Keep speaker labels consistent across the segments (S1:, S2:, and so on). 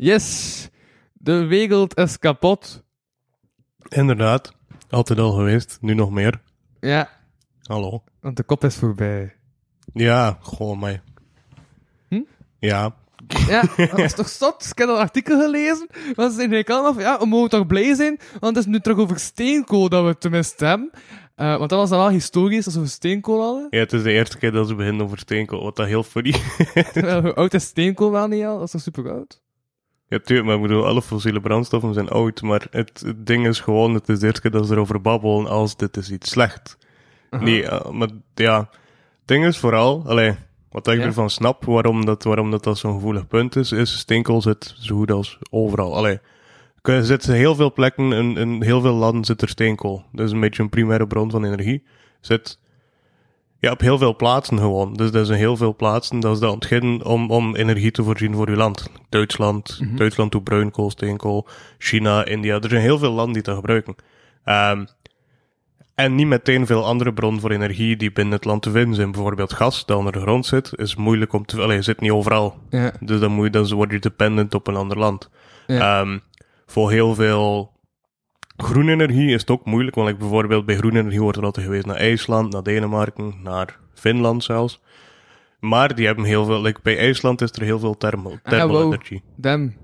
S1: Yes, de wereld is kapot.
S2: Inderdaad. Altijd al geweest. Nu nog meer.
S1: Ja,
S2: Hallo.
S1: want de kop is voorbij.
S2: Ja, gewoon mij.
S1: Hm?
S2: Ja.
S1: Ja, dat is toch zot? Ik heb dat artikel gelezen. Want ze zeiden kan of ja, we mogen toch blij zijn, want het is nu terug over steenkool dat we het tenminste hebben. Eh, want dat was dan wel historisch, dat ze over steenkool hadden.
S2: ja, het is de eerste keer dat ze beginnen over steenkool. Wat dat heel funny
S1: Terwijl, hoe oud is steenkool wel niet al? Dat is toch super oud?
S2: Ja, tuurlijk, maar ik bedoel, alle fossiele brandstoffen zijn oud. Maar het, het ding is gewoon, het is de eerste keer dat ze erover babbelen als dit is iets slecht. Nee, eh, maar ja, het ding is vooral, allee, wat ik
S1: Ja.
S2: ervan snap, waarom dat, waarom dat, dat zo'n gevoelig punt is, is steenkool zit zo goed als overal. Allee, er zitten heel veel plekken, in, in heel veel landen zit er steenkool. Dat is een beetje een primaire bron van energie. Zit ja, op heel veel plaatsen gewoon. Dus dat is in heel veel plaatsen, dat is dat ontginnen om, om energie te voorzien voor uw land. Duitsland, Duitsland doet bruinkool, steenkool, China, India. Er zijn heel veel landen die dat gebruiken. Ehm, en niet meteen veel andere bronnen voor energie die binnen het land te vinden zijn. Bijvoorbeeld gas, dat onder de grond zit, is moeilijk om te... Allee, zit niet overal.
S1: Ja.
S2: Dus dan, moet je, dan word je dependent op een ander land.
S1: Ja.
S2: Ehm, voor heel veel groene energie is het ook moeilijk. Want like bijvoorbeeld bij groene energie wordt er altijd geweest naar IJsland, naar Denemarken, naar Finland zelfs. Maar die hebben heel veel... Like bij IJsland is er heel veel thermal,
S1: Ah,
S2: thermal energy.
S1: Damn.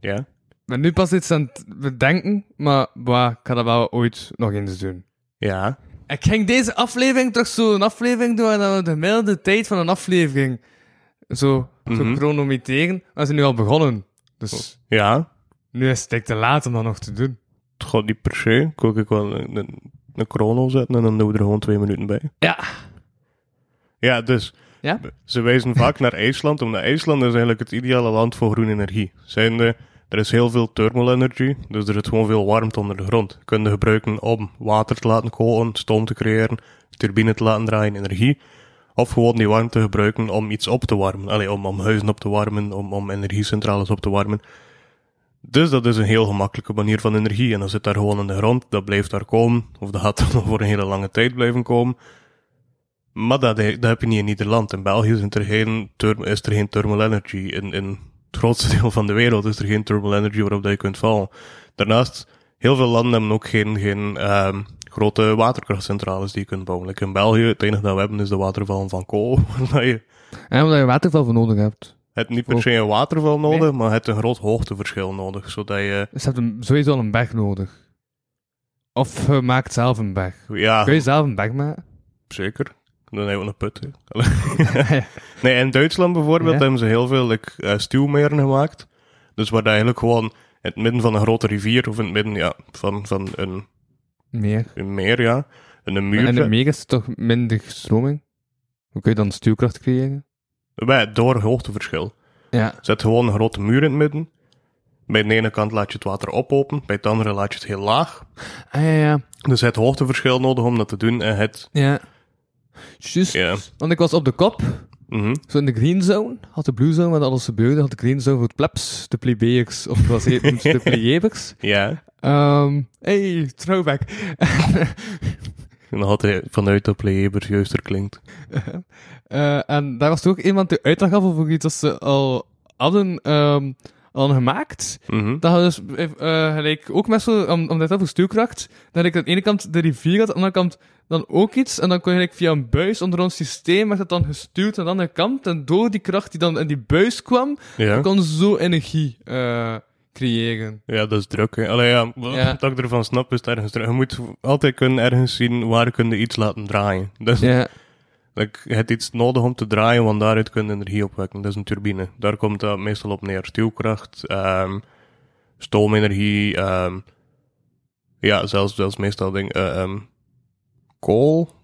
S2: Ja?
S1: Ben nu pas iets aan het bedenken, maar bah, ik ga dat wel ooit nog eens doen.
S2: Ja.
S1: Ik ging deze aflevering toch zo een aflevering doen en dan we de gemiddelde tijd van een aflevering zo, zo
S2: Mhm.
S1: chronometeren. We zijn nu al begonnen. Dus
S2: Ja.
S1: nu is het te laat om dat nog te doen.
S2: Het gaat niet per se. Ik wil ook wel een, een, een chrono zetten en dan doen we er gewoon twee minuten bij.
S1: Ja.
S2: Ja, dus
S1: Ja?
S2: ze wijzen vaak naar IJsland, omdat IJsland is eigenlijk het ideale land voor groene energie. Zijnde, er is heel veel thermal energy, dus er zit gewoon veel warmte onder de grond. Je het gebruiken om water te laten koken, stoom te creëren, turbine te laten draaien, energie. Of gewoon die warmte gebruiken om iets op te warmen. Allee, om, om huizen op te warmen, om, om energiecentrales op te warmen. Dus dat is een heel gemakkelijke manier van energie. En dat zit daar gewoon in de grond, dat blijft daar komen. Of dat gaat dan voor een hele lange tijd blijven komen. Maar dat, dat heb je niet in Nederland. In België is er geen, is er geen thermal energy. In, in het grootste deel van de wereld is er geen thermal energy waarop dat je kunt vallen. Daarnaast, heel veel landen hebben ook geen, geen ehm, grote waterkrachtcentrales die je kunt bouwen. Like in België, het enige dat we hebben is de watervallen van kool.
S1: En omdat je waterval voor nodig hebt.
S2: Het niet per se een waterval nodig, maar het een groot hoogteverschil nodig. Zodat je,
S1: Dus je hebt een, sowieso al een berg nodig. Of je maakt zelf een berg.
S2: ja,
S1: Kun je zelf een berg maken?
S2: zeker. Dan hebben we een put. Nee, in Duitsland bijvoorbeeld
S1: Ja.
S2: hebben ze heel veel like, eh, stuwmeren gemaakt. Dus waar dat eigenlijk gewoon in het midden van een grote rivier, of in het midden ja, van, van een,
S1: Meer.
S2: een meer, ja, in een muur.
S1: En
S2: zet.
S1: meer is toch minder stroming? Hoe kun je dan stuwkracht creëren?
S2: Door hoogteverschil.
S1: Ja.
S2: Zet gewoon een grote muur in het midden. Bij de ene kant laat je het water oplopen, bij de andere laat je het heel laag.
S1: Ah ja, ja.
S2: Dus het hoogteverschil nodig om dat te doen. En het,
S1: Ja. Juist.
S2: ja,
S1: Want ik was op de kop,
S2: mhm.
S1: zo in de green zone. Had de blue zone, wat alles gebeurde. Had de green zone voor het plebs, de plebeiers, of was het de plebeiers.
S2: ja.
S1: Ehm hey, throwback.
S2: En dan had hij vanuit de playabers juister klinkt.
S1: Eh, en daar was toch ook iemand die uitleg gaf over iets dat ze al hadden ehm, al gemaakt.
S2: Mhm.
S1: Dat dus eh, gelijk ook met zo, om, om dit over stuwkracht, dat ik aan de ene kant de rivier had, aan de andere kant dan ook iets, en dan kon je gelijk via een buis onder ons systeem, werd het dan gestuurd aan de andere kant, en door die kracht die dan in die buis kwam,
S2: Ja.
S1: kon zo energie eh, creëren.
S2: Ja, dat is druk. Hè. Allee, ja, wat
S1: Ja.
S2: ik ervan snap is ergens druk. Je moet altijd kunnen ergens zien waar kun je iets laten draaien. Dus
S1: Ja,
S2: like, je hebt iets nodig om te draaien, want daaruit kun je energie opwekken. Dat is een turbine. Daar komt dat meestal op neer. Stuwkracht, ehm, stoomenergie, ehm, ja, zelfs, zelfs meestal ding, eh, ehm, kool.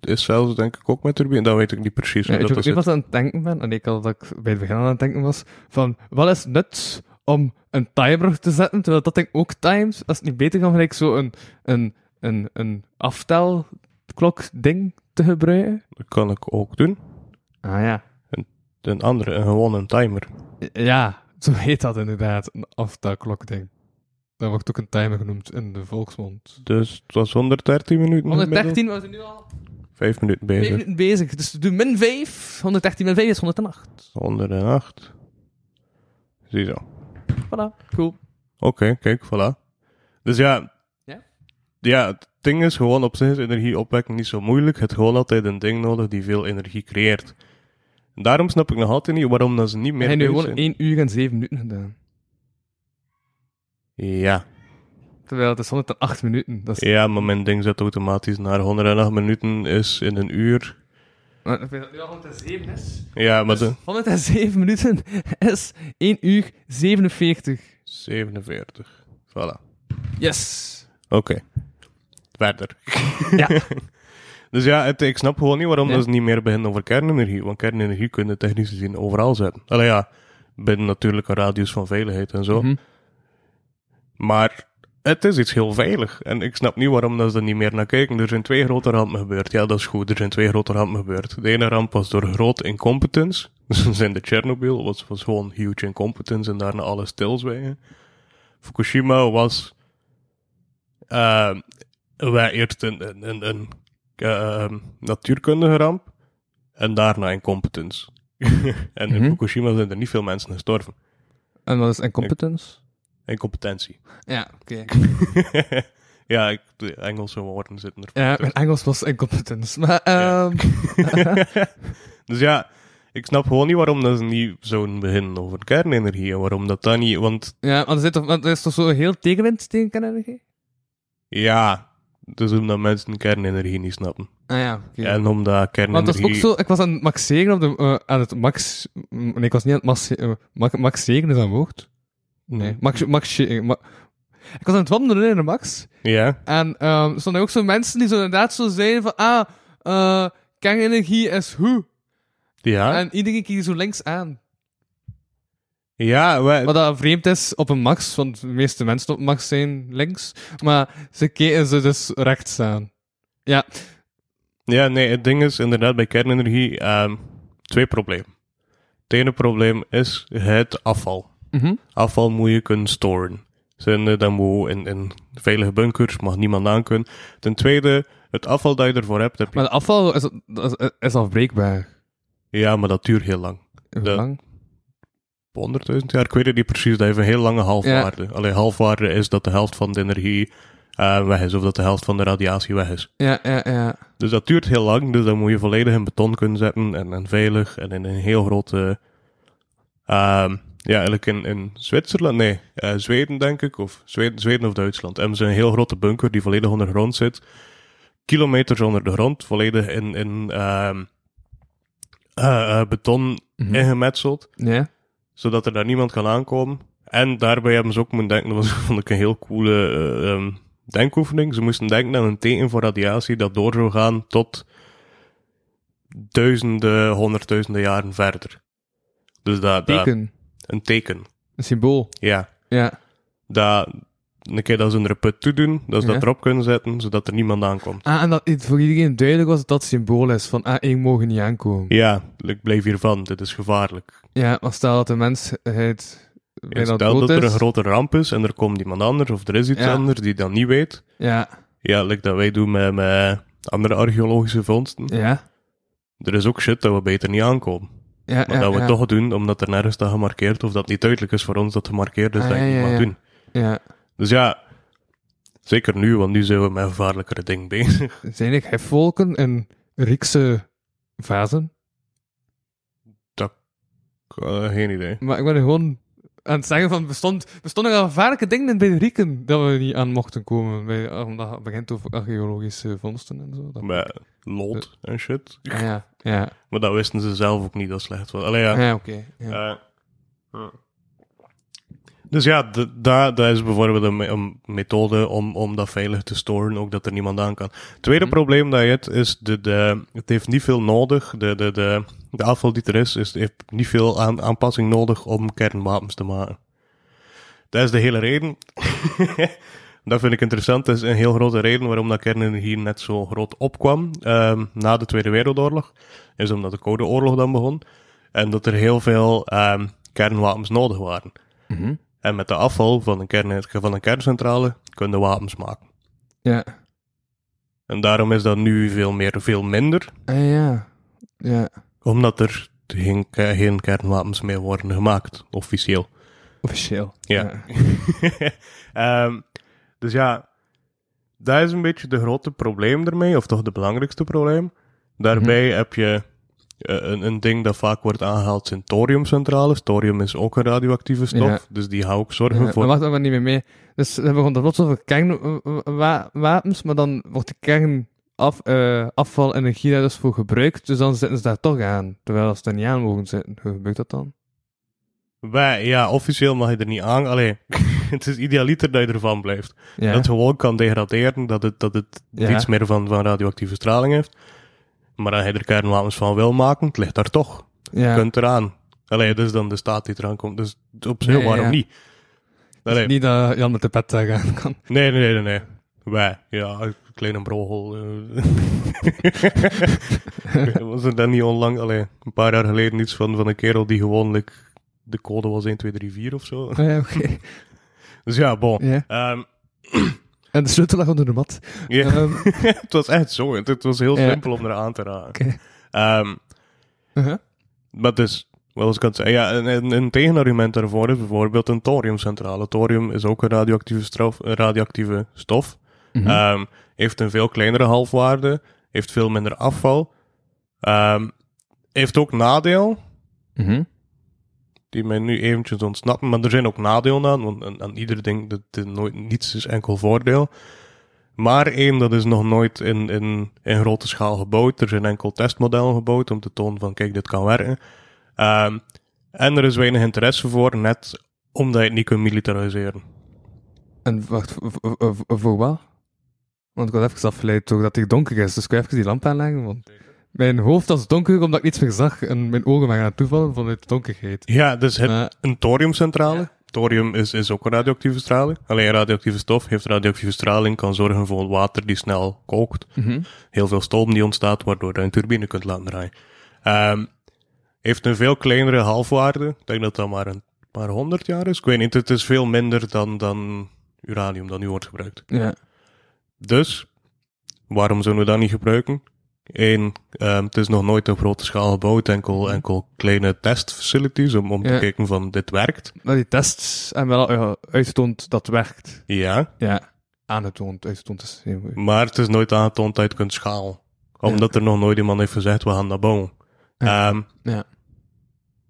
S2: is zelfs denk ik ook met turbine. Dat weet ik niet precies.
S1: Ja,
S2: hoe
S1: ik
S2: dat
S1: niet wat aan het denken ben, en ik had dat ik bij het begin aan het denken was, van, wat is het nut om een timer te zetten, terwijl dat ding ook times, als het niet beter kan gelijk zo een, een, een, een aftelklok ding te gebruiken?
S2: Dat kan ik ook doen.
S1: Ah ja.
S2: Een andere, een gewoon een timer.
S1: Ja, zo heet dat inderdaad, een aftelklok ding. Dat wordt ook een timer genoemd in de volksmond.
S2: Dus het was 113 minuten. gemiddeld.
S1: 113, we zijn nu al
S2: Vijf minuten
S1: 5
S2: bezig.
S1: minuten bezig, dus we doen min 5. 113 min 5 is 108.
S2: 108. Ziezo.
S1: Voilà, cool.
S2: Oké, kijk, voilà. Dus ja.
S1: Ja?
S2: Ja, het ding is gewoon op zich is energie opwekken niet zo moeilijk. Het gewoon altijd een ding nodig die veel energie creëert. En daarom snap ik nog altijd niet waarom dat ze niet meer
S1: Hij heeft nu gewoon 1 uur en 7 minuten gedaan.
S2: Ja.
S1: Terwijl het is 108 minuten. Dat is
S2: ja, maar mijn ding zet automatisch naar 108 minuten is in een uur.
S1: Ik dat nu al 107 is.
S2: Ja, maar
S1: Dus
S2: de
S1: 107 minuten is 1 uur 47.
S2: 47. Voilà.
S1: Yes.
S2: Oké. Verder.
S1: Ja.
S2: Dus ja, het, ik snap gewoon niet waarom dat ze niet meer beginnen over kernenergie. Want kernenergie kunnen technisch gezien overal zetten. Allee ja, binnen natuurlijk een radius van veiligheid en zo.
S1: Mhm.
S2: Maar het is iets heel veilig. En ik snap niet waarom dat ze er niet meer naar kijken. Er zijn twee grote rampen gebeurd. Ja, dat is goed. Er zijn twee grote rampen gebeurd. De ene ramp was door grote incompetence. Dus zijn de Chernobyl. was, was gewoon huge incompetence en daarna alles stilzwijgen. Fukushima was... eh wij eerst een, een, een, een eh, natuurkundige ramp. En daarna incompetence. en in
S1: Mhm.
S2: Fukushima zijn er niet veel mensen gestorven.
S1: En wat is incompetence?
S2: Incompetentie.
S1: Ja, oké.
S2: ja, ik, de Engelse woorden zitten er.
S1: Ja, mijn Engels was incompetence. Maar,
S2: Ja.
S1: ehm
S2: dus ja, ik snap gewoon niet waarom dat ze niet zouden beginnen over kernenergie. En waarom dat dan niet... Want
S1: ja, want er, zit toch, want er is toch zo heel tegenwind tegen kernenergie?
S2: ja, dus omdat mensen kernenergie niet snappen.
S1: Ah ja, oké.
S2: En omdat
S1: Want
S2: kernenergie...
S1: dat is ook zo, ik was aan het maxeren op de, eh, aan het max, nee, ik was niet aan het max, eh, max, maxeren, is een woord? Nee, max, max, eh, ik was aan het wandelen in de max,
S2: Ja,
S1: en er stonden ook zo mensen die zo inderdaad zo zeiden van, ah, eh kernenergie is hoe?
S2: ja,
S1: En iedereen keek zo links aan.
S2: ja, wij-
S1: Wat dat vreemd is op een max, want de meeste mensen op een max zijn links, maar ze keken ze dus rechts aan. Ja,
S2: ja, nee, het ding is inderdaad bij kernenergie ehm, twee problemen. Het ene probleem is het afval.
S1: Mhm.
S2: Afval moet je kunnen storen. Zijn, eh, dan moet in, in veilige bunkers, mag niemand aan kunnen. Ten tweede, het afval dat je ervoor hebt, heb je...
S1: maar de afval is, is, is afbreekbaar.
S2: Ja, maar dat duurt heel lang.
S1: Hoe
S2: De-
S1: lang?
S2: 100.000 jaar, ik weet het niet precies, dat heeft een heel lange halfwaarde. Alleen halfwaarde is dat de helft van de energie eh, weg is, of dat de helft van de radiatie weg is.
S1: Ja, ja, ja.
S2: Dus dat duurt heel lang, dus dan moet je volledig in beton kunnen zetten en, en veilig en in een heel grote... ehm, ja, eigenlijk in, in Zwitserland, nee, eh, Zweden denk ik, of Zweden, Zweden of Duitsland. Hebben ze een heel grote bunker die volledig onder de grond zit. Kilometers onder de grond, volledig in, in ehm, eh, eh, beton
S1: Mhm.
S2: ingemetseld
S1: Ja.
S2: zodat er daar niemand kan aankomen. En daarbij hebben ze ook moeten denken, dat was, vond ik een heel coole eh, ehm, denkoefening. Ze moesten denken aan een teken voor radiatie dat door zou gaan tot duizenden, honderdduizenden jaren verder. Dus dat, dat
S1: Teken.
S2: Een teken,
S1: Een symbool.
S2: ja.
S1: Ja.
S2: Dat, een keer dat ze een put toe doen, dat ze
S1: Ja.
S2: dat erop kunnen zetten, zodat er niemand aankomt.
S1: Ah, en dat het voor iedereen duidelijk was dat dat symbool is van, ah, ik mogen niet aankomen.
S2: Ja, ik blijf hiervan, dit is gevaarlijk.
S1: Ja, maar stel dat de mensheid bijna
S2: Stel
S1: dood
S2: dat er een grote ramp is en er komt iemand anders, of er is iets
S1: Ja.
S2: anders die dat niet weet.
S1: Ja,
S2: Ja, like dat wij doen met, met andere archeologische vondsten.
S1: ja.
S2: Er is ook shit dat we beter niet aankomen.
S1: Ja,
S2: Maar
S1: ja,
S2: dat we
S1: ja.
S2: toch doen, omdat er nergens staat gemarkeerd, of dat niet duidelijk is voor ons dat het gemarkeerd is
S1: Ah,
S2: dat je niet mag doen.
S1: Ja.
S2: Dus ja, zeker nu, want nu zijn we met gevaarlijkere dingen bezig.
S1: Zijn ik hefvolken in Griekse vazen?
S2: Eh, geen idee.
S1: Maar ik ben gewoon aan het zeggen van, bestond, bestonden er gevaarlijke dingen bij de Grieken dat we niet aan mochten komen, bij, omdat het begint over archeologische vondsten en zo. Dat,
S2: Met lood en shit.
S1: Ah, ja, ja.
S2: Maar dat wisten ze zelf ook niet dat slecht was. Allee, ja.
S1: Ja, oké. ja.
S2: Eh. Dus ja, daar daar is bijvoorbeeld een, me- een methode om, om dat veilig te storen, ook dat er niemand aan kan. Tweede
S1: Mhm.
S2: probleem dat je hebt, is de, de, het heeft niet veel nodig. De, de, de, de afval die er is, is heeft niet veel aan, aanpassing nodig om kernwapens te maken. Dat is de hele reden. dat vind ik interessant. Dat is een heel grote reden waarom dat kernenergie net zo groot opkwam ehm, na de Tweede Wereldoorlog. Is omdat de Koude Oorlog dan begon. En dat er heel veel ehm, kernwapens nodig waren.
S1: Mhm.
S2: En met de afval van een, kern, van een kerncentrale kunnen wapens maken.
S1: Ja.
S2: En daarom is dat nu veel meer, veel minder.
S1: Ah, ja. Ja.
S2: Omdat er geen, geen kernwapens meer worden gemaakt, officieel.
S1: Officieel.
S2: Ja. Ehm, dus ja, dat is een beetje de grote probleem ermee, of toch de belangrijkste probleem. Daarbij heb je eh, een, een ding dat vaak wordt aangehaald, zijn thoriumcentrales. Thorium is ook een radioactieve stof,
S1: Ja.
S2: dus die hou ik zorgen
S1: Ja,
S2: voor.
S1: maar wacht maar niet meer mee. Dus we begonnen dan plots over kernwapens, maar dan wordt de kern af, eh, afvalenergie daar dus voor gebruikt, dus dan zitten ze daar toch aan. Terwijl ze er niet aan mogen zitten. Hoe gebeurt dat dan?
S2: Wij, ja, officieel mag je er niet aan. Allee, het is idealiter dat je ervan blijft.
S1: Ja.
S2: Dat het gewoon kan degraderen, dat het, dat het
S1: Ja.
S2: iets meer van, van radioactieve straling heeft. Maar als je er kernwapens van wil maken, het ligt daar toch. Je kunt eraan. Allee, dat is dan de staat die eraan komt. Dus op zich,
S1: ja,
S2: waarom niet? Allee,
S1: Niet dat Jan met de pet daar gaan kan.
S2: Nee, nee, nee, nee, nee. Wij, ja, kleine brogel. eh. was er dan niet onlang, allee, een paar jaar geleden iets van, van een kerel die gewoonlijk de code was 1, 2, 3, 4 of zo.
S1: Ah, ja, oké.
S2: Dus ja, bon.
S1: Ja.
S2: Ehm,
S1: En de sleutel lag onder de mat.
S2: ja.
S1: Ehm,
S2: het was echt zo. Het, het was heel
S1: Ja.
S2: simpel om eraan te raken. Ehm,
S1: uh-huh.
S2: maar dus, ik aan het zeggen? Ja, een, een, tegenargument daarvoor is bijvoorbeeld een thoriumcentrale. Thorium is ook een radioactieve, strof, een radioactieve stof.
S1: Mhm.
S2: Heeft een veel kleinere halfwaarde. Heeft veel minder afval. Heeft ook nadeel.
S1: Mhm.
S2: Die mij nu eventjes ontsnappen. Maar er zijn ook nadelen aan. Want aan, aan ieder ding, dat, nooit, niets is enkel voordeel. Maar één, dat is nog nooit in, in, in grote schaal gebouwd. Er zijn enkel testmodellen gebouwd om te tonen van kijk, dit kan werken. Ehm, en er is weinig interesse voor, net omdat je het niet kunt militariseren.
S1: En wacht, voor, voor, wat? Want ik was even afgeleid door dat het donker is, dus ik ga even die lamp aanleggen, want mijn hoofd was donker omdat ik niets meer zag en mijn ogen waren aan het toevallen vanuit de donkerheid.
S2: Ja, dus een thoriumcentrale. Thorium is, is ook een radioactieve straling. Alleen radioactieve stof heeft radioactieve straling, kan zorgen voor water die snel kookt.
S1: Mhm.
S2: Heel veel stoom die ontstaat, waardoor je een turbine kunt laten draaien. Ehm, heeft een veel kleinere halfwaarde. Ik denk dat dat maar een paar honderd jaar is. Ik weet niet, het is veel minder dan, dan uranium dat nu wordt gebruikt.
S1: Ja.
S2: Dus, waarom zouden we dat niet gebruiken? Eén, ehm, het is nog nooit op grote schaal gebouwd, enkel, enkel kleine testfacilities om, om te kijken van dit werkt.
S1: Maar die tests hebben wel al uitgetoond dat het werkt.
S2: Ja,
S1: Ja. Aangetoond, uitgetoond is heel goed.
S2: maar het is nooit aangetoond dat je kunt schalen. Omdat er nog nooit iemand heeft gezegd, we gaan dat bouwen.
S1: Ja.
S2: Ehm,
S1: Ja.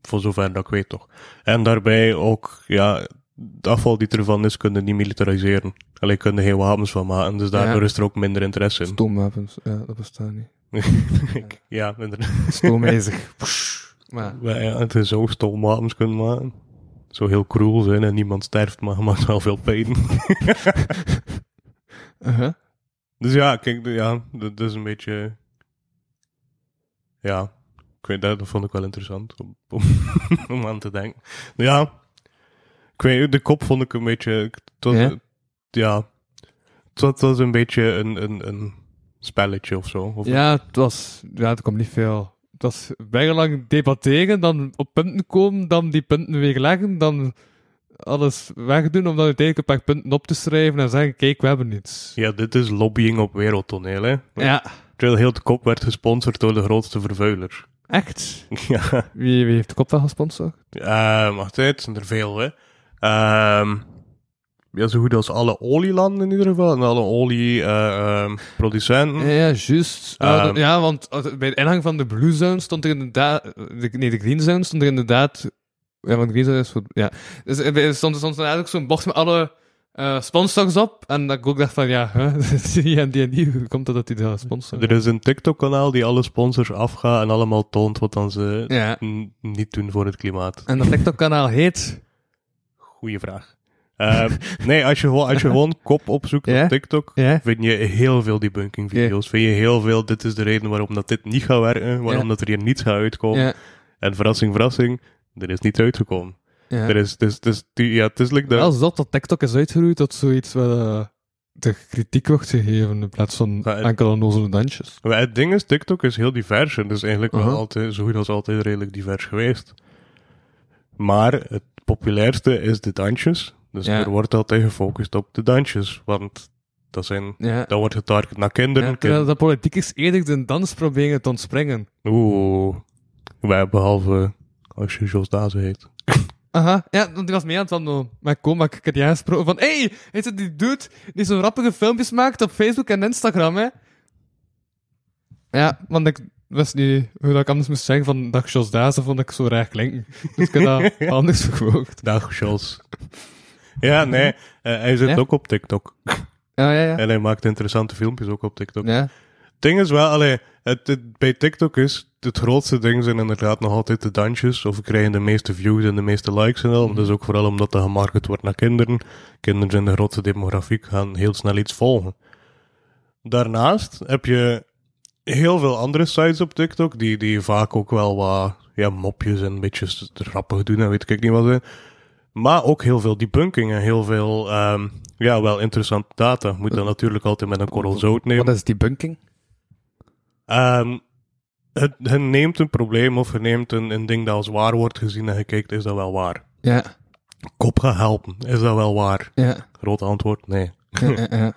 S2: voor zover dat ik weet toch. En daarbij ook, ja, het afval die ervan is, kunnen niet militariseren. Alleen kunnen geen wapens van maken, dus daardoor
S1: Ja.
S2: is er ook minder interesse in.
S1: Stoomwapens, ja, dat bestaat niet.
S2: ja, inderdaad.
S1: Stoomijzig. maar,
S2: Maar ja, het is zo stoomwapens kunnen maken. Zo heel cruel zijn en niemand sterft, maar je maakt wel veel pijn.
S1: uh-huh.
S2: dus ja, kijk, ja, dat is een beetje... Ja, ik weet dat, dat vond ik wel interessant om, om, om aan te denken. Ja, ik weet, de kop vond ik een beetje... Het was,
S1: Ja?
S2: Ja, het was, het was een beetje een, een, een spelletje of zo. Of
S1: Ja, het was, ja, er kwam niet veel. Het was lang debatteren, dan op punten komen, dan die punten weer leggen, dan alles wegdoen om dan uiteindelijk een paar punten op te schrijven en zeggen, kijk, we hebben niets.
S2: ja, dit is lobbying op wereldtoneel, hè.
S1: Ja,
S2: Terwijl heel de kop werd gesponsord door de grootste vervuiler.
S1: echt.
S2: ja.
S1: Wie, wie heeft de kop wel gesponsord?
S2: Uh, wacht uit, het zijn er veel, hè. Ehm ja, zo goed als alle olielanden in ieder geval. En alle olieproducenten.
S1: Ja, ja, juist.
S2: Ehm.
S1: Dat- ja, want eh, bij de ingang van de Blue Zone stond er inderdaad... De, nee, de Green Zone stond er inderdaad... Ja, want Green Zone is voor... Ja. Dus er stond, stond er eigenlijk zo'n bocht met alle eh sponsors op. En dat ik ook dacht van, ja, hè, die en die en die, hoe komt dat dat die dat sponsoren?
S2: er is een TikTok-kanaal die alle sponsors afgaat en allemaal toont wat dan ze
S1: Ja.
S2: niet doen voor het klimaat.
S1: En dat TikTok-kanaal heet...
S2: Goeie vraag. Ehm, nee, als je, gewoon- als je gewoon kop opzoekt op TikTok, vind je heel veel debunking video's. Vind je heel veel, dit is de reden waarom dat dit niet gaat werken, waarom dat er hier niets gaat uitkomen. En verrassing, verrassing, er is niets uitgekomen.
S1: ja.
S2: Er is, het is, het is, die- ja, het is like de...
S1: Wel zot dat TikTok is uitgeroeid tot zoiets waar eh, de kritiek wordt gegeven in plaats van
S2: Ja, en-
S1: enkele onnozele dansjes.
S2: Maar het ding is, TikTok is heel divers. En het is eigenlijk wel
S1: Uh-huh.
S2: altijd, zo goed als altijd redelijk divers geweest. Maar het populairste is de dansjes. Dus
S1: Ja.
S2: er wordt altijd gefocust op de dansjes. Want dat zijn,
S1: Ja.
S2: dat wordt getarget naar kinderen.
S1: Ja, terwijl de politiek is eerder de dans proberen te ontspringen.
S2: Oeh. Wij behalve als je Jos Dazen heet.
S1: Aha, ja, want die was mee aan het wandelen. Maar kom, maar ik heb die aangesproken van, hey, is het die dude die zo'n rappige filmpjes maakt op Facebook en Instagram, hè? Ja, want ik wist niet hoe dat ik anders moest zeggen van dag Jos Dazen vond ik zo raar klinken. Dus ik heb dat anders verwoord.
S2: Dag Jos. Ja, nee. eh, hij zit
S1: Ja?
S2: ook op TikTok.
S1: Ja, ja, ja.
S2: En hij maakt interessante filmpjes ook op TikTok.
S1: Ja,
S2: Het ding is wel, allee, het, het- bij TikTok is het grootste ding zijn inderdaad nog altijd de dansjes. Of we krijgen de meeste views en de meeste likes en al.
S1: Mhm.
S2: Dat is ook vooral omdat dat gemarket wordt naar kinderen. Kinderen zijn de grootste demografiek, gaan heel snel iets volgen. Daarnaast heb je heel veel andere sites op TikTok die, die vaak ook wel wat ja, mopjes en een beetje doen en weet ik niet wat. zijn. Maar ook heel veel debunking en heel veel ehm, ja, wel interessante data. Moet dat natuurlijk altijd met een korrel zout nemen.
S1: Wat is die bunking?
S2: Ehm, het, het neemt een probleem of het neemt een, een ding dat als waar wordt gezien en je kijkt, is dat wel waar?
S1: Ja,
S2: Kop gaat helpen, is dat wel waar?
S1: ja,
S2: Groot antwoord, nee.
S1: ja, ja, ja.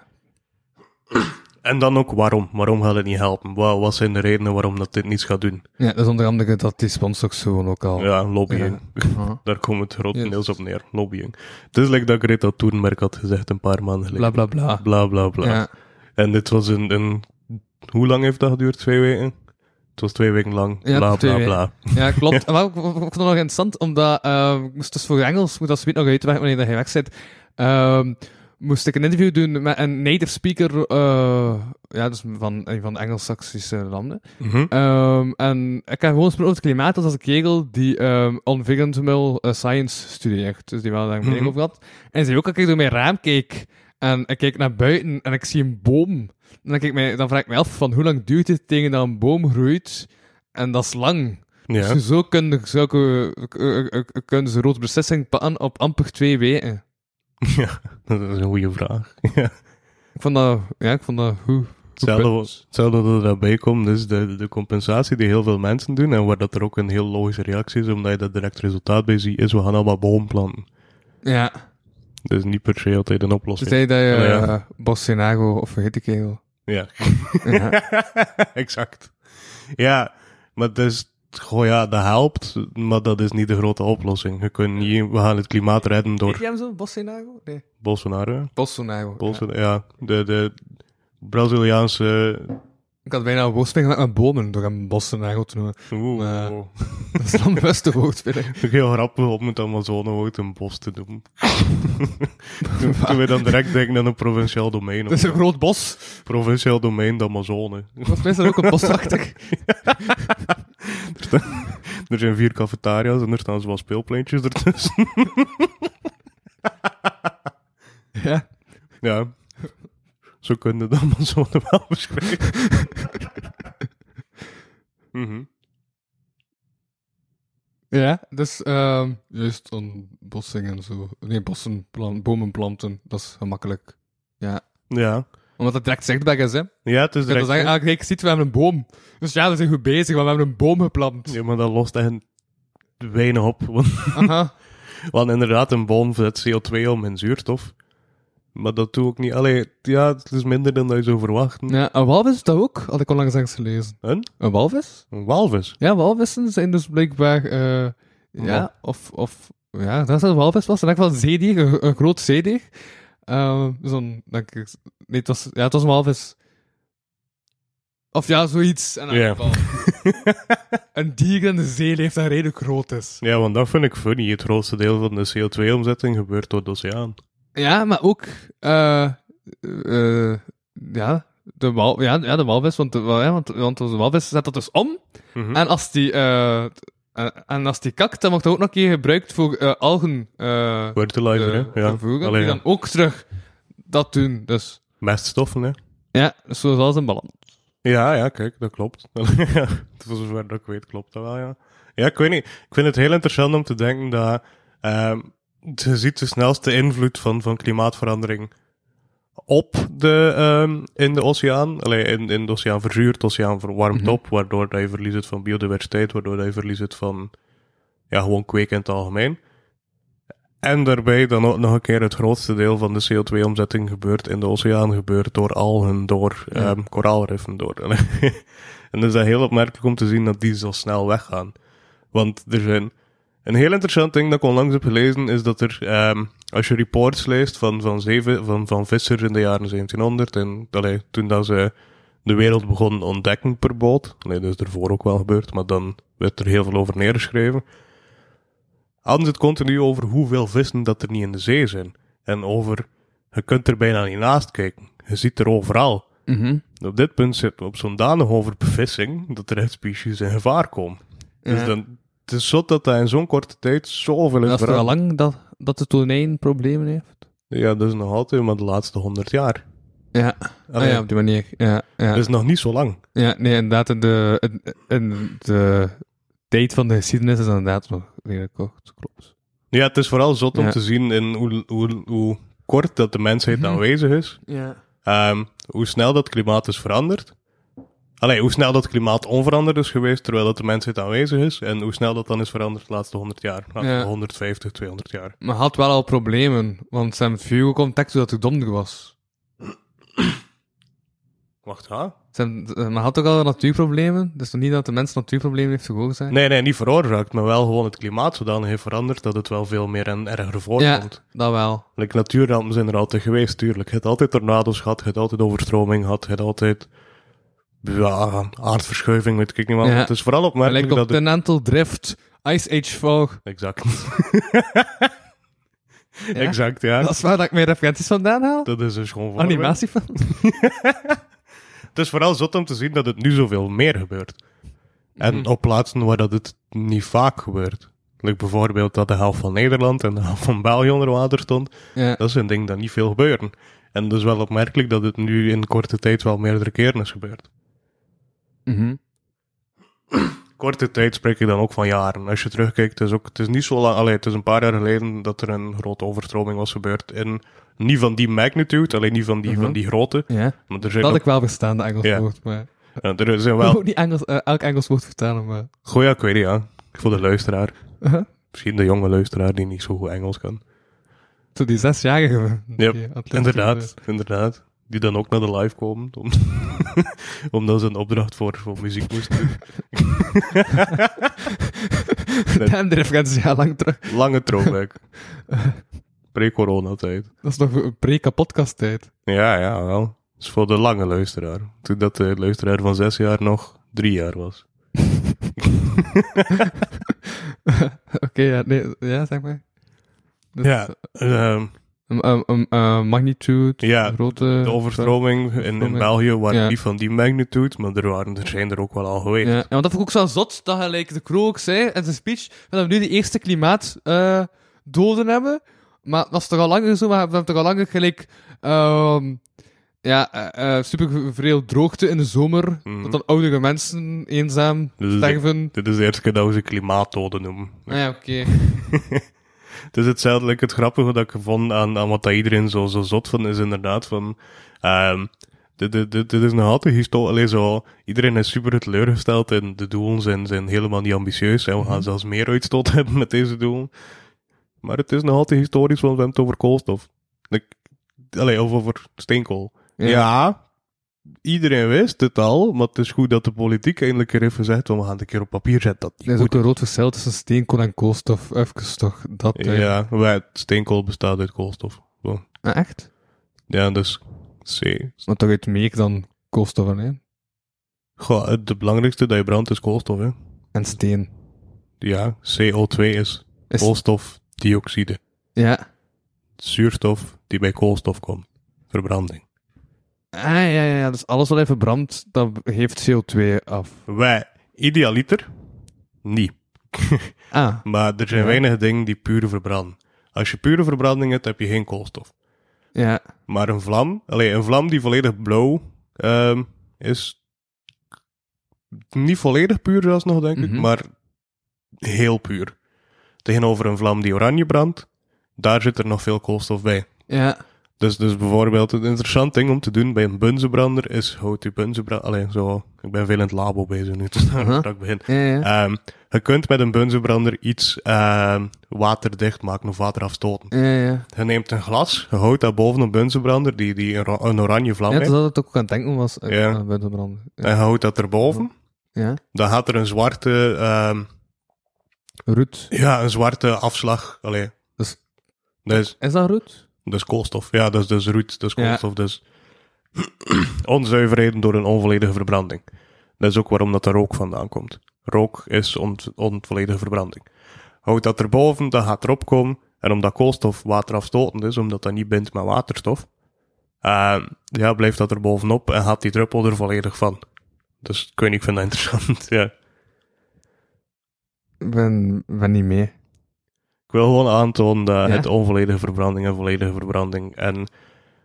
S2: En dan ook waarom? Waarom gaat het niet helpen? Wat, wat zijn de redenen waarom dat dit niets gaat doen?
S1: Ja, dat is onder andere dat die sponsors gewoon ook al...
S2: Ja, lobbying.
S1: Ja.
S2: Daar komt het grotendeels
S1: Yes.
S2: op neer, lobbying. Het is like dat Greta Thunberg had gezegd een paar maanden geleden.
S1: Bla, bla, bla.
S2: Bla, bla, bla.
S1: Ja.
S2: En dit was een, een... Hoe lang heeft dat geduurd? Twee weken? Het was twee weken lang.
S1: Ja,
S2: bla, bla, bla.
S1: Ja, klopt. Maar ik, ik, ik vond het nog interessant, omdat ik moest dus voor Engels, moet dat zoiets nog uitwerken wanneer dat je weg zit, ehm, moest ik een interview doen met een native speaker, eh, ja, dus van een van de Engels-Saxische landen.
S2: Mhm.
S1: Ehm, en ik heb gewoon gesproken over het klimaat als een kegel die um, environmental science studeert. Dus die wel daar een
S2: Mhm.
S1: over had. En zei ook dat ik door mijn raam keek en ik kijk naar buiten en ik zie een boom. En dan, kijk mij, dan vraag ik me af van hoe lang duurt het tegen dat een boom groeit? En dat is lang.
S2: Ja.
S1: Dus zo kunnen, eh, kunnen ze rood beslissing pakken op amper twee weken.
S2: ja, dat is een goede vraag. Ja.
S1: Ik vond dat, ja, ik vond dat goed.
S2: Hetzelfde, hetzelfde dat erbij komt, is de, de compensatie die heel veel mensen doen en waar dat er ook een heel logische reactie is, omdat je dat direct resultaat bij ziet, is we gaan allemaal boom planten.
S1: Ja.
S2: Is niet per se altijd een oplossing.
S1: zei dat je
S2: Ja,
S1: uh, Bossenago of vergeet de kegel.
S2: Ja,
S1: Ja.
S2: exact. Ja, maar dus, goh ja, dat helpt, maar dat is niet de grote oplossing. Je kunt niet, we gaan het klimaat redden
S1: Heet
S2: door
S1: jij hem zo? Bossenago? Nee.
S2: Bolsonaro.
S1: Bolsonaro.
S2: Bolsonaro, ja. de, de Braziliaanse...
S1: Ik had bijna een woordspeling met mijn bomen door hem Bolsonaro te noemen.
S2: Oeh,
S1: Maar- Dat is dan best een woordspeling.
S2: Heel grappig om het Amazonewoud een bos te doen. toen, toen we dan direct denken aan een provinciaal domein.
S1: Dat is een groot bos.
S2: Provinciaal domein de Amazone.
S1: Volgens mij is dat ook een bosachtig.
S2: Er zijn vier cafetaria's en er staan zowel speelpleintjes ertussen.
S1: ja.
S2: ja. Zo kunnen de Amazone wel beschrijven. Mhm.
S1: Ja, dus ehm juist dan bossing en zo. Nee, bossen, plan, bomen planten, dat is gemakkelijk. Ja.
S2: Ja.
S1: Omdat het direct zichtbaar is, hè.
S2: Ja, het is direct...
S1: zeggen, ah, kijk, ziet, we hebben een boom. Dus ja, we zijn goed bezig, want we hebben een boom geplant.
S2: Ja, maar dat lost echt weinig op. Want,
S1: Aha.
S2: want inderdaad, een boom zet CO2 om in zuurstof. Maar dat doe ik niet. Allee, ja, het is minder dan dat je zou verwachten.
S1: Ja, een walvis is dat ook, had ik onlangs eens gelezen.
S2: Een?
S1: Een walvis?
S2: Een walvis.
S1: Ja, walvissen zijn dus blijkbaar, eh, ja,
S2: Ja.
S1: of, of, ja, dat is een walvis was. In elk geval een zeedier, een, een groot zeedier. Eh, Zo'n, denk ik, nee, het was, ja, het was een walvis. Of ja, zoiets. Elk
S2: Ja.
S1: een dier in de zee leeft dat redelijk groot is.
S2: Ja, want dat vind ik funny. Het grootste deel van de CO2-omzetting gebeurt door de oceaan.
S1: Ja, maar ook, eh, eh, ja, de, wal, ja, ja, de walvis, want de, ja, want, want de walvis zet dat dus om.
S2: Mhm.
S1: En als die, eh, En, en als die kakt, dan wordt dat ook nog een keer gebruikt voor eh, algen uh,
S2: Fertilizer, hè? Ja. Allee,
S1: die
S2: ja.
S1: dan ook terug dat doen. Dus
S2: Meststoffen, hè?
S1: ja, zo is alles in balans.
S2: Ja, ja, kijk, dat klopt. Voor zover dat ik weet, klopt dat wel, ja. Ja, ik weet niet. Ik vind het heel interessant om te denken dat ehm je ziet de snelste invloed van, van klimaatverandering op de, ehm, in de oceaan. Allee, in, in de oceaan verzuurt, de oceaan verwarmt
S1: Mhm.
S2: op, waardoor dat je verlies hebt van biodiversiteit, waardoor dat je verlies hebt van, ja, gewoon kweken in het algemeen. En daarbij dan ook nog een keer het grootste deel van de CO2-omzetting gebeurt in de oceaan, gebeurt door algen, door
S1: Ja.
S2: ehm, koraalriffen, door. en dus is dat heel opmerkelijk om te zien dat die zo snel weggaan. Want er zijn... Een heel interessant ding dat ik onlangs heb gelezen is dat er, ehm, als je reports leest van, van, zeven, van, van vissers in de jaren 1700, en allee, toen dat ze de wereld begonnen ontdekken per boot, nee, dat is ervoor ook wel gebeurd, maar dan werd er heel veel over neergeschreven, hadden ze het continu over hoeveel vissen dat er niet in de zee zijn. En over, je kunt er bijna niet naast kijken. Je ziet er overal.
S1: Mhm.
S2: Op dit punt zitten we op zo'n danig overbevissing dat er echt species in gevaar komen. Dus dan, het is zot dat dat in zo'n korte tijd zoveel is
S1: Dat is toch al lang dat, dat de tonijn problemen heeft?
S2: Ja, dat is nog altijd maar de laatste honderd jaar.
S1: Ja. Ah, ja, op die manier. Ja, ja.
S2: Dat is nog niet zo lang.
S1: ja nee, inderdaad, in de, in, in de tijd van de geschiedenis is dat inderdaad nog redelijk kort. Klopt.
S2: Ja, het is vooral zot om
S1: Ja.
S2: te zien in hoe, hoe, hoe kort dat de mensheid
S1: Mhm.
S2: aanwezig is.
S1: Ja.
S2: Ehm, hoe snel dat klimaat is veranderd. Allee, hoe snel dat klimaat onveranderd is geweest terwijl dat de mensheid aanwezig is. En hoe snel dat dan is veranderd de laatste 100 jaar. Nou,
S1: Ja.
S2: 150, 200 jaar.
S1: Maar had wel al problemen, want het vuur ontdekt toen dat het donder was.
S2: Wacht, ha?
S1: Eh, maar had ook al natuurproblemen, dus niet dat de mens natuurproblemen heeft veroorzaakt.
S2: Nee, nee, niet veroorzaakt, maar wel gewoon het klimaat zodanig heeft veranderd dat het wel veel meer en erger
S1: ja,
S2: voorkomt.
S1: dat wel.
S2: Like, natuurrampen zijn er altijd geweest, tuurlijk. Je hebt altijd tornado's gehad, je hebt altijd overstroming gehad, je hebt altijd ja, aardverschuiving, weet ik niet wat.
S1: Ja.
S2: Het is vooral opmerkelijk
S1: op
S2: dat het...
S1: Continental Drift, Ice Age 4.
S2: Exact.
S1: Ja?
S2: exact, ja.
S1: Dat is waar dat ik mijn referenties vandaan haal.
S2: Dat is dus gewoon.
S1: Animatiefilm.
S2: Het is vooral zot om te zien dat het nu zoveel meer gebeurt. En
S1: Mhm.
S2: op plaatsen waar dat het niet vaak gebeurt. Like bijvoorbeeld dat de helft van Nederland en de helft van België onder water stond.
S1: Ja.
S2: Dat is een ding dat niet veel gebeuren. En het is wel opmerkelijk dat het nu in korte tijd wel meerdere keren is gebeurd.
S1: Mhm.
S2: Korte tijd spreek ik dan ook van jaren. Als je terugkijkt, het is, ook, het is niet zo lang... Allee, het is een paar jaar geleden dat er een grote overstroming was gebeurd. In, niet van die magnitude, alleen niet van die,
S1: Mhm.
S2: van die grootte.
S1: ja.
S2: Maar er zijn,
S1: Dat
S2: ook-
S1: ik wel verstaan, de Engels
S2: Ja.
S1: woord. Maar...
S2: ja, er zijn wel...
S1: niet Engels, eh, elk Engels woord vertalen, maar...
S2: Goeie, ik weet niet, ja. Voor de luisteraar.
S1: Uh-huh.
S2: Misschien de jonge luisteraar die niet zo goed Engels kan.
S1: Zo die zesjarige.
S2: Yep,
S1: die atleet-
S2: Inderdaad, inderdaad. Die dan ook naar de live komen. Om, omdat ze een opdracht voor, voor muziek moesten doen.
S1: En de referentie ja lang terug.
S2: Lange throwback. Pre-corona-tijd.
S1: Dat is nog een pre-kapodcast tijd.
S2: Ja, ja, wel. Dat is voor de lange luisteraar. Toen dat de luisteraar van zes jaar nog drie jaar was.
S1: Oké, ja, nee, ja, zeg maar. Dus,
S2: Ja, ehm,
S1: Um, um, um, uh, magnitude,
S2: Ja,
S1: grote...
S2: de overstroming in, in. België waren
S1: Ja.
S2: niet van die magnitude, maar er, waren, er zijn er ook wel al geweest.
S1: Ja, en want dat vond ik ook zo zot, dat like, de Kroo ook zei in zijn speech, dat we nu de eerste klimaatdoden doden hebben. Maar dat is toch al langer zo, maar we hebben toch al langer gelijk... ehm ja, eh, eh, super veel droogte in de zomer.
S2: Mhm.
S1: Dat dan oudere mensen eenzaam
S2: Dus
S1: sterven.
S2: Dit is de eerste keer dat we ze klimaatdoden noemen.
S1: Ah ja, oké.
S2: Het is hetzelfde, like, het grappige dat ik vond aan, aan wat dat iedereen zo, zo zot van is inderdaad van... ehm dit, dit, dit, dit is nog altijd historisch. zo, iedereen is super teleurgesteld en de doelen zijn, zijn helemaal niet ambitieus. En we gaan
S1: Mhm.
S2: zelfs meer uitstoot hebben met deze doelen. Maar het is nog altijd historisch, want we hebben het over koolstof. Allee, of over steenkool. Ja. Iedereen wist het al, maar het is goed dat de politiek eindelijk er gezegd, want we gaan het een keer op papier zetten dat
S1: Er is ook een groot verschil tussen steenkool en koolstof. Even toch, dat... eh.
S2: Ja, wij, steenkool bestaat uit koolstof. Zo.
S1: Ah, echt?
S2: Ja, dus C.
S1: Maar toch uit meer dan koolstof alleen.
S2: Goh, het belangrijkste dat je brandt is koolstof, hè.
S1: En steen.
S2: Ja, CO2 is
S1: Is...
S2: koolstofdioxide.
S1: Ja.
S2: Zuurstof die bij koolstof komt. Verbranding.
S1: Ah, ja, ja, ja. Dus alles wat even brandt, dat geeft CO2 af.
S2: Wij, idealiter, niet.
S1: Ah,
S2: Maar er zijn
S1: Ja.
S2: weinig dingen die puur verbranden. Als je pure verbranding hebt, heb je geen koolstof.
S1: ja.
S2: Maar een vlam, alleen een vlam die volledig blauw ehm, is, niet volledig puur zelfs nog, denk ik,
S1: Mhm.
S2: maar heel puur. Tegenover een vlam die oranje brandt, daar zit er nog veel koolstof bij.
S1: Ja.
S2: Dus, dus bijvoorbeeld, een interessant ding om te doen bij een bunzenbrander is, houd je bunzenbrander, alleen zo, ik ben veel in het labo bezig nu, dus ik begin.
S1: Ja, ja.
S2: Ehm, je kunt met een bunzenbrander iets ehm, waterdicht maken of water afstoten.
S1: ja, ja.
S2: Je neemt een glas, je houdt dat boven een bunzenbrander die, die een, een oranje vlam
S1: Ja,
S2: heeft.
S1: dat had ik ook aan het denken was. eh,
S2: Ja.
S1: aan buiten branden.
S2: En
S1: Ja.
S2: je houdt dat erboven.
S1: ja.
S2: Dan gaat er een zwarte, ehm,
S1: Roet.
S2: ja, een zwarte afslag. Allee,
S1: Dus,
S2: dat is,
S1: is dat roet?
S2: Dat is koolstof. Ja, dat is dus roet, dat
S1: Ja.
S2: koolstof. Dus onzuiverheden door een onvolledige verbranding. Dat is ook waarom dat er rook vandaan komt. Rook is on, onvolledige verbranding. Houd dat erboven, dan gaat erop komen. En omdat koolstof waterafstotend is, omdat dat niet bindt met waterstof, ehm, ja, blijft dat er bovenop en gaat die druppel er volledig van. Dus ik weet niet, ik vind dat interessant. ja.
S1: Ik ben, ben niet mee.
S2: Ik wil gewoon aantonen dat
S1: Ja.
S2: het onvolledige verbranding en volledige verbranding. En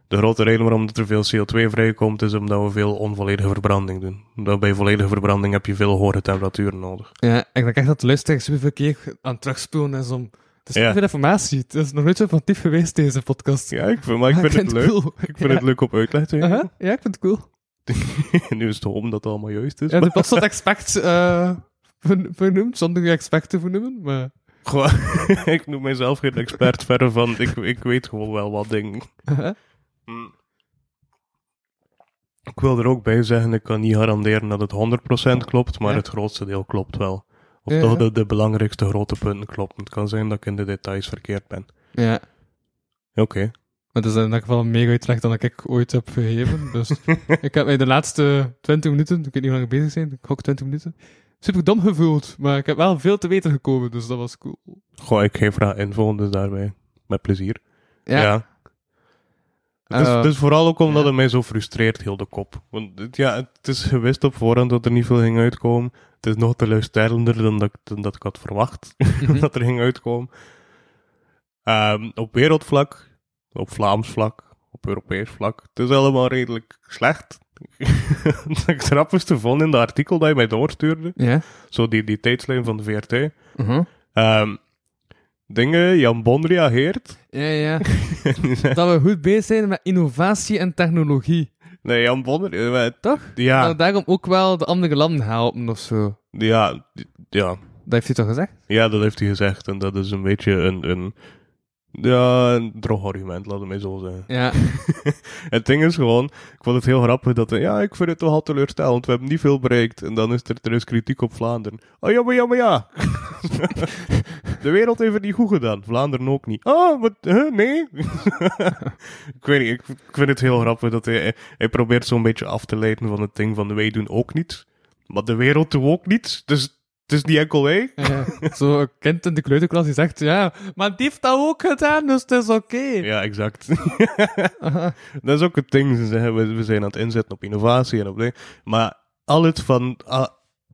S2: de grote reden waarom er veel CO2 vrijkomt, is omdat we veel onvolledige verbranding doen. Omdat bij volledige verbranding heb je veel hogere temperaturen nodig.
S1: Ja, ik denk echt dat de luisteraar superveel keer aan het terugspoelen is om... Het is
S2: Ja.
S1: veel informatie. Het is nog nooit zo informatief geweest, deze podcast.
S2: Ja, ik vind, maar ik vind het leuk.
S1: cool.
S2: Ik vind het leuk op uitleg te geven.
S1: Aha, ja, ik vind het cool.
S2: nu is het hopen dat het allemaal juist is.
S1: Ja, de pas dat expect eh, ver- vernoemd, zonder je expect te vernoemen, maar...
S2: Gewoon, ik noem mijzelf geen expert verder van, ik, ik weet gewoon wel wat dingen. Mm. Ik wil er ook bij zeggen, ik kan niet garanderen dat het 100% klopt, maar
S1: Ja.
S2: het grootste deel klopt wel. Of
S1: Ja,
S2: toch de, de belangrijkste grote punten kloppen. Het kan zijn dat ik in de details verkeerd ben.
S1: Ja,
S2: Oké.
S1: maar dat is in elk geval een mega uitleg dan ik ooit heb gegeven. Dus ik heb mij de laatste 20 minuten, ik weet niet hoe lang we bezig zijn, ik gok 20 minuten, super dom gevoeld. Maar ik heb wel veel te weten gekomen, dus dat was cool.
S2: Goh, ik geef graag info, dus daarbij. Met plezier.
S1: Ja,
S2: Ja. Het is,
S1: Eh,
S2: het is vooral ook omdat
S1: ja.
S2: het mij zo frustreert, heel de kop. Want het- ja, het is gewist op voorhand dat er niet veel ging uitkomen. Het is nog teleurstellender dan dat, dan dat ik had verwacht
S1: Mhm.
S2: dat er ging uitkomen. Ehm, op wereldvlak, op Vlaams vlak, op Europees vlak. Het is allemaal redelijk slecht. het grappigste vond in de artikel dat je mij doorstuurde,
S1: Ja.
S2: zo die, die tijdslijn van de VRT.
S1: Mhm.
S2: Ehm, dingen, Jan Bon reageert.
S1: Ja, ja. dat we goed bezig zijn met innovatie en technologie.
S2: nee, Jan Bon, eh,
S1: Toch?
S2: ja,
S1: Dat daarom ook wel de andere landen helpen of zo.
S2: Ja, ja,
S1: Dat heeft hij toch gezegd?
S2: ja, dat heeft hij gezegd. En dat is een beetje een, een, ja, een droog argument, laat het mij zo zeggen.
S1: Ja.
S2: Het ding is gewoon, ik vond het heel grappig dat, ja, ik vind het toch al teleurstellend, we hebben niet veel bereikt. En dan is er, er is kritiek op Vlaanderen. Oh ja, maar ja, maar ja. De wereld heeft het niet goed gedaan, Vlaanderen ook niet. Ah, wat, huh, nee? ik weet niet, ik, ik vind het heel grappig dat hij, hij probeert zo'n beetje af te leiden van het ding van wij doen ook niets. Maar de wereld doet ook niets, dus het is niet enkel wij.
S1: ja. Zo een kind in de kleuterklas die zegt, ja, maar die heeft dat ook gedaan, dus het is oké.
S2: Ja, exact. Dat is ook het ding. Ze zeggen, we, we zijn aan het inzetten op innovatie en op dingen. Maar al het van,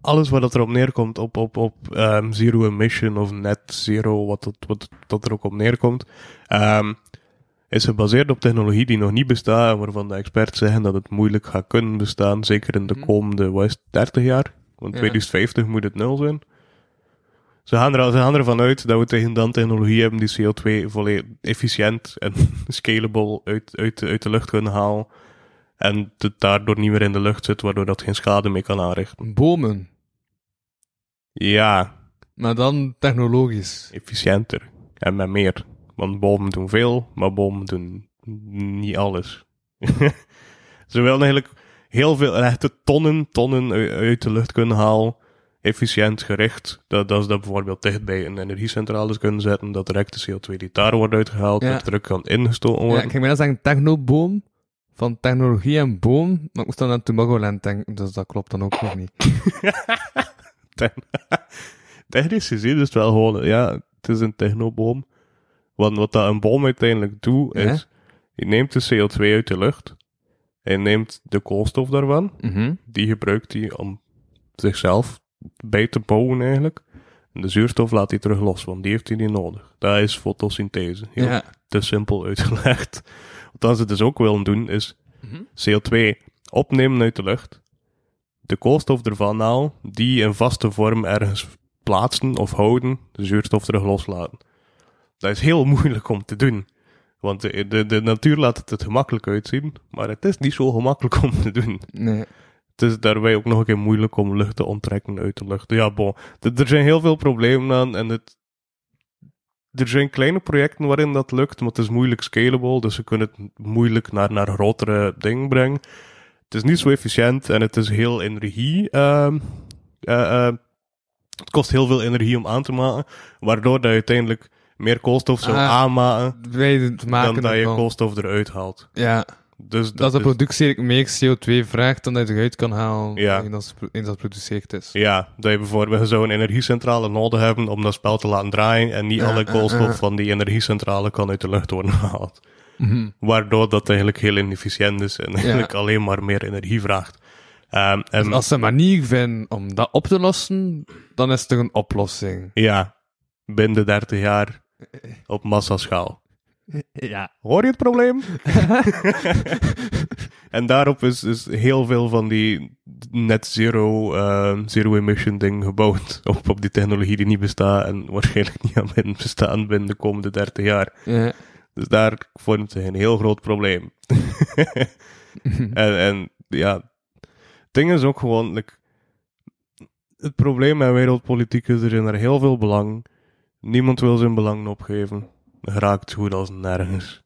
S2: alles wat dat erop neerkomt, op, op, op ehm, zero emission of net zero, wat, wat dat er ook op neerkomt, ehm, is gebaseerd op technologie die nog niet bestaat en waarvan de experts zeggen dat het moeilijk gaat kunnen bestaan, zeker in de
S1: Mhm.
S2: komende, wat is het, 30 jaar? Want
S1: Ja.
S2: 2050 moet het nul zijn. Ze gaan, er, ze gaan ervan uit dat we tegen dan technologie hebben die CO2 volledig efficiënt en scalable uit, uit, uit de lucht kunnen halen. En het daardoor niet meer in de lucht zit, waardoor dat geen schade mee kan aanrichten.
S1: Bomen.
S2: Ja,
S1: Maar dan technologisch.
S2: efficiënter. En met meer. Want bomen doen veel, maar bomen doen niet alles. Ze willen eigenlijk heel veel, echte tonnen, tonnen uit de lucht kunnen halen. Efficiënt gericht. Dat, dat is dat bijvoorbeeld dicht bij een energiecentrale kunnen zetten. Dat direct de CO2 die daar wordt uitgehaald,
S1: Ja.
S2: druk kan ingestoken
S1: Ja,
S2: worden.
S1: ik ging bijna zeggen technoboom. Van technologie en boom. Maar ik moest dan aan Tomorrowland denken, dus dat klopt dan ook nog niet.
S2: Technisch gezien is het wel gewoon, ja, het is een technoboom. Want wat dat een boom uiteindelijk doet,
S1: Ja.
S2: is, je neemt de CO2 uit de lucht. Hij neemt de koolstof daarvan.
S1: Mhm.
S2: Die gebruikt hij om zichzelf bij te bouwen eigenlijk. En de zuurstof laat hij terug los, want die heeft hij niet nodig. Dat is fotosynthese. Heel
S1: Ja.
S2: te simpel uitgelegd. Wat ze dus ook willen doen, is
S1: Mhm.
S2: CO2 opnemen uit de lucht, de koolstof ervan halen, die in vaste vorm ergens plaatsen of houden, de zuurstof terug loslaten. Dat is heel moeilijk om te doen. Want de, de, de natuur laat het er gemakkelijk uitzien, maar het is niet zo gemakkelijk om te doen.
S1: Nee.
S2: Het is daarbij ook nog een keer moeilijk om lucht te onttrekken uit de lucht. Ja, bon. Er zijn heel veel problemen aan en het... Er zijn kleine projecten waarin dat lukt, maar het is moeilijk scalable, dus ze kunnen het moeilijk naar, naar grotere dingen brengen. Het is niet zo efficiënt en het is heel energie... ehm, eh, eh, het kost heel veel energie om aan te maken, waardoor dat uiteindelijk meer koolstof zou
S1: Ah,
S2: aanmaken
S1: maken
S2: dan dat je koolstof eruit haalt.
S1: Ja,
S2: Dus
S1: dat de productie meer CO2 vraagt dan dat je eruit kan halen
S2: Ja.
S1: eens dat geproduceerd is.
S2: Ja, dat je bijvoorbeeld zo'n energiecentrale nodig hebben om dat spel te laten draaien en niet
S1: Ja,
S2: alle
S1: ja,
S2: koolstof
S1: ja.
S2: van die energiecentrale kan uit de lucht worden gehaald.
S1: Mhm.
S2: Waardoor dat eigenlijk heel inefficiënt is en eigenlijk alleen maar meer energie vraagt. Ehm, en
S1: Dus als ze een manier vinden om dat op te lossen, dan is er een oplossing.
S2: ja, binnen 30 jaar op massaschaal.
S1: Ja.
S2: Hoor je het probleem? en daarop is, is heel veel van die net zero, eh, zero emission ding gebouwd. Op, op die technologie die niet bestaat en waarschijnlijk niet aan binnen bestaan binnen de komende 30 jaar.
S1: ja.
S2: Dus daar vormt zich een heel groot probleem. en, en ja, het ding is ook gewoon, like, het probleem met wereldpolitiek is, er zijn er heel veel belang. Niemand wil zijn belangen opgeven. Geraakt goed als nergens.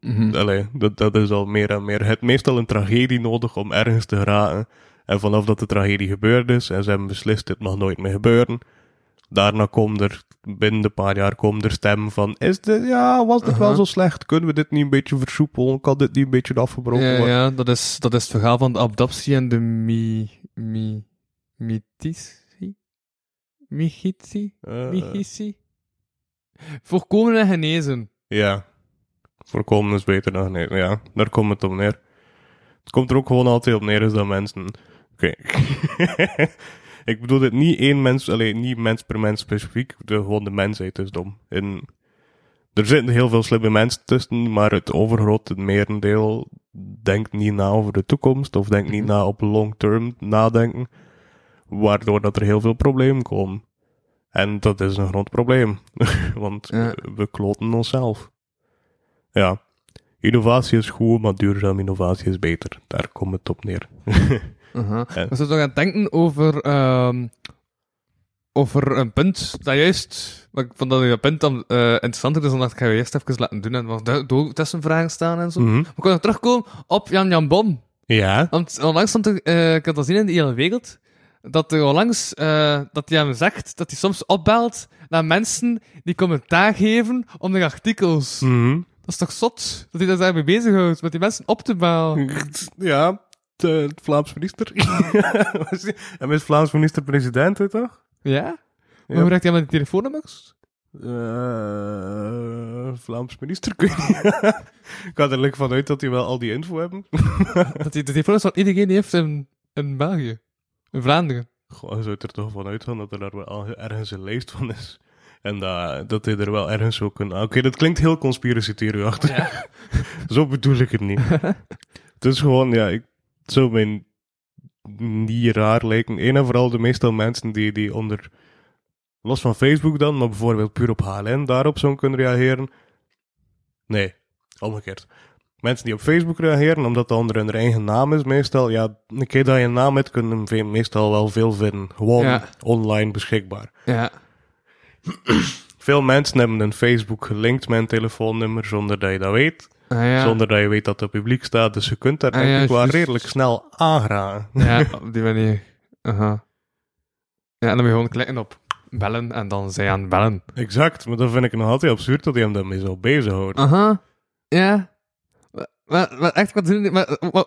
S1: Mhm.
S2: Allee, dat, dat is al meer en meer. Het meestal een tragedie nodig om ergens te geraken. En vanaf dat de tragedie gebeurd is en ze hebben beslist, dit mag nooit meer gebeuren. Daarna komt er, binnen een paar jaar, komt er stem van, is dit, ja, was dit wel zo slecht? Kunnen we dit niet een beetje versoepelen? Kan dit niet een beetje afgebroken
S1: Ja,
S2: worden?
S1: ja dat, is, dat is het verhaal van de adoptie en de mi... mi... mitici? Michitie?
S2: Eh,
S1: Michici? Voorkomen en genezen.
S2: ja. Voorkomen is beter dan nee. Ja, daar komt het op neer. Het komt er ook gewoon altijd op neer is dat mensen... Oké. ik bedoel dit niet één mens, alleen niet mens per mens specifiek. De, gewoon de mensheid is dom. En er zitten heel veel slimme mensen tussen, maar het overgrote merendeel denkt niet na over de toekomst of denkt niet
S1: Mhm.
S2: na op long term nadenken. Waardoor dat er heel veel problemen komen. En dat is een groot probleem. Want
S1: Ja.
S2: we- we kloten onszelf. Ja. Innovatie is goed, maar duurzame innovatie is beter. Daar komt het op neer.
S1: We zijn toch aan het denken over, ehm, over een punt dat juist, maar ik vond dat je punt dan eh interessanter is, dan dat ik ga je eerst even laten doen en wat tussenvragen staan en zo.
S2: Mhm.
S1: Maar ik wil nog terugkomen op Jan Jan Bon.
S2: Ja.
S1: Want onlangs stond er, eh, ik had dat zien in de hele wereld, dat er onlangs, eh, dat hij hem zegt, dat hij soms opbelt naar mensen die commentaar geven onder artikels.
S2: Mhm.
S1: Dat is toch zot? Dat hij daar daarmee bezighoudt, met die mensen op te bellen.
S2: Ja. De, het Vlaams minister. en is Vlaams minister-president, je toch?
S1: Ja? Hoe raakt hij met die telefoonnummers?
S2: Eh, Vlaams minister, ik weet niet. ik ga er like vanuit dat die wel al die info hebben.
S1: Dat hij de telefoonnummers van iedereen heeft in, in België. In Vlaanderen.
S2: Goh, je zou er toch van uitgaan dat er daar wel ergens een lijst van is. En dat, dat hij er wel ergens zou kunnen... Oké, dat klinkt heel conspiracy theorie-achtig. Zo bedoel ik het niet. het is gewoon, ja, ik, zou mij niet raar lijken. Eén en vooral de meestal mensen die, die onder... Los van Facebook dan, maar bijvoorbeeld puur op HLN daarop zouden kunnen reageren. Nee, omgekeerd. Mensen die op Facebook reageren, omdat dat onder hun eigen naam is, meestal, ja, een keer dat je een naam hebt, kunnen ve- meestal wel veel vinden. Gewoon
S1: Ja.
S2: online beschikbaar.
S1: Ja.
S2: Veel mensen hebben een Facebook gelinkt met een telefoonnummer zonder dat je dat weet.
S1: Ah, ja.
S2: Zonder dat je weet dat het publiek staat. Dus je kunt daar
S1: Ah, ja,
S2: ik wel redelijk snel aanraken.
S1: Ja, op die manier. Aha. Ja, en dan moet je gewoon klikken op bellen en dan zij aan bellen.
S2: Exact, maar dan vind ik nog altijd absurd dat hij hem daarmee zo bezighouden.
S1: Aha. Ja. Maar, maar echt, wat doen maar, maar,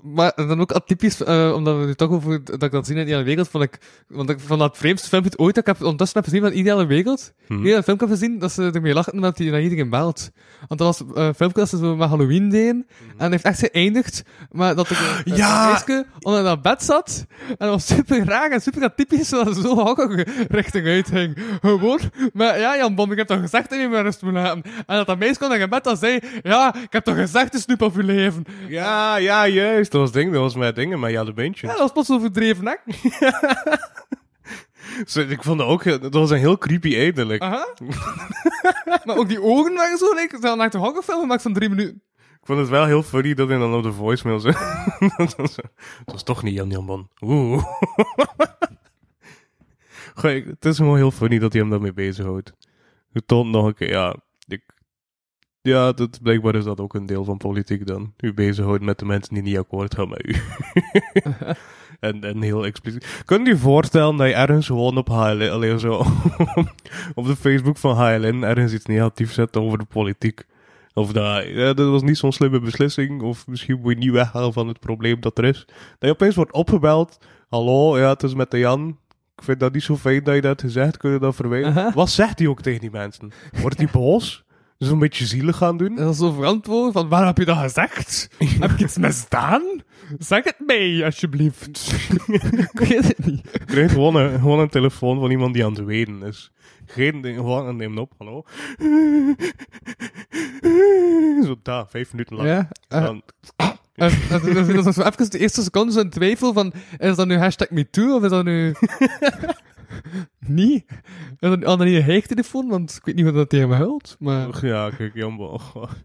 S1: maar dan ook atypisch, uh, omdat we nu toch over dat ik dat zien in Ideale Wereld, vond ik, want ik vond dat vreemdste filmpje ooit, dat ik heb ondertussen heb gezien van Ideale Wereld.
S2: Hmm.
S1: Ik heb een filmpje gezien dat ze ermee lachten dat hij naar iedereen belt. Want dat was uh, een filmpje dat ze zo met Halloween deden, en het heeft echt geëindigd, maar dat ik
S2: Ja!
S1: meisje onder dat bed zat, en dat was super raar en super atypisch, dat ze zo hokkige richting uitging. Gewoon, maar ja, Jan Bon, ik heb toch gezegd dat je me rust moet laten. En dat dat meisje naar je bed en zei, ja, ik heb toch gezegd, de of je leven.
S2: Ja, ja, juist. Dat was ding, dat was met dingen, maar ja, de
S1: Ja,
S2: beentjes.
S1: dat was pas zo verdreven?
S2: Zo, ik vond dat ook, dat was een heel creepy eindelijk.
S1: Aha. maar ook die ogen waren zo, like, ze hadden echt een horrorfilm gemaakt van drie minuten.
S2: Ik vond het wel heel funny dat hij dan op de voicemail zei. dat, was, dat was toch niet Jan Jan. Oeh. Goh, het is gewoon heel funny dat hij hem daarmee bezighoudt. Toont nog een keer, ja, ik, ja dat, blijkbaar is dat ook een deel van politiek dan. U bezighoudt met de mensen die niet akkoord gaan met u. en, en heel expliciet. Kun je je voorstellen dat je ergens gewoon op HLN, alleen zo, op de Facebook van HLN ergens iets negatiefs zet over de politiek? Of dat, ja, dat was niet zo'n slimme beslissing. Of misschien moet je niet weggaan van het probleem dat er is. Dat je opeens wordt opgebeld. Hallo, ja, het is met de Jan. Ik vind dat niet zo fijn dat je dat gezegd. Kun je dat verwijderen? Wat zegt hij ook tegen die mensen? Wordt hij boos? Een beetje zielig gaan doen?
S1: En dan zo verantwoorden van, waarom heb je dat gezegd? heb ik iets misdaan? Zeg het mij, alsjeblieft. ik weet het niet.
S2: Krijgt gewoon een, gewoon een telefoon van iemand die aan het wenen is. Geen ding, gewoon en neem op, hallo. Zo daar, vijf minuten lang.
S1: Ja, eh,
S2: Dan-
S1: En, en, en, en dat is zo even de eerste seconde zo'n twijfel van, is dat nu hashtag MeToo of is dat nu... niet? Is dat al niet een hijgtelefoon, want ik weet niet wat dat tegen me huilt, maar...
S2: Ja, kijk, jammer.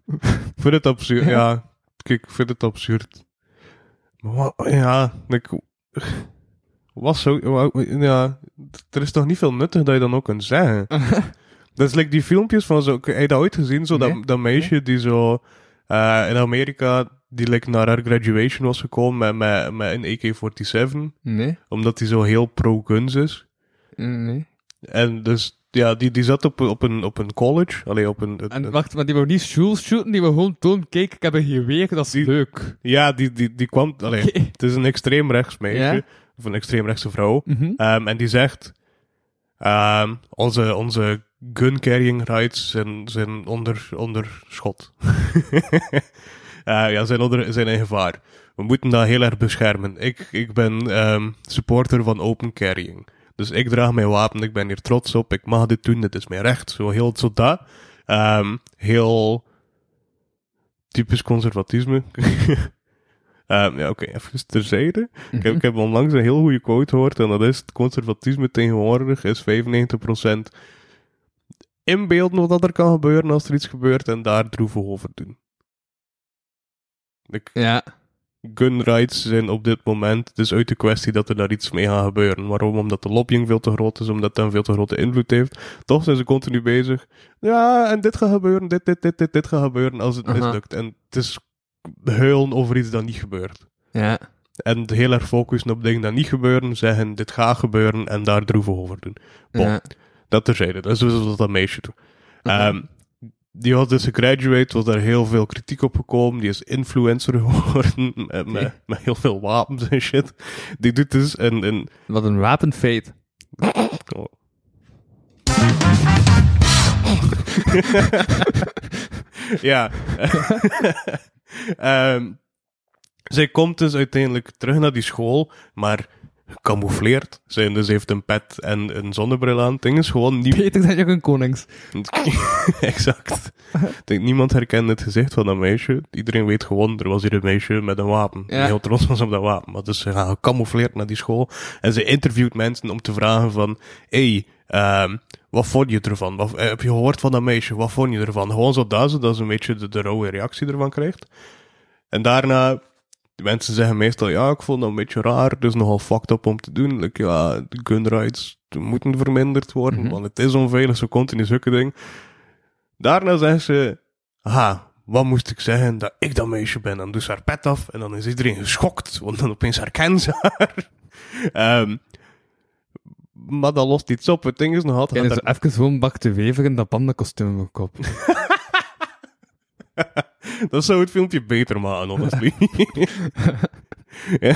S2: ik vind het absurd. Ja, kijk, ik vind het absurd. Maar ja, ik... Was zo... Ja, er is toch niet veel nuttig dat je dan ook kunt zeggen. Dat is like die filmpjes van zo... Heb je dat ooit gezien? Zo
S1: Nee.
S2: dat, dat meisje die zo... eh, in Amerika, die like, naar haar graduation was gekomen met, met, met een AK-47.
S1: Nee,
S2: Omdat die zo heel pro-guns is.
S1: Nee.
S2: En dus... Ja, die, die zat op, op, een, op een college. Allee, op een...
S1: En wacht, maar die wou niet schools shooten, die wou gewoon toon, kijk, ik heb een geweer, dat is
S2: Die-
S1: leuk.
S2: Ja, die, die, die kwam... Allee. Het is een extreem rechts meisje.
S1: Ja.
S2: Of een extreem rechtse vrouw. Ehm, en die zegt... ehm, onze, onze gun carrying rights zijn, zijn onder, onder schot. Eh, ja, zijn, onder, zijn in gevaar. We moeten dat heel erg beschermen. Ik, ik ben ehm, supporter van open carrying. Dus ik draag mijn wapen, ik ben hier trots op, ik mag dit doen, dit is mijn recht. Zo heel zo dat. Ehm, heel typisch conservatisme. Ehm, ja, oké, even terzijde. Ik heb, ik heb onlangs een heel goede quote gehoord, en dat is: conservatisme tegenwoordig is 95% inbeelden wat er kan gebeuren als er iets gebeurt en daar droevig over doen.
S1: Ja.
S2: Gun rights zijn op dit moment dus uit de kwestie dat er daar iets mee gaat gebeuren. Waarom? Omdat de lobbying veel te groot is, omdat dat een veel te grote invloed heeft. Toch zijn ze continu bezig. Ja, en dit gaat gebeuren, dit, dit, dit, dit, dit gaat gebeuren als het
S1: Aha.
S2: mislukt. En het is huilen over iets dat niet gebeurt.
S1: Ja.
S2: En heel erg focussen op dingen dat niet gebeuren, zeggen dit gaat gebeuren en daar droevig over doen. Bon.
S1: Ja.
S2: Dat terzijde, dat is dus wat dat meisje doet.
S1: Oké.
S2: Die had dus gegraduate, was daar heel veel kritiek op gekomen. Die is influencer geworden, met, met, met heel veel wapens en shit. Die doet dus een... een
S1: Wat een wapenfeit.
S2: oh. ja. Ehm, zij komt dus uiteindelijk terug naar die school, maar gecamoufleerd. Zij dus heeft een pet en een zonnebril aan. Het ding is gewoon niet
S1: Beter dan Jurgen Konings.
S2: exact. Ik denk, niemand herkende het gezicht van dat meisje. Iedereen weet gewoon, er was hier een meisje met een wapen. Die
S1: Ja.
S2: heel trots was op dat wapen. Maar dus ze gaan gecamoufleerd naar die school. En ze interviewt mensen om te vragen van... Hey, ehm, wat vond je ervan? Wat, eh, heb je gehoord van dat meisje? Wat vond je ervan? Gewoon zo dat ze, dat ze een beetje de, de rauwe reactie ervan krijgt. En daarna... De mensen zeggen meestal, ja, ik vond dat een beetje raar. Het is nogal fucked up om te doen. Like, ja, de gun rights moeten verminderd worden.
S1: Mhm.
S2: Want het is onveilig, zo continu zulke dingen. Daarna zegt ze, ha, wat moest ik zeggen dat ik dat meisje ben? Dan doet ze haar pet af en dan is iedereen geschokt, want dan opeens herkennen ze haar. Ehm, maar dat lost iets op. Het ding is nog altijd...
S1: En
S2: dat
S1: zo even gewoon bak te wever in dat pandakostuum op mijn kop.
S2: dat zou het filmpje beter maken, honestly. ja,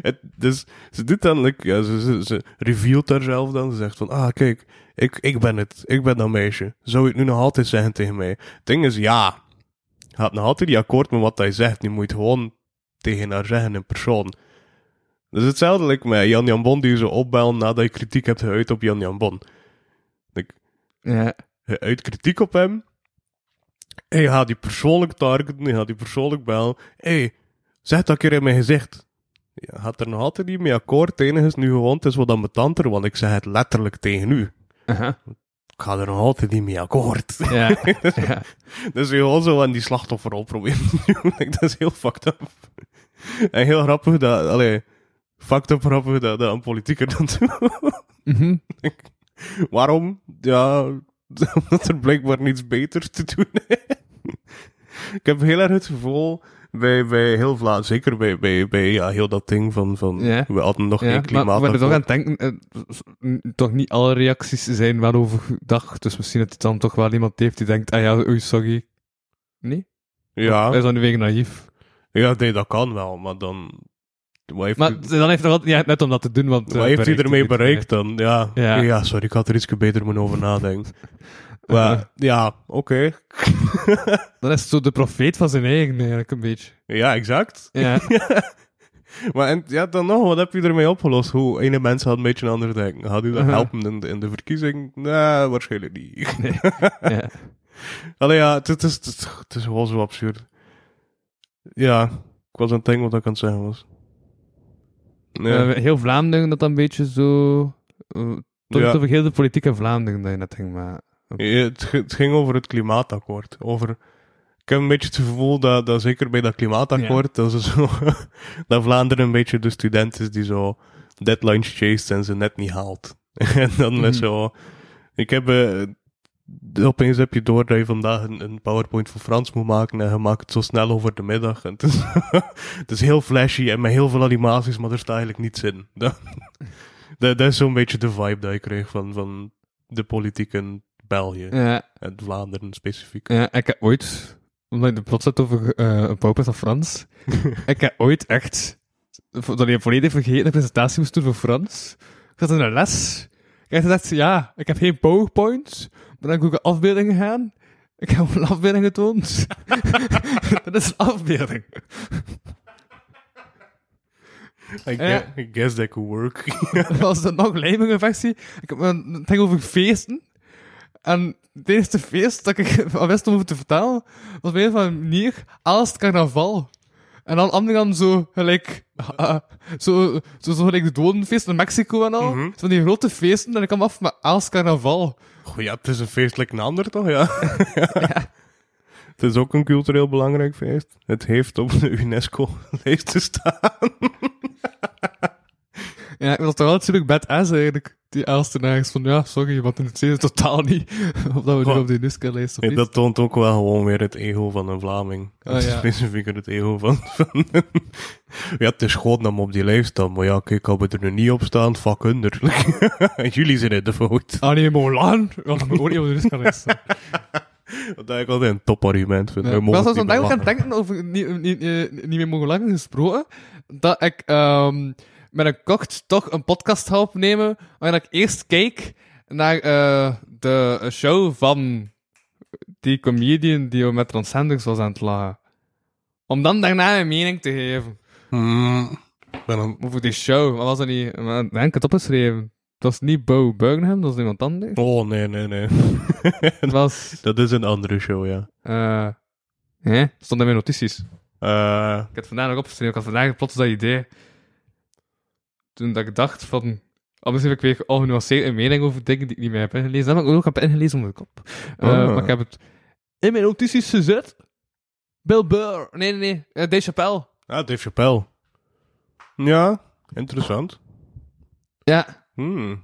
S2: het, dus ze doet dan, like, ja, ze, ze, ze revealt haarzelf dan. Ze zegt van, ah, kijk, ik, ik ben het. Ik ben dat meisje. Zou je het nu nog altijd zeggen tegen mij? Het ding is, ja. Gaat nog altijd niet akkoord met wat hij zegt. Je moet gewoon tegen haar zeggen in persoon. Dus hetzelfde like met Jan Jan Bon die zo opbellen nadat je kritiek hebt geuit op Jan Jan Bon. Like,
S1: Ja.
S2: uit kritiek op hem. En je gaat die persoonlijk targeten, gaat die persoonlijk bellen. Hé, hey, zeg dat keer in mijn gezicht. Je gaat er nog altijd niet mee akkoord. Het enige is nu gewoon, het is wat ambetanter, want ik zeg het letterlijk tegen u. Ik ga er nog altijd niet mee akkoord.
S1: Ja. ja.
S2: Dus gewoon zo aan die slachtofferrol proberen te doen. Dat is heel fucked up. En heel grappig dat, allee, fucked up grappig dat, dat een politieker dat doet.
S1: Mhm.
S2: Waarom? Ja, omdat er blijkbaar niets beters te doen is. Ik heb heel erg het gevoel bij, bij heel Vlaanderen, zeker bij, bij, bij ja, heel dat ding van, van
S1: Ja.
S2: we hadden nog
S1: Ja,
S2: geen klimaat.
S1: maar er toch aan het denken, eh, toch niet alle reacties zijn wel overdag, dus misschien dat het dan toch wel iemand heeft die denkt, ah ja, oei, sorry. Nee?
S2: ja,
S1: Hij is dan nu weer naïef.
S2: ja nee, dat kan wel, maar dan... Wat heeft,
S1: Maar dan heeft hij wel, ja, net om dat te doen, want...
S2: wat
S1: eh,
S2: heeft hij ermee bereikt dan? Ja,
S1: Ja.
S2: ja. sorry, ik had er iets beter moeten over nadenken. Maar ja, oké.
S1: Dan is het zo de profeet van zijn eigen, eigenlijk, een beetje.
S2: Ja, exact.
S1: Ja.
S2: Maar en, ja, dan nog, wat heb je ermee opgelost? Hoe ene mensen had een beetje anders denken. Had u dat
S1: Uh-huh.
S2: helpen in de, in de verkiezing? Nee, waarschijnlijk niet.
S1: ja.
S2: Allee, ja, het, het is, het, is- het is gewoon zo absurd. Ja, ik was aan het denken wat ik aan het zeggen was. Ja,
S1: Eh, heel Vlaanderen, dat dan een beetje zo... Uh, toch
S2: Ja.
S1: over heel de politieke Vlaanderen dat je net ging, maar...
S2: Ja, het, het ging over het klimaatakkoord. Over, ik heb een beetje het gevoel dat, dat zeker bij dat klimaatakkoord, dat, ze zo, dat Vlaanderen een beetje de student is die zo deadlines chased en ze net niet haalt. en dan is zo... Ik heb... opeens heb je door dat je vandaag een, een PowerPoint voor Frans moet maken en je maakt het zo snel over de middag. En het, is, het is heel flashy en met heel veel animaties, maar er staat eigenlijk niets in. Dat, dat, dat is zo'n beetje de vibe dat ik kreeg van, van de politiek in België.
S1: Ja,
S2: En Vlaanderen specifiek.
S1: ja, ik heb ooit... Omdat je de plots had over eh, een PowerPoint van Frans. ik heb ooit echt... Dat je volledig vergeten een presentatie moest doen voor Frans. Ik zat in een les. Ik gezegd, ja, ik heb geen PowerPoint. Heb ik ook een afbeelding gegaan. Ik heb een afbeelding getoond. dat is een afbeelding.
S2: I,
S1: Ja.
S2: guess, I guess that could work.
S1: Dat was de nog lijmige versie. Ik heb een, ging over feesten. En het eerste feest dat ik wist om over te vertellen, was bij een of andere manier Aalst carnaval. En dan andere dan zo gelijk, ah, zo, zo, zo gelijk de dodenfeest in Mexico en al.
S2: Mhm.
S1: Van die grote feesten, en ik kwam af met Aalst carnaval.
S2: Goh, ja, het is een feestelijk een ander toch, ja? Het is ook een cultureel belangrijk feest. Het heeft op de UNESCO-lijst te staan.
S1: Ja, ik was toch wel natuurlijk badass eigenlijk, die Aalstenaars. Van ja, sorry, want in het zin totaal niet. of dat we nu op de UNESCO-lijst of
S2: Ja,
S1: niet.
S2: dat toont ook wel gewoon weer het ego van een Vlaming.
S1: Ah, ja.
S2: Specifieker het ego van... van ja, het is gewoon dat we op die lijst staan. Maar ja, kijk, als we er nu niet op staan, fuck under. Jullie zijn in de fout.
S1: Ah nee, ook niet op de UNESCO-lijst staan.
S2: Dat ik altijd een topargument vind.
S1: Ja.
S2: We
S1: Ik
S2: mogen
S1: was
S2: het
S1: dus
S2: niet
S1: vandaag ook aan het
S2: belachen.
S1: denken over niet, niet, eh, niet meer mogen langer gesproken. Dat ik ehm, met een kocht toch een podcast ga opnemen. Waarin ik eerst kijk naar eh, de show van die comedian die met Transcenders was aan het lachen. Om dan daarna een mening te geven.
S2: Ik ben een-
S1: over die show. Wat was dat niet? Ik denk het opgeschreven. Het was niet Bo Burnham, dat was iemand anders.
S2: Oh, nee, nee, nee.
S1: Het was...
S2: dat is een andere show, ja.
S1: eh hè? stond in mijn notities.
S2: Eh,
S1: Ik heb het vandaag nog opgeschreven. Ik had vandaag plots dat idee. Toen dat ik dacht van... Anders heb ik weer ongenuanceerd een mening over dingen die ik niet meer heb ingelezen. Dat heb ik ook heb ingelezen onder de kop.
S2: Ah.
S1: Maar ik heb het in mijn notities gezet. Bill Burr. Nee, nee, nee. Uh, Dave Chappelle.
S2: ah, Dave Chappelle. Ja, interessant.
S1: Ja,
S2: Hmm.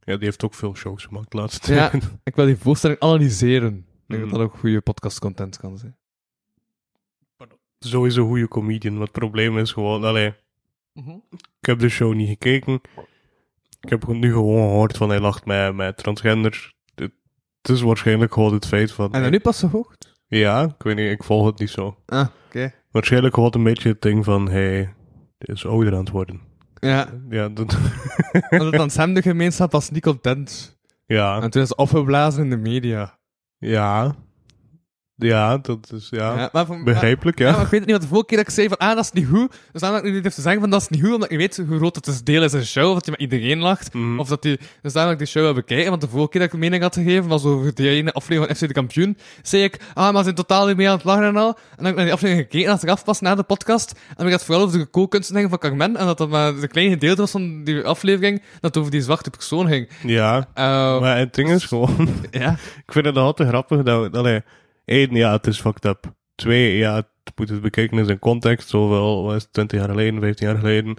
S2: Ja, die heeft ook veel shows gemaakt laatst.
S1: Ja. ik wil die voorstelling analyseren. Ik denk
S2: Mm.
S1: dat dat ook goede podcastcontent kan zijn.
S2: Sowieso een goede comedian. Maar het probleem is gewoon... Allee, ik heb de show niet gekeken. Ik heb nu gewoon gehoord van hij lacht met, met transgender. Het, het is waarschijnlijk gewoon het feit van...
S1: En dan nu pas gehoord?
S2: Ja, ik weet niet, ik volg het niet zo.
S1: Ah, oké.
S2: Waarschijnlijk gewoon een beetje het ding van, hey, dit is ouder aan het worden.
S1: Ja,
S2: Ja, dat,
S1: want dan Sam de gemeenschap was niet content.
S2: ja,
S1: En toen is het opgeblazen in de media.
S2: ja, ja, dat is, ja,
S1: maar voor,
S2: begrijpelijk,
S1: Ja,
S2: ja.
S1: maar ik weet het niet, want de vorige keer dat ik zei van, ah, dat is niet goed. Dus daarom dat ik nu niet heb te zeggen van, dat is niet goed, omdat ik weet hoe groot het is deel is een show, of dat hij met iedereen lacht.
S2: Mhm.
S1: Of dat die, dus daarom dat ik die show heb bekijken, want de vorige keer dat ik een mening had gegeven, was over die ene aflevering van FC de Kampioen, zei ik, ah, maar ze zijn totaal niet meer aan het lachen en al. En dan heb ik naar die aflevering gekeken, als ik afpas na de podcast, en ik het vooral over de kookkunsten van Carmen, en dat dat maar een klein gedeelte was van die aflevering, dat over die zwarte persoon ging.
S2: Ja,
S1: Eh,
S2: maar het ding is gewoon,
S1: ja.
S2: ik vind het altijd grappig dat, allee, één, ja, het is fucked up. Twee, ja, het moet het bekijken in zijn context, zowel, het, 20 jaar geleden, 15 jaar geleden,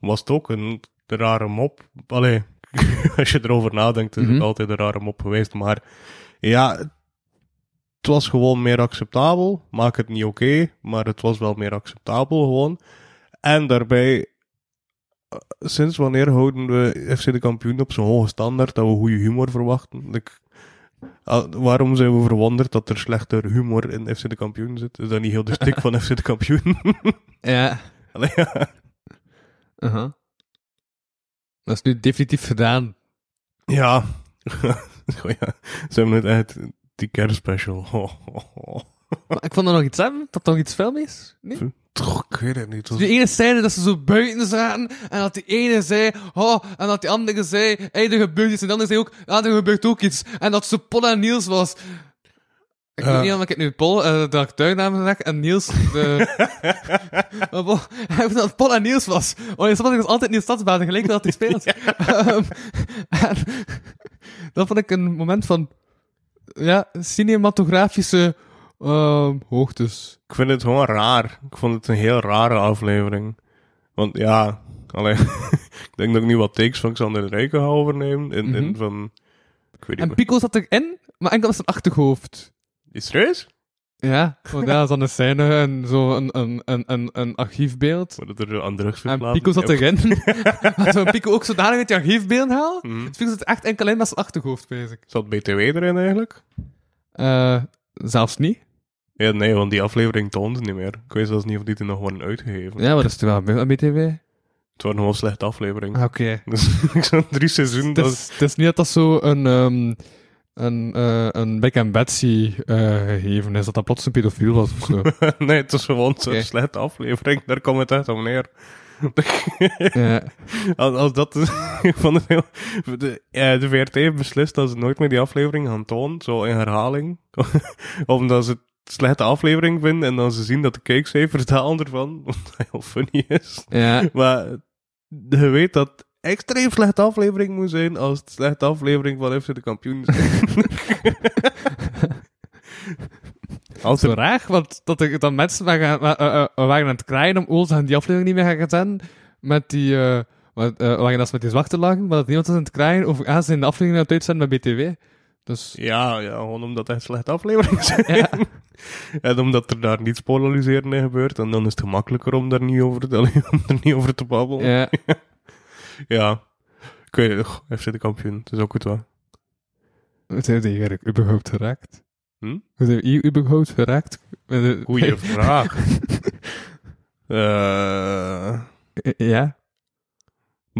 S2: was het ook een rare mop. Allee, als je erover nadenkt, is het
S1: Mhm.
S2: altijd een rare mop geweest, maar ja, het was gewoon meer acceptabel. Maak het niet oké, maar het was wel meer acceptabel gewoon. En daarbij, eh, sinds wanneer houden we FC de kampioen op zo'n hoge standaard dat we goede humor verwachten? Ik, waarom zijn we verwonderd dat er slechter humor in FC de kampioen zit? Is dat niet heel de stik van FC de kampioen?
S1: Ja.
S2: Allee, ja.
S1: Dat is nu definitief gedaan.
S2: Ja. Oh ja. Ze hebben het echt, die kerstspecial. Oh, oh, oh.
S1: Ik vond er nog iets hebben, dat toch iets film is? Nee?
S2: Toch, ik weet het niet. Was-
S1: Die ene scène dat ze zo buiten zaten en dat die ene zei, oh, en dat die andere zei, hey, er gebeurt iets. En de andere zei ook, ah, er gebeurt ook iets. En dat ze Paul en Niels was. Ik weet
S2: Ja.
S1: niet of ik het nu Paul, eh, de acteurnaam zeg, en Niels, de... hij dat het Paul en Niels was. Oh, je snapt, ik was altijd in de stadsbaden, gelijk dat hij speelt. Ehm, en dat vond ik een moment van, ja, cinematografische ehm, hoogtes.
S2: Ik vind het gewoon raar. Ik vond het een heel rare aflevering. Want ja, alleen, ik denk dat ik nu wat takes van Xander de Rijken ga overnemen. In, in
S1: Mhm.
S2: van, ik weet niet
S1: En. Pico zat erin, maar enkel zijn achterhoofd.
S2: Is het serieus?
S1: Ja, want ja, zo'n scène en zo een, een, een, een, een archiefbeeld.
S2: Maar dat er aan drugs
S1: En Pico zat erin. maar zo'n Pico ook zodanig uit je archiefbeeld haal.
S2: mhm.
S1: Het Pico zat echt enkel in met zijn achterhoofd bezig.
S2: Zat BTW erin eigenlijk?
S1: Eh, zelfs niet.
S2: Ja, nee, want die aflevering toonde niet meer. Ik weet zelfs niet of die er nog worden uitgegeven.
S1: Ja, maar dat is toch wel gebeurd met BTW?
S2: Het waren gewoon slechte afleveringen.
S1: Ah, Oké.
S2: Dus zo'n drie seizoenen.
S1: Het
S2: Dat
S1: is, het is niet dat dat zo een, ehm een, eh, een Beck en Betsy eh, gegeven is, dat dat plots een pedofiel was of zo.
S2: nee, het is gewoon zo'n
S1: Oké.
S2: slechte aflevering. Daar komt het echt op neer.
S1: ja.
S2: Als, als dat is, ik vond het heel, de, ja, de VRT heeft beslist dat ze nooit meer die aflevering gaan tonen, zo in herhaling. Omdat ze slechte aflevering vinden en dan ze zien dat de kijkcijfers dalen ervan, wat heel funny is.
S1: ja.
S2: Maar je weet dat het extreem slechte aflevering moet zijn als het slechte aflevering van FC de kampioen is. als
S1: Zo raar, want dat, er, dat mensen waren, wa- eh, eh, waren aan het krijgen om ons aan die aflevering niet meer gaan zetten. Met die, eh eh, waren dat ze met die zwarte lachen, maar dat niemand was aan het krijgen over, ah, ze zijn de aflevering aan het uitzenden met BTW. Dus,
S2: ja, ja, gewoon omdat het echt slechte afleveringen zijn.
S1: ja.
S2: En omdat er daar niets polariserend in gebeurt, en dan is het gemakkelijker om daar niet over te, om er niet over te babbelen.
S1: ja.
S2: Ja. Ik weet het, FC de kampioen, het is ook goed waar.
S1: Hoe zijn die eigenlijk überhaupt geraakt?
S2: Hm?
S1: Hoe zijn die überhaupt geraakt?
S2: Goeie vraag. Eh
S1: Ja.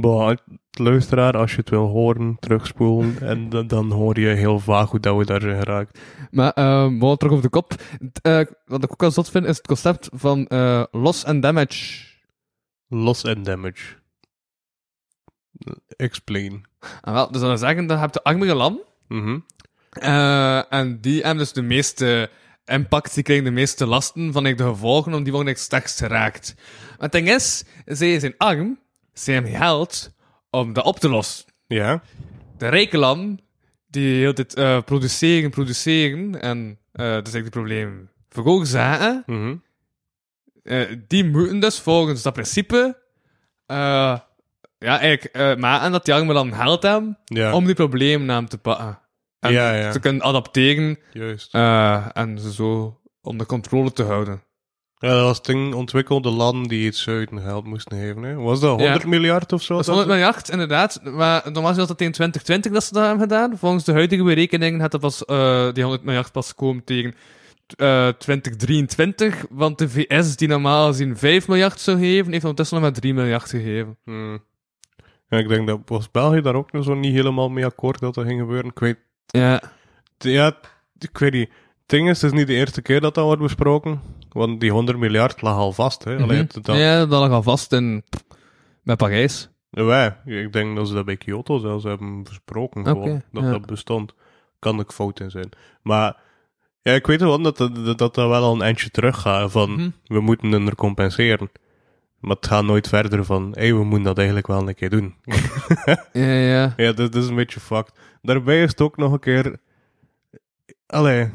S2: Bah, luisteraar, als je het wil horen, terugspoelen. En dan, dan hoor je heel vaag hoe dat we daar zijn geraakt.
S1: Maar, uh, maar terug op de kop. Eh, wat ik ook wel zot vind, is het concept van eh, loss and damage.
S2: Loss and damage. Explain.
S1: Ah, wel, dus wil zeggen, dat heb je armere land.
S2: Mhm.
S1: Eh, en die hebben dus de meeste impact, die krijgen de meeste lasten van de gevolgen, om die worden het sterkst geraakt. Maar het ding is, zij zijn arm, zij hebben geld om dat op te lossen.
S2: Ja.
S1: De rijke landen, die heel dit eh, produceren, produceren, en eh dat is eigenlijk het probleem veroorzaken,
S2: Mhm.
S1: eh, die moeten dus volgens dat principe, ja, eigenlijk, maken dat die landen geld hebben,
S2: Ja,
S1: om die problemen aan te pakken. En
S2: Ja, ja.
S1: te kunnen adapteren
S2: juist.
S1: en ze zo onder controle te houden.
S2: Ja, dat was het ding ontwikkelde landen die het zuiden geld moesten geven. Hè. Was dat 100 miljard of zo?
S1: Dat is
S2: dat
S1: 100 miljard, inderdaad. Maar normaal is dat tegen 2020 dat ze dat hebben gedaan. Volgens de huidige berekeningen had dat pas, eh, die 100 miljard pas komen tegen eh 2023, want de VS, die normaal gezien 5 miljard zou geven, heeft ondertussen nog maar 3 miljard gegeven.
S2: Hmm. Ja, ik denk dat was België daar ook nog zo niet helemaal mee akkoord dat dat ging gebeuren. Ik weet,
S1: Ja.
S2: ja, ik weet niet. Het ding is, het is niet de eerste keer dat dat wordt besproken. Want die 100 miljard lag al vast. Hè. Het- dat,
S1: Ja, dat lag al vast in, met Parijs.
S2: Wij, ik denk dat ze dat bij Kyoto zelfs hebben besproken.
S1: Oké,
S2: gewoon, dat
S1: ja.
S2: dat bestond. Kan ik fout in zijn. Maar ja, ik weet wel dat dat, dat, wel al een eindje terug gaat. Van
S1: Mhm.
S2: we moeten het er compenseren. Maar het gaat nooit verder van, hé, we moeten dat eigenlijk wel een keer doen.
S1: Ja, ja.
S2: ja, dat, dat is een beetje fucked. Daarbij is het ook nog een keer. Allee,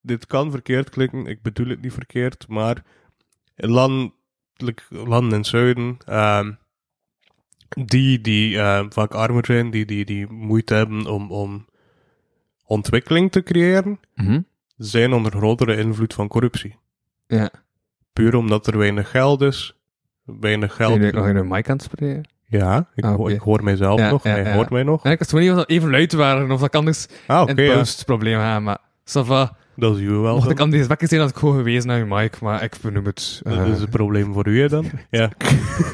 S2: dit kan verkeerd klinken, ik bedoel het niet verkeerd, maar landelijk, landen in het zuiden, ehm, die, die ehm, vaak armer zijn, die, die, die moeite hebben om, om ontwikkeling te creëren,
S1: Mhm.
S2: zijn onder grotere invloed van corruptie.
S1: Ja.
S2: Puur omdat er weinig geld is, weinig geld.
S1: jullie nog in een mic aan het spreken?
S2: Ja, ik,
S1: Ah,
S2: hoor,
S1: oké.
S2: ik hoor mijzelf
S1: Ja,
S2: nog,
S1: ja,
S2: hij
S1: ja.
S2: hoort mij nog.
S1: Ik was gewoon niet of dat even luid waren, of dat kan dus
S2: Ah,
S1: post probleem hebben, maar... Ça va.
S2: Dat is u wel.
S1: Mocht
S2: dan.
S1: ik aan deze wekker zijn, had ik gewoon gewezen naar je mic, maar ik benoem het.
S2: Dat
S1: eh,
S2: is een probleem voor u hè, dan? ja.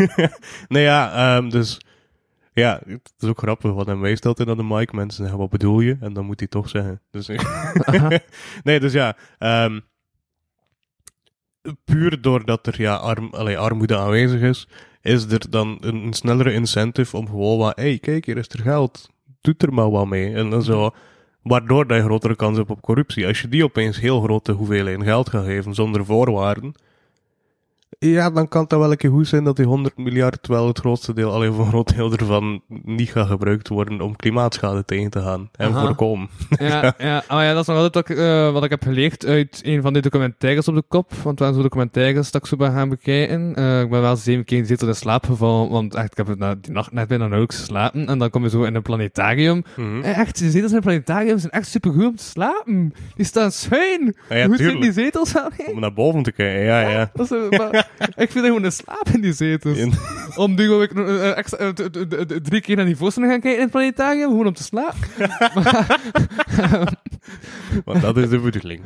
S2: nee, ja, ehm, dus... Ja, het is ook grappig, want hij mij stelt in aan de mic. Mensen zeggen, wat bedoel je? En dan moet hij toch zeggen. Dus, nee, dus ja... ehm, puur doordat er ja, arm, allee, armoede aanwezig is, is er dan een, een snellere incentive om gewoon wat... hey, kijk, hier is er geld. Doe er maar wat mee. En dan zo... Waardoor je grotere kans hebt op corruptie. Als je die opeens heel grote hoeveelheden geld gaat geven zonder voorwaarden, ja, dan kan het wel een keer goed zijn dat die 100 miljard wel het grootste deel, alleen voor een groot deel ervan, niet gaat gebruikt worden om klimaatschade tegen te gaan en
S1: Aha.
S2: voorkomen.
S1: ja, ja, maar ja, dat is nog altijd wat ik, eh, wat ik heb geleerd uit een van die documentaires op de kop. Want we hebben zo documentaires dat ik zo ben gaan bekijken. Eh, ik ben wel zeven keer in zetel in slaap gevallen, want echt, ik heb het na, die nacht net bijna nauwelijks geslapen. En dan kom je zo in een planetarium.
S2: Mhm.
S1: Eh, Echt, die zetels in een planetarium zijn echt super goed om te slapen. Die staan schuin.
S2: Ja, ja,
S1: Hoe zitten die zetels aan?
S2: Om naar boven te kijken, ja, ja.
S1: Dat is, maar ik vind gewoon een slaap in die zetels.
S2: In-
S1: Om nu ik, eh, extra, drie keer naar die voorstelling gaan kijken in het planetarium, gewoon om te slapen.
S2: Want dat is de bedoeling.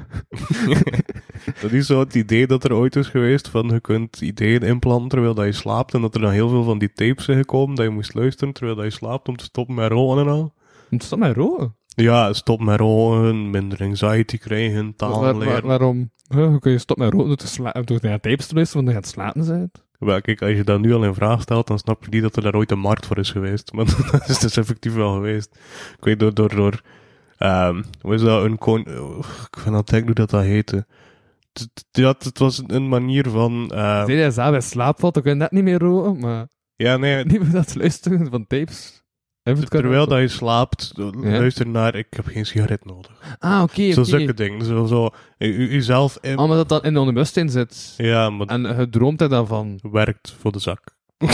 S2: dat is zo het idee dat er ooit is geweest van je kunt ideeën inplanten terwijl dat je slaapt en dat er dan heel veel van die tapes zijn gekomen dat je moest luisteren terwijl dat je slaapt om te stoppen met rollen en al.
S1: Het staat mij roken.
S2: Ja, stop met rollen, minder anxiety krijgen, taal
S1: Waar- waar-
S2: leren.
S1: waarom? Huh, hoe kun je stoppen met roken door, te sla- door naar tapes te luisteren wanneer je aan het slapen bent?
S2: Wel, kijk, als je dat nu al in vraag stelt, dan snap je niet dat er daar ooit een markt voor is geweest. Maar dat is dus effectief wel geweest. Ik weet door, door, door, ehm, hoe is dat, een kon, oh, ik vind dat denk hoe dat dat heette. Het, het- ja, het was een manier van,
S1: Zei jij zelf in slaap valt, dan kun je net niet meer roken, maar
S2: ja, nee,
S1: niet meer dat luisteren van tapes. Even het
S2: terwijl dat je slaapt, luister naar, ik heb geen sigaret nodig.
S1: Ah, oké,
S2: Zo zulke dingen, zo, zo, uzelf, in,
S1: Ah, maar dat dat in de onderbewustzijn zit.
S2: ja, maar
S1: En je droomt er dan van.
S2: werkt voor de zak.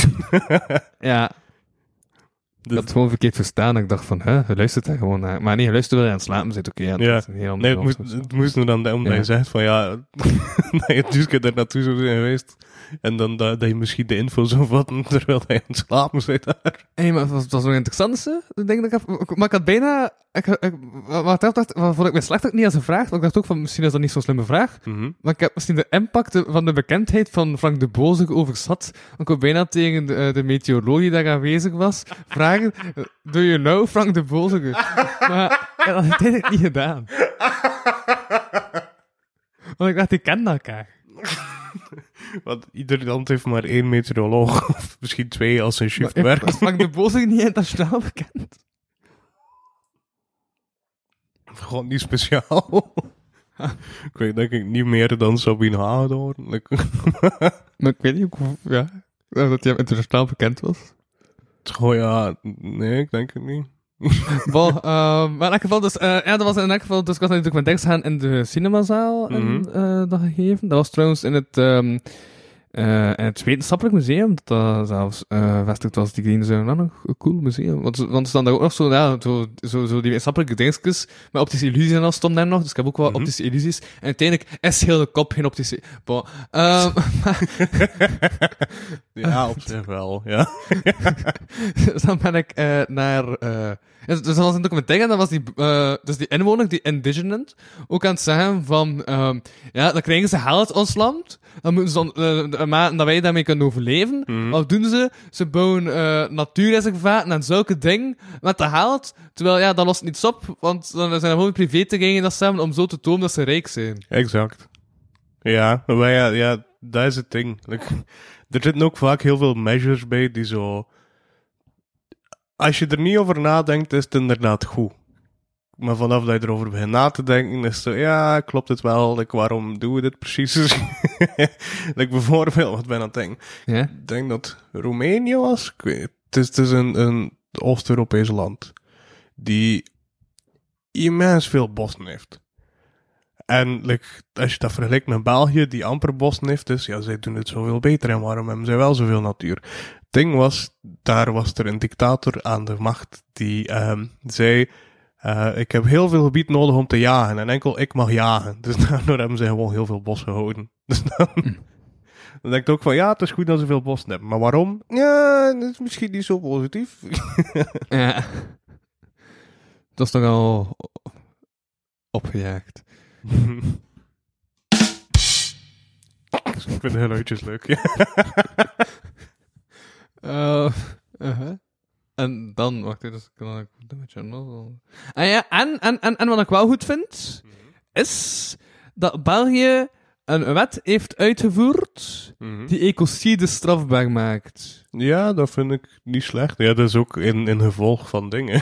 S1: Ja, ik
S2: Dus-
S1: had het gewoon verkeerd verstaan. Ik dacht van, hè, je luistert daar gewoon naar. Maar nee, je luistert wel aan het slapen zit, oké. ja,
S2: Ja.
S1: ander
S2: Nee, het moest, het moest dan, omdat
S1: Ja.
S2: je zegt van ja, dat je dus daar naartoe zou zijn geweest. En dan dat, dat je misschien de info zou vatten terwijl hij aan het slapen zit daar.
S1: Hé, maar het was, nog een interessantste. Ik denk dat ik heb, maar ik had bijna... Ik, ik, wat dacht, wat vond ik me slecht ook niet als een vraag. Want ik dacht ook van, misschien is dat niet zo'n slimme vraag. Maar ik heb misschien de impact van de bekendheid van Frank de Boze overzat. Want ik wou bijna tegen de, eh, de meteoroloog die daar aanwezig was vragen... eh, Do you know Frank de Boze? maar ja, dat heb ik niet gedaan. Want ik dacht, ik ken elkaar.
S2: Want ieder land heeft maar één meteoroloog, of misschien twee als zijn shift werkt.
S1: Was Frank de Boze niet internationaal bekend?
S2: Gewoon niet speciaal. ik weet denk ik niet meer dan Sabine Hagedorn.
S1: Maar ik weet niet hoe... Ja, dat hij internationaal bekend was.
S2: Goh, ja, nee, ik denk het niet.
S1: Bon, ehm, maar in elk geval, dus, eh, ja, dat was in elk geval, dus ik was naar die documentaires gaan in de cinemazaal en,
S2: Mhm.
S1: eh, dat gegeven. Dat was trouwens in het, ehm, eh, en het wetenschappelijk museum, dat dat zelfs eh vestigd was, die Green Zone, wel nog een cool museum. Want, want er staan daar ook nog zo, ja, zo, zo, zo die wetenschappelijke dingetjes, met optische illusies en al stond daar nog, dus ik heb ook wel
S2: Mhm.
S1: optische illusies. En uiteindelijk is heel de kop geen optische... Bon, ehm,
S2: Ja, op zich wel, ja.
S1: dus dan ben ik eh, naar... dus dat was een documentaire en dan was die, eh, dus die inwoner, die indigenant, ook aan het zeggen van... ehm, ja, dan krijgen ze geld ons land, dan moeten ze dan, maken dat wij daarmee kunnen overleven.
S2: Mhm.
S1: Wat doen ze? Ze bouwen natuurreservaten en zulke dingen met de geld. Terwijl, ja, dat lost niets op, want dan zijn er gewoon privé-terreinen dat ze hebben om zo te tonen dat ze rijk zijn.
S2: Exact. Ja, maar ja, ja, dat is het ding. Like, er zitten ook vaak heel veel measures bij die zo... Als je er niet over nadenkt, is het inderdaad goed. Maar vanaf dat je erover begint na te denken, is het zo, ja, klopt het wel? Like, waarom doen we dit precies? like, bijvoorbeeld, wat ben ik aan het denken? Ik denk dat Roemenië was. Ik weet, het is, het is een, een Oost-Europees land die immens veel bossen heeft. En like, als je dat vergelijkt met België, die amper bossen heeft, dus ja, zij doen het zoveel beter. En waarom hebben zij wel zoveel natuur? Ding was, daar was er een dictator aan de macht die ehm, zei: eh, Ik heb heel veel gebied nodig om te jagen en enkel ik mag jagen. Dus daardoor hebben zij gewoon heel veel bos gehouden. Dus dan, dan denk ik ook van ja, het is goed dat ze veel bossen hebben. Maar waarom? Ja, dat is misschien niet zo positief.
S1: Ja. Dat is toch al opgejaagd.
S2: ik vind de geluidjes leuk. Ja.
S1: Uh-huh. En dan, wacht even, dus kan ik anders. Ah ja, en, en, en, en wat ik wel goed vind, is dat België een wet heeft uitgevoerd die ecocide strafbaar maakt.
S2: Ja, dat vind ik niet slecht. Ja, dat is ook in, in gevolg van dingen.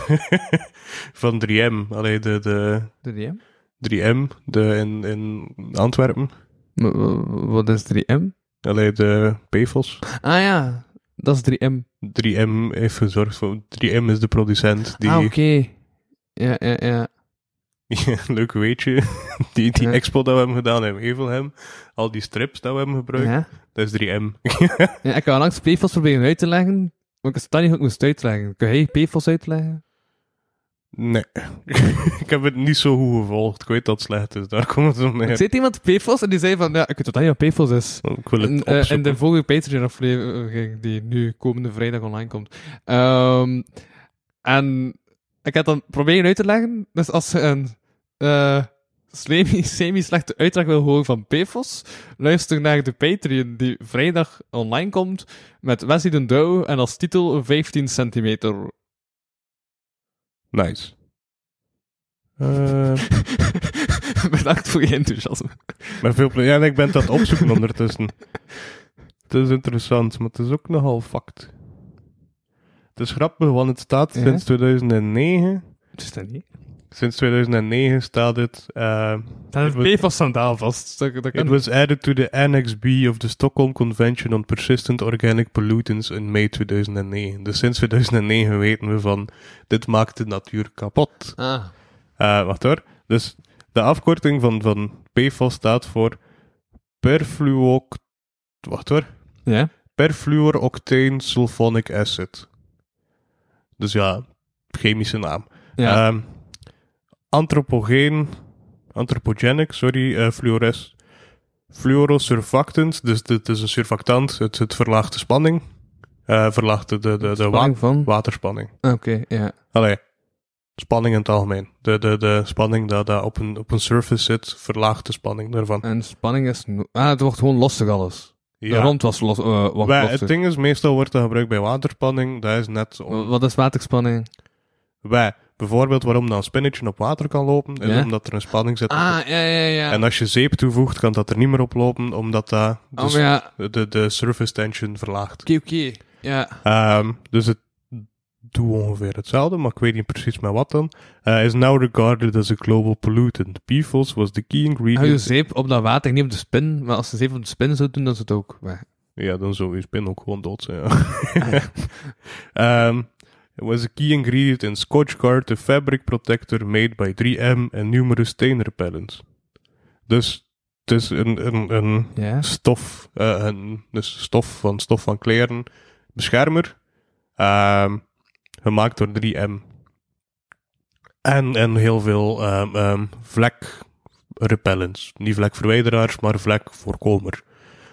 S2: van 3M. Allee, de, de
S1: De DM?
S2: 3M de, in, in Antwerpen.
S1: M- Wat is 3M?
S2: Allee, de PFOS.
S1: Ah ja, dat is 3M.
S2: 3M heeft gezorgd voor... 3M is de producent die...
S1: Ah, oké. Ja, ja, ja.
S2: leuk weetje. Die, die
S1: Ja.
S2: expo dat we hebben gedaan in Evelhem. Al die strips dat we hebben gebruikt.
S1: ja.
S2: Dat is 3M.
S1: Ja, ik al langs PFOS proberen uit te leggen, maar ik sta niet hoe ik moest uitleggen. Kun jij PFOS uitleggen?
S2: Nee. ik heb het niet zo goed gevolgd. Ik weet dat het slecht is. Daar komt het om
S1: Ik
S2: neer.
S1: zei iemand PFOS en die zei van, ja, ik weet wat PFOS is.
S2: Ik wil het
S1: En, eh, en de volgende Patreon-aflevering, die nu komende vrijdag online komt. Ehm, en ik heb dan proberen uit te leggen, dus als je een semi- semi-slechte uitleg wil horen van PFOS, luister naar de Patreon die vrijdag online komt, met Wesley de Douw en als titel 15 centimeter.
S2: Nice. Eh,
S1: Bedankt voor je enthousiasme.
S2: met veel plezier. Ja, en ik ben het aan het opzoeken ondertussen. Het is interessant, maar het is ook nogal fact. Het is grappig, want het staat
S1: Ja?
S2: sinds 2009.
S1: Is dat niet?
S2: Sinds 2009 staat het... eh,
S1: Dat
S2: It was-
S1: is PFOS sandaal vast. Dat, dat
S2: It was added to the Annex B of the Stockholm Convention on Persistent Organic Pollutants in mei 2009. Dus sinds 2009 weten we van, dit maakt de natuur kapot.
S1: Ah.
S2: Eh, wacht hoor. Dus de afkorting van, van PFOS staat voor perfluoc... Wacht hoor.
S1: Ja?
S2: Perfluoroctane sulfonic acid. Dus ja, chemische naam.
S1: Ja.
S2: Ehm, antropogeen, antropogenic, sorry, eh fluores, fluorosurfactant, dus dit is een surfactant, het, het verlaagt de spanning, eh verlaagt de, de, de,
S1: Spanning
S2: waterspanning.
S1: Oké, ja.
S2: Allee, spanning in het algemeen. De, de, de spanning dat, dat op, een, op een surface zit, verlaagt de spanning daarvan.
S1: En spanning is... Ah, het wordt gewoon lossig alles. De
S2: Ja.
S1: rond was los, eh, wat
S2: Wij- het ding is, meestal wordt dat gebruikt bij waterspanning, dat is net om,
S1: Wat is waterspanning?
S2: wij, bijvoorbeeld waarom dan een spinnetje op water kan lopen, is
S1: Ja?
S2: omdat er een spanning zit. op
S1: Ah, ja, ja, ja.
S2: En als je zeep toevoegt, kan dat er niet meer op lopen, omdat dat
S1: oh,
S2: dus
S1: maar ja.
S2: de, de surface tension verlaagt.
S1: Oké, oké. Ja.
S2: Ehm, dus het doet ongeveer hetzelfde, maar ik weet niet precies met wat dan. Uh, is now regarded as a global pollutant. PFOS was the key
S1: Hou je
S2: ingredient.
S1: zeep op dat water, niet op de spin. Maar als je zeep op de spin zou doen, dan is het ook weg.
S2: Ja, dan zou je spin ook gewoon dood zijn. Ja. Ehm, it was a key ingredient in Scotchgard, a fabric protector made by 3M and numerous stain repellents. Dus het is een, een, een stof, eh, een, dus stof van stof van kleren, beschermer, ehm, gemaakt door 3M. En, en heel veel ehm, ehm, vlek repellents. Niet vlekverwijderaars, maar vlekvoorkomer.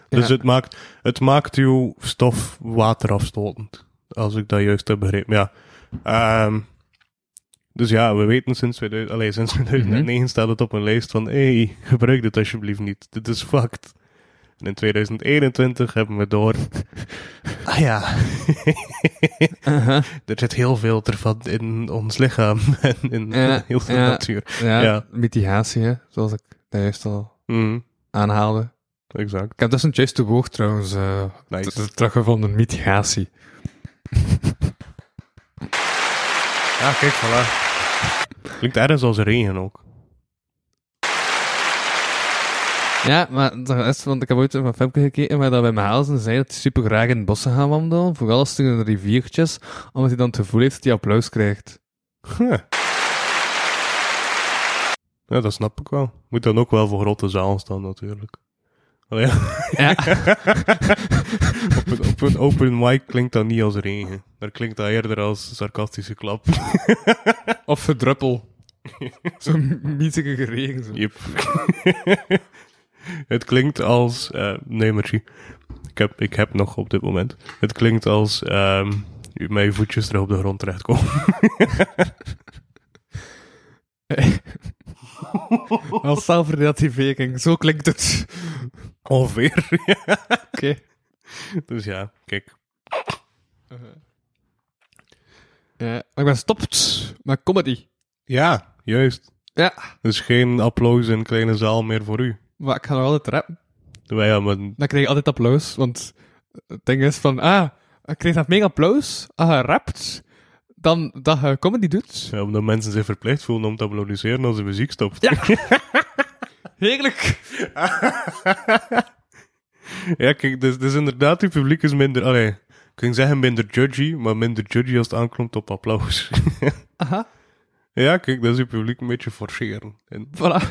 S2: Dus
S1: Ja.
S2: het, maakt, het maakt uw stof waterafstotend. Als ik dat juist heb begrepen, ja. Ehm, dus ja, we weten sinds, 2000, allee, sinds 2009 staat het op een lijst van hey, gebruik dit alsjeblieft niet. Dit is fucked. En in 2021 hebben we door... ah ja,
S1: Uh-huh.
S2: er zit heel veel ervan in ons lichaam en in
S1: Ja,
S2: heel veel
S1: ja.
S2: natuur.
S1: Ja,
S2: Ja.
S1: mitigatie, hè, zoals ik daar juist al
S2: Mhm,
S1: aanhaalde.
S2: exact.
S1: Ik heb dus een juiste woord trouwens eh
S2: Nice.
S1: teruggevonden, mitigatie.
S2: Ja, kijk, voilà. Klinkt ergens als regen ook.
S1: Ja, maar dat is, want ik heb ooit een filmpje gekeken waar dat bij Mahalsen zei dat hij super graag in bossen gaan wandelen, vooral als tegen de riviertjes, omdat hij dan het gevoel heeft dat hij applaus krijgt.
S2: Huh. Ja, dat snap ik wel. Moet dan ook wel voor grote zaal staan, natuurlijk. Allee,
S1: Ja.
S2: op, een, op een open mic klinkt dat niet als regen. Daar klinkt dat eerder als sarcastische klap.
S1: of verdruppel. Zo'n mietige regen. Zo.
S2: Yep. Het klinkt als... eh nee, merci. Ik heb, ik heb nog op dit moment. Het klinkt als... ehm u met je voetjes terug op de grond terechtkomen.
S1: Als zelfrelativering, zo klinkt het.
S2: Ongeveer.
S1: Oké.
S2: dus ja, kijk.
S1: Ja, maar ik ben stopt met comedy.
S2: Ja, juist.
S1: Ja,
S2: Dus geen applaus in kleine zaal meer voor u.
S1: maar ik ga nog altijd rappen.
S2: Wij hebben
S1: Dan krijg je altijd applaus, want het ding is van, ah, ik krijg dat mega applaus als je rapt, dan dat je comedy doet.
S2: Ja, omdat mensen zich verplicht voelen om te applaudisseren als de muziek stopt.
S1: Ja. Heerlijk.
S2: Ja, kijk, dus, dus inderdaad, uw publiek is minder... Allee, ik ging zeggen minder judgy, maar minder judgy als het aankomt op applaus.
S1: Aha,
S2: ja, kijk, dat is uw publiek een beetje forceren. En
S1: voilà.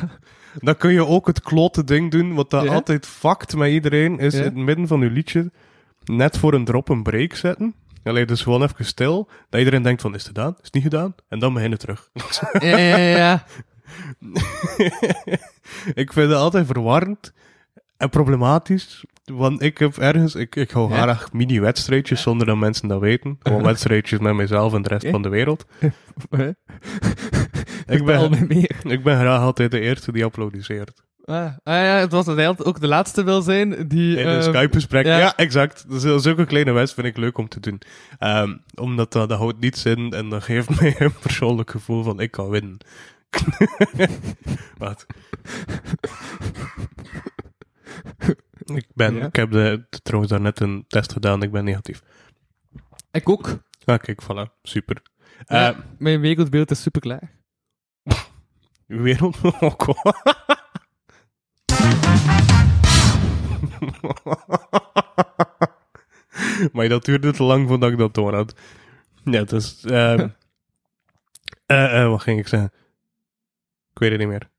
S2: dan kun je ook het klote ding doen, wat dat
S1: Ja?
S2: altijd fakt met iedereen, is
S1: Ja?
S2: in het midden van uw liedje net voor een drop een break zetten. Allee, dus gewoon even stil, dat iedereen denkt van, is het gedaan? Is het niet gedaan? En dan beginnen terug.
S1: Ja, ja, ja.
S2: ik vind het altijd verwarrend en problematisch. Want ik heb ergens, ik, ik hou
S1: Ja?
S2: graag mini-wedstrijdjes zonder dat mensen dat weten. Gewoon wedstrijdjes met mezelf en de rest van de wereld. Ik ben, ik ben graag altijd de eerste die applaudisseert.
S1: Ah, ah ja, het was altijd ook de laatste wil zijn die...
S2: In een
S1: eh,
S2: Skype-gesprek.
S1: ja.
S2: Ja. exact. Dus zulke kleine wets vind ik leuk om te doen. Ehm, omdat dat, dat houdt niets in en dat geeft mij een persoonlijk gevoel van ik kan winnen. Wat? ik, ben,
S1: Ja.
S2: ik heb de, trouwens daarnet een test gedaan, ik ben negatief.
S1: Ik ook.
S2: Ah, kijk, voilà, super.
S1: Ja,
S2: Eh,
S1: mijn wereldbeeld is super klaar.
S2: wereld wel. maar dat duurde te lang voordat ik dat door had. Ja, dus... eh, wat ging ik zeggen? Ik weet het niet meer.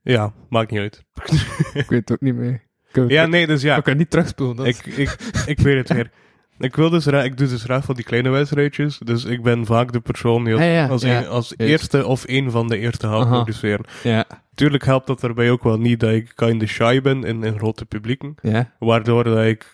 S2: Ja, maakt niet uit.
S1: Ik weet het ook niet meer. Ik
S2: Ja, nee, dus ja.
S1: We kunnen niet terugspoelen. Dat
S2: Ik, ik, ik weet het weer. Ik, wil dus, ik doe dus graag van die kleine wedstrijdjes. Dus ik ben vaak de persoon die als,
S1: Ja, ja,
S2: als,
S1: ja.
S2: een- als
S1: Juist.
S2: eerste of een van de eerste gaat produceren.
S1: Ja.
S2: Tuurlijk helpt dat daarbij ook wel niet dat ik kinda shy ben in, in grote publieken.
S1: Ja.
S2: Waardoor dat ik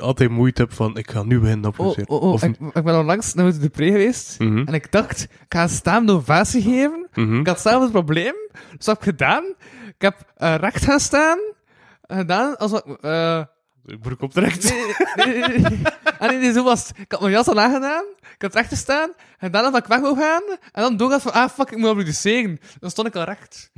S2: altijd moeite heb van, ik ga nu beginnen
S1: Oh,
S2: produceren.
S1: oh, oh,
S2: Of,
S1: ik, ik ben onlangs naar de pre geweest.
S2: Mhm,
S1: En ik dacht, ik ga een staande ovatie geven.
S2: mhm.
S1: Ik had zelf het probleem. Dus heb ik gedaan? Ik heb eh, recht gaan staan. Gedaan als eh
S2: Ik broek op direct.
S1: nee, nee, nee, nee. Ah, nee, nee, zo was het. Ik had mijn jas al aangedaan. Ik had recht gestaan. En daarna dat ik weg wou gaan. En dan doorgaat van, ah, fuck, ik moet applaudisseren. Dan stond ik al recht.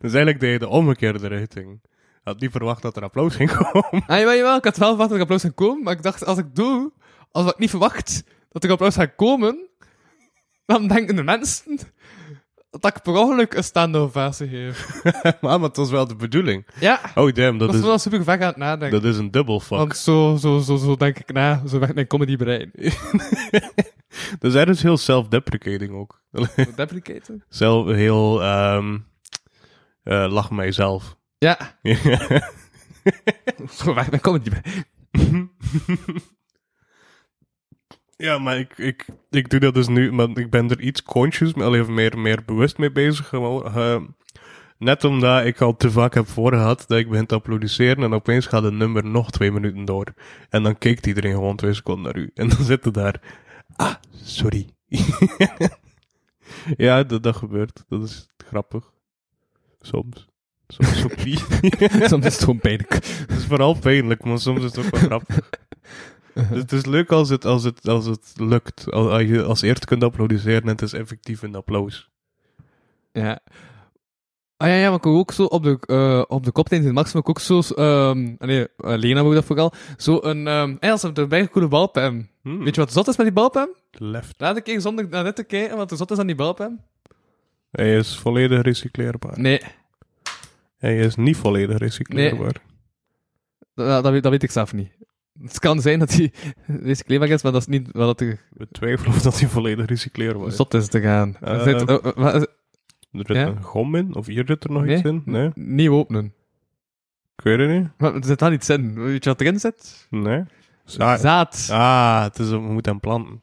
S2: Dus eigenlijk deed je de omgekeerde richting. Ik had niet verwacht dat er applaus ging komen.
S1: Ah, jawel, jawel. Ik had wel verwacht dat ik applaus zou komen. Maar ik dacht, als ik doe, als ik niet verwacht dat ik applaus ga komen, dan denken de mensen dat ik per ongeluk een staande ovatie geef.
S2: maar, maar het was wel de bedoeling.
S1: Ja,
S2: Oh damn, dat
S1: dat is wel super vaak aan het nadenken.
S2: dat is een dubbel fuck.
S1: Want zo, zo, zo, zo denk ik na, zo werkt mijn comedy brein.
S2: Dat is ergens heel self-deprecating ook.
S1: Deprecaten?
S2: Zelf heel, ehm eh, lach mijzelf.
S1: Ja. Waar, waar kom ik niet bij?
S2: ja, maar ik, ik, ik doe dat dus nu, maar ik ben er iets conscious, mee, al even meer, meer bewust mee bezig. Eh, net omdat ik al te vaak heb voorgehad dat ik begin te applaudisseren en opeens gaat het nummer nog twee minuten door. En dan kijkt iedereen gewoon twee seconden naar u. En dan zit het daar. Ah, sorry. ja, dat, dat gebeurt. Dat is grappig. Soms. Soms niet.
S1: Soms is het gewoon pijnlijk.
S2: Het is vooral pijnlijk, maar soms is het ook wel grappig. Dus het is leuk als het, als het, als het lukt. Als, je als eerste kunt applaudisseren en het is effectief een applaus.
S1: Ja. Ah ja, ja, maar ik ook zo op de, eh op de kop tijdens het maximum ook zo, ehm nee, uh, Lena wou dat vooral, zo een, hey, als we erbij een coole balpen.
S2: Hmm.
S1: Weet je wat zot is met die balpen?
S2: Left.
S1: Laat ik even zonder naar net te kijken wat er zot is aan die balpen.
S2: Hij is volledig recycleerbaar.
S1: Nee,
S2: Hij is niet volledig recycleerbaar.
S1: dat, dat, weet, dat weet ik zelf niet. Het kan zijn dat hij recycleerbaar is, maar dat is niet wat er
S2: We twijfelen of dat hij volledig recycleerbaar is.
S1: zot is te gaan. Er
S2: Eh,
S1: zit, eh, eh,
S2: Er zit
S1: Ja?
S2: een gom in, of hier zit er nog
S1: nee,
S2: iets in? Nee?
S1: Niet openen.
S2: Ik weet het niet.
S1: Maar er zit wel iets in. Weet je wat erin zit?
S2: Nee?
S1: Zaad.
S2: ah het is, we moeten hem planten.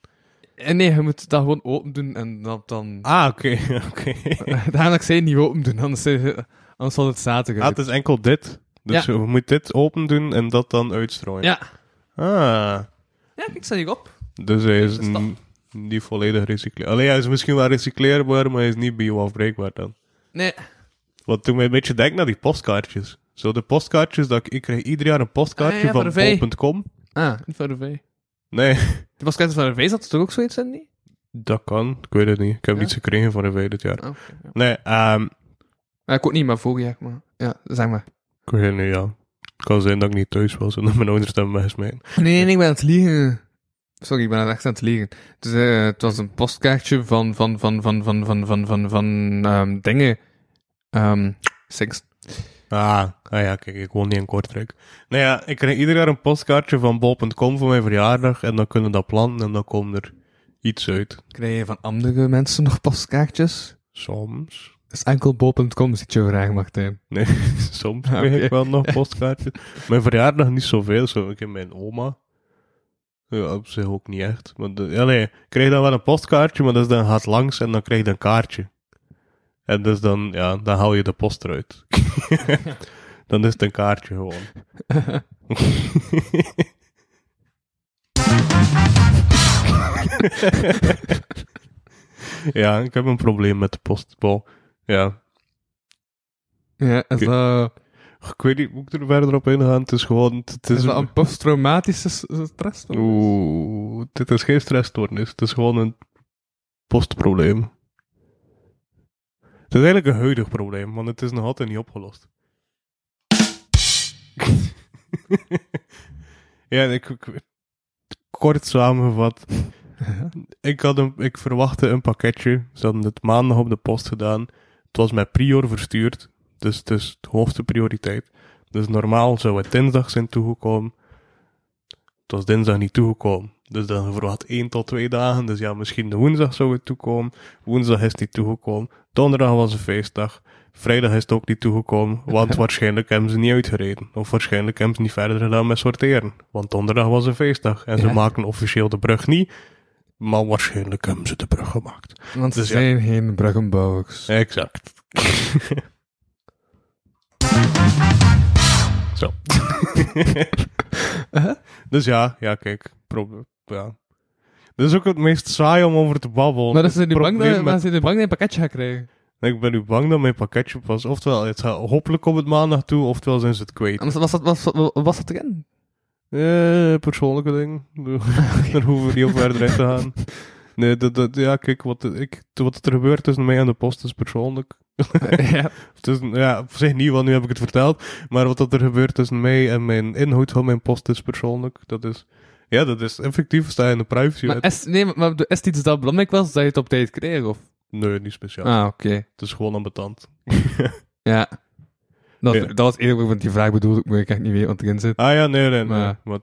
S1: En nee, je moet dat gewoon open doen en dat dan...
S2: Ah, oké, oké.
S1: Daarom dat ik zei niet open doen, anders, eh, anders zal het zaten
S2: Ah, het is enkel dit. Dus
S1: Ja.
S2: we moeten dit open doen en dat dan uitstrooien.
S1: Ja.
S2: Ah,
S1: Ja, ik sta hierop.
S2: dus hij is niet volledig recycleerbaar. Alleen hij is misschien wel recycleerbaar, maar hij is niet bio-afbreekbaar dan.
S1: Nee.
S2: Wat toen mij een beetje denkt naar die postkaartjes. Zo de postkaartjes, dat ik, ik krijg ieder jaar een postkaartje
S1: Ah, ja,
S2: van bol.com.
S1: Ah, niet van de V.
S2: Nee,
S1: De paskaartjes van de V zat er toch ook zoiets in, niet?
S2: dat kan. Ik weet het niet. Ik heb
S1: Ja?
S2: niets gekregen van de V dit jaar.
S1: Ah, ja.
S2: Nee, ehm
S1: Ja, ik ook niet, maar vorig jaar, maar... Ja, zeg maar.
S2: ik weet niet, ja. Het kan zijn dat ik niet thuis was en dat mijn ouders dan weggesmeten.
S1: Nee, nee, nee, ik ben aan het liegen. Sorry, ik ben echt aan het liegen. Dus, eh, het was een postkaartje van, van, van, van, van, van, van, van, van, ehm, dingen. Ehm, Six.
S2: Ah, ah ja, kijk, ik woon niet in Kortrijk. Nou ja, ik krijg ieder jaar een postkaartje van bol.com voor mijn verjaardag en dan kunnen we dat planten en dan komt er iets uit.
S1: Krijg je van andere mensen nog postkaartjes?
S2: Soms.
S1: Is enkel bol.com, zit je vragen, Martijn.
S2: Nee, soms
S1: Ah,
S2: ik wel nog postkaartjes. mijn verjaardag niet zoveel, zo ik heb mijn oma. Ja, op zich ook niet echt. Maar de, ja, nee, ik krijg dan wel een postkaartje, maar dat is dan gaat langs en dan krijg je een kaartje. En dus dan, ja, dan haal je de post eruit. dan is het een kaartje gewoon. ja, ik heb een probleem met de postbal. Ja,
S1: Ja,
S2: ik weet niet, moet ik er verder op ingaan? Het is gewoon, het
S1: is
S2: is
S1: dat een posttraumatische s- stress?
S2: Oeh, dit is geen stressstoornis. Het is gewoon een postprobleem. Het is eigenlijk een huidig probleem, want het is nog altijd niet opgelost. ja, ik, ik- kort samengevat. ik, had een, ik verwachtte een pakketje. Ze hadden het maandag op de post gedaan. Het was met prior verstuurd. Dus het is de hoogste prioriteit. Dus normaal zou het dinsdag zijn toegekomen. Het was dinsdag niet toegekomen. Dus dan verwacht 1 tot 2 dagen. Dus ja, misschien de woensdag zou het toekomen. Woensdag is het niet toegekomen. Donderdag was een feestdag. Vrijdag is het ook niet toegekomen. Want waarschijnlijk hebben ze niet uitgereden. Of waarschijnlijk hebben ze niet verder gedaan met sorteren. Want donderdag was een feestdag. En ze maken officieel de brug niet. Maar waarschijnlijk hebben ze de brug gemaakt.
S1: Want ze
S2: Dus ja.
S1: zijn geen bruggenbouwers.
S2: Exact. Zo. Dus ja, ja, kijk. Probe ja. Dat is ook het meest saai om over te babbelen.
S1: Maar zijn
S2: Het
S1: die bang dat,
S2: met-
S1: die bang dat je een pakketje gaat krijgen.
S2: Ik ben nu bang dat mijn pakketje pas... Oftewel, het gaat hopelijk op het maandag toe, oftewel zijn ze het kwijt.
S1: Was dat, was, was, was dat erin?
S2: Eh, persoonlijke ding. Daar hoeven we niet op verder in te gaan. Nee, dat, dat, ja, kijk, wat, ik, wat er gebeurt tussen mij en de post is persoonlijk.
S1: ja.
S2: Is, ja, op zich niet, want nu heb ik het verteld. Maar wat dat er gebeurt tussen mij en mijn inhoud van mijn post is persoonlijk. Dat is, ja, dat is effectief, sta je in de privacy.
S1: Maar is, nee, maar, maar is het iets dat belangrijk was, dat je het op tijd kreeg? Of?
S2: Nee, niet speciaal.
S1: Ah, oké.
S2: Het is gewoon ambetant.
S1: Ja. Dat,
S2: Ja.
S1: dat was eerlijk, want die vraag bedoelde ik, maar ik echt niet weten wat erin zit.
S2: Ah ja, nee, nee, nee.
S1: Maar-
S2: Maar,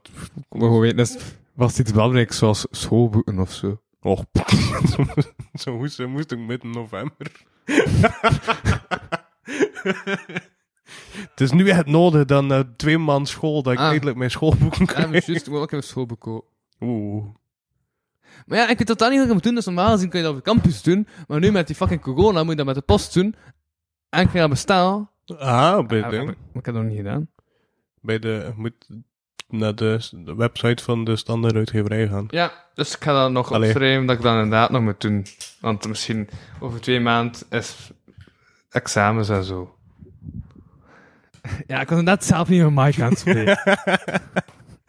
S1: Maar gewoon weten, is, was het iets belangrijks, zoals schoolboeken of zo?
S2: Och, zo moest, zo moest ik midden november. Het is nu echt nodig dan na twee maanden school dat ik
S1: Ah.
S2: eindelijk mijn schoolboeken
S1: Ja,
S2: krijg.
S1: maar juist, ik wil ook even school bekomen.
S2: Oeh.
S1: Maar ja, ik weet totaal niet wat ik moet doen. Dus normaal gezien kun je dat op de campus doen. Maar nu met die fucking corona moet je dat met de post doen. En ik ga dat bestellen.
S2: Ah, bij,
S1: maar ik heb dat nog niet gedaan.
S2: bij de... Moet naar de, website van de standaard uitgeverij gaan.
S1: Ja, dus ik ga dat nog
S2: Allee.
S1: opschrijven dat ik dat inderdaad nog moet doen. Want misschien over twee maanden is examens en zo. Ja, ik was net zelf niet met Mike aan het spreken.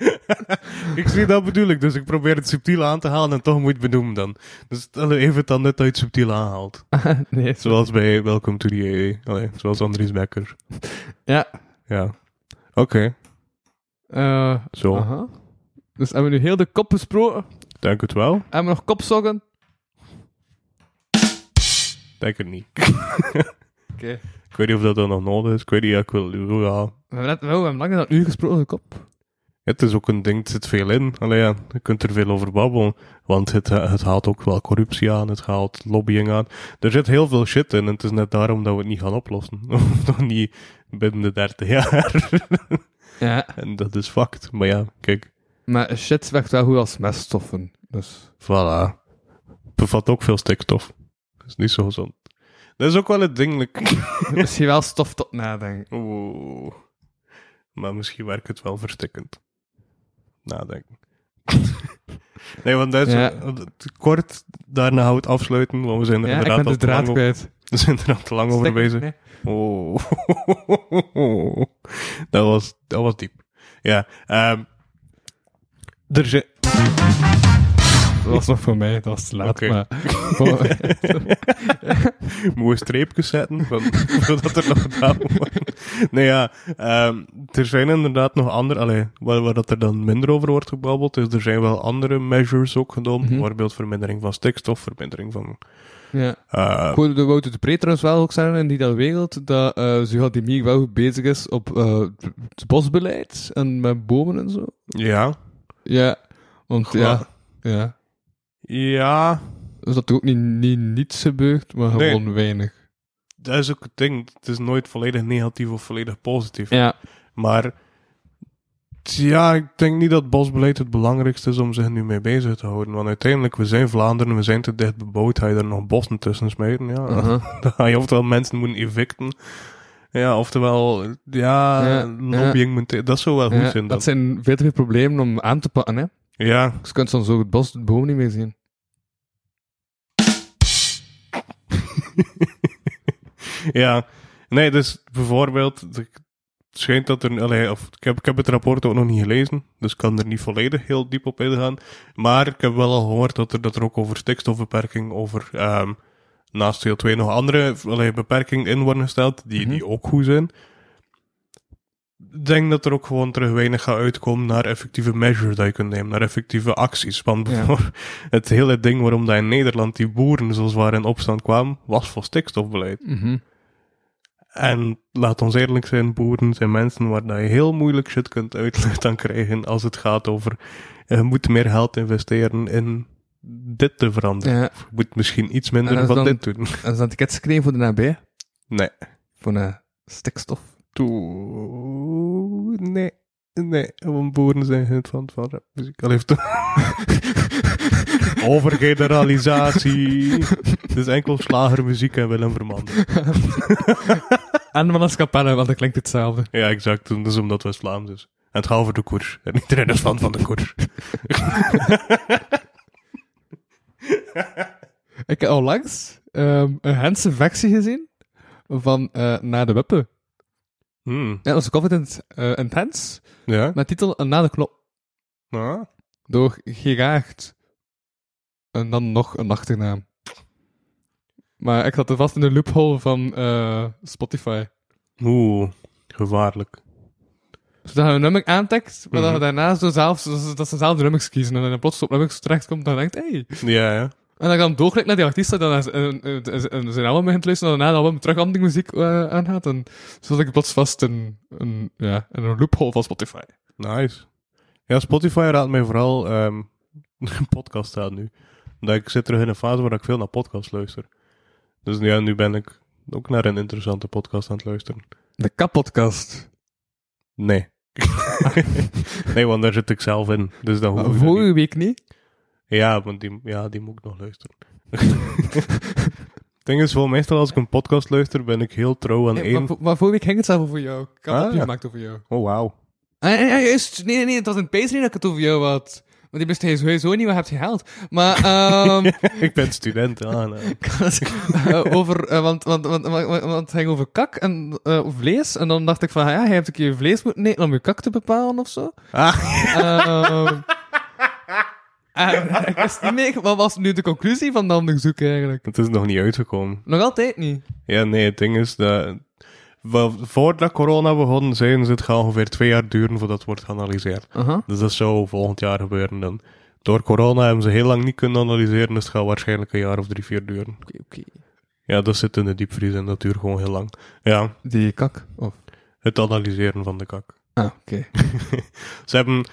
S2: ik zie dat bedoel ik, dus ik probeer het subtiel aan te halen en toch moet je het benoemen dan. Dus even het dan net uit subtiel aanhaalt.
S1: nee, zo.
S2: Zoals bij Welcome to the AA. Allee, zoals Andries Becker.
S1: Ja.
S2: Ja. Oké,
S1: eh
S2: zo.
S1: aha. Dus hebben we nu heel de kop besproken.
S2: Denk het wel.
S1: Hebben we nog kopzokken?
S2: Denk het niet.
S1: Oké.
S2: Ik weet niet of dat dan nog nodig is. Ik weet niet, ja, ik wil... Ja.
S1: We hebben net wel, we hebben langer dan een uur gesproken de kop.
S2: Het is ook een ding, er zit veel in. Allee, ja, je kunt er veel over babbelen. Want het, het haalt ook wel corruptie aan, het haalt lobbying aan. Er zit heel veel shit in en het is net daarom dat we het niet gaan oplossen. Of nog niet binnen de 30 jaar.
S1: Ja.
S2: en dat is fucked. Maar ja, kijk,
S1: Maar shit werkt wel goed als meststoffen. Dus.
S2: voilà. Bevat ook veel stikstof. Dat is niet zo gezond. Dat is ook wel het ding.
S1: Misschien wel stof tot nadenken.
S2: Oeh. Maar misschien werkt het wel verstikkend. Nadenken. nee, want dat is
S1: Ja.
S2: kort daarna het afsluiten, want we zijn er
S1: Ja, ik
S2: inderdaad
S1: ben de
S2: te lang
S1: kwijt.
S2: we zijn er al te lang over bezig.
S1: nee.
S2: Oh. dat, was, dat was diep. Ja, ehm er zijn...
S1: Dat was nog voor mij, dat was te laat.
S2: Oké.
S1: Maar,
S2: streepjes zetten, van, zodat er nog gedaan worden. Nee, ja, ehm, er zijn inderdaad nog andere, allee, waar, waar dat er dan minder over wordt gebabbeld, is er zijn wel andere measures ook genomen,
S1: Mhm.
S2: bijvoorbeeld vermindering van stikstof, vermindering van...
S1: ja. hoorde de Wouter de Pre trouwens wel ook zeggen in die dat wereld dat eh Zuhadimir wel goed bezig is op eh, het bosbeleid en met bomen en zo.
S2: ja,
S1: Ja, want ja, ja.
S2: Ja,
S1: Dus dat er ook niet, niet niets gebeurt, maar
S2: Nee.
S1: gewoon weinig.
S2: dat is ook het ding. Het is nooit volledig negatief of volledig positief.
S1: Ja,
S2: Maar ja, ik denk niet dat bosbeleid het belangrijkste is om zich nu mee bezig te houden. Want uiteindelijk, we zijn Vlaanderen, we zijn te dicht bebouwd, ga je er nog bossen tussen smijten. Ja, dan ga je oftewel mensen moeten evicten. Ja, oftewel, ja,
S1: Ja,
S2: lobbying moet... Dat zou wel goed
S1: Ja,
S2: zijn.
S1: dat zijn veel te veel problemen om aan te pakken, hè.
S2: Ja,
S1: Dus je kunt dan zo het bos, de boom niet meer zien.
S2: ja. Nee, dus bijvoorbeeld, het schijnt dat er, allee, of, ik, heb, ik heb het rapport ook nog niet gelezen, dus ik kan er niet volledig heel diep op ingaan. Maar ik heb wel al gehoord dat er, dat er ook over stikstofbeperking, over ehm, naast CO2 nog andere allee, beperkingen in worden gesteld, die,
S1: Mhm.
S2: die ook goed zijn. Denk dat er ook gewoon terug weinig gaat uitkomen naar effectieve measures dat je kunt nemen, naar effectieve acties. Want
S1: Ja.
S2: voor het hele ding waarom dat in Nederland die boeren zo zwaar in opstand kwamen, was voor stikstofbeleid.
S1: Mhm.
S2: En laat ons eerlijk zijn, boeren zijn mensen waar dat je heel moeilijk shit kunt uitleggen aan krijgen als het gaat over eh, je moet meer geld investeren in dit te veranderen.
S1: Ja.
S2: Of je moet misschien iets minder van
S1: dan-
S2: dit doen.
S1: En is dat tickets gekregen voor de nabij?
S2: Nee.
S1: Voor de stikstof?
S2: Toe, nee. Nee, want boeren zijn geen fan van rapmuziek. Al heeft Overgeneralisatie. Het is enkel slagermuziek en Willem Vermanden.
S1: En van als kapelle, want dat klinkt hetzelfde.
S2: Ja, exact. Dat is omdat het West-Vlaams is. En het gaat over de koers. En iedereen is fan van de koers.
S1: Ik heb onlangs ehm een Hense versie gezien van eh Na de Wippe.
S2: Hmm.
S1: Ja, dat is Confident uh, Intense,
S2: Ja?
S1: met titel Na de Knop,
S2: Ah.
S1: door Geraagd. En dan nog een achternaam. Maar ik zat er vast in de loophole van eh, Spotify.
S2: Oeh, gevaarlijk.
S1: Dus dat je een nummer aantikt, maar dat je
S2: Mhm.
S1: daarna zo zelf, dat ze zelf de nummers kiezen. En dan plots op nummers terechtkomt, dan denkt hey.
S2: Ja, ja.
S1: En dan kan doorklikken naar die artiest, en dan zijn album begint te luisteren, en daarna album terug andere muziek eh, aangaat. En zo zat ik plots vast in, in, ja, in een loophole van Spotify.
S2: Nice. Ja, Spotify raadt mij vooral... een podcast staat nu. Omdat ik zit terug in een fase waar ik veel naar podcasts luister. Dus ja, nu ben ik ook naar een interessante podcast aan het luisteren.
S1: De kappodcast.
S2: Nee. nee, want daar zit ik zelf in. Dus dan hoef ik.
S1: Vorige week niet.
S2: Ja, want die, ja, die moet ik nog luisteren. Het ding is wel, meestal als ik een podcast luister, ben ik heel trouw aan één...
S1: maar, maar vorige week ging het zelf over jou. Ik had
S2: Ah, ja.
S1: gemaakt over jou.
S2: Oh, wauw.
S1: Ah, ja, ja, juist. Nee, nee, nee, het was een Patreon dat ik het over jou had. Want die wist hij sowieso niet wat hebt gehaald. Maar, ehm
S2: ik ben student. Ah,
S1: over, eh, want, want, want, want, want, het ging over kak en eh, vlees. En dan dacht ik van, ja, je hebt een keer vlees moeten eten om je kak te bepalen of zo.
S2: Ah,
S1: Ehm en ik wist niet meer, wat was nu de conclusie van dat onderzoek eigenlijk?
S2: het is nog niet uitgekomen.
S1: Nog altijd niet.
S2: Ja, nee, het ding is dat... Voordat corona begon, zeiden ze het gaat ongeveer twee jaar duren voordat het wordt geanalyseerd. Dus dat zou volgend jaar gebeuren dan. Door corona hebben ze heel lang niet kunnen analyseren, dus het gaat waarschijnlijk een jaar of drie, vier duren.
S1: Oké, oké.
S2: Ja, dat zit in de diepvries en dat duurt gewoon heel lang. Ja,
S1: Die kak? Of...
S2: het analyseren van de kak.
S1: Ah, oké.
S2: Ze hebben...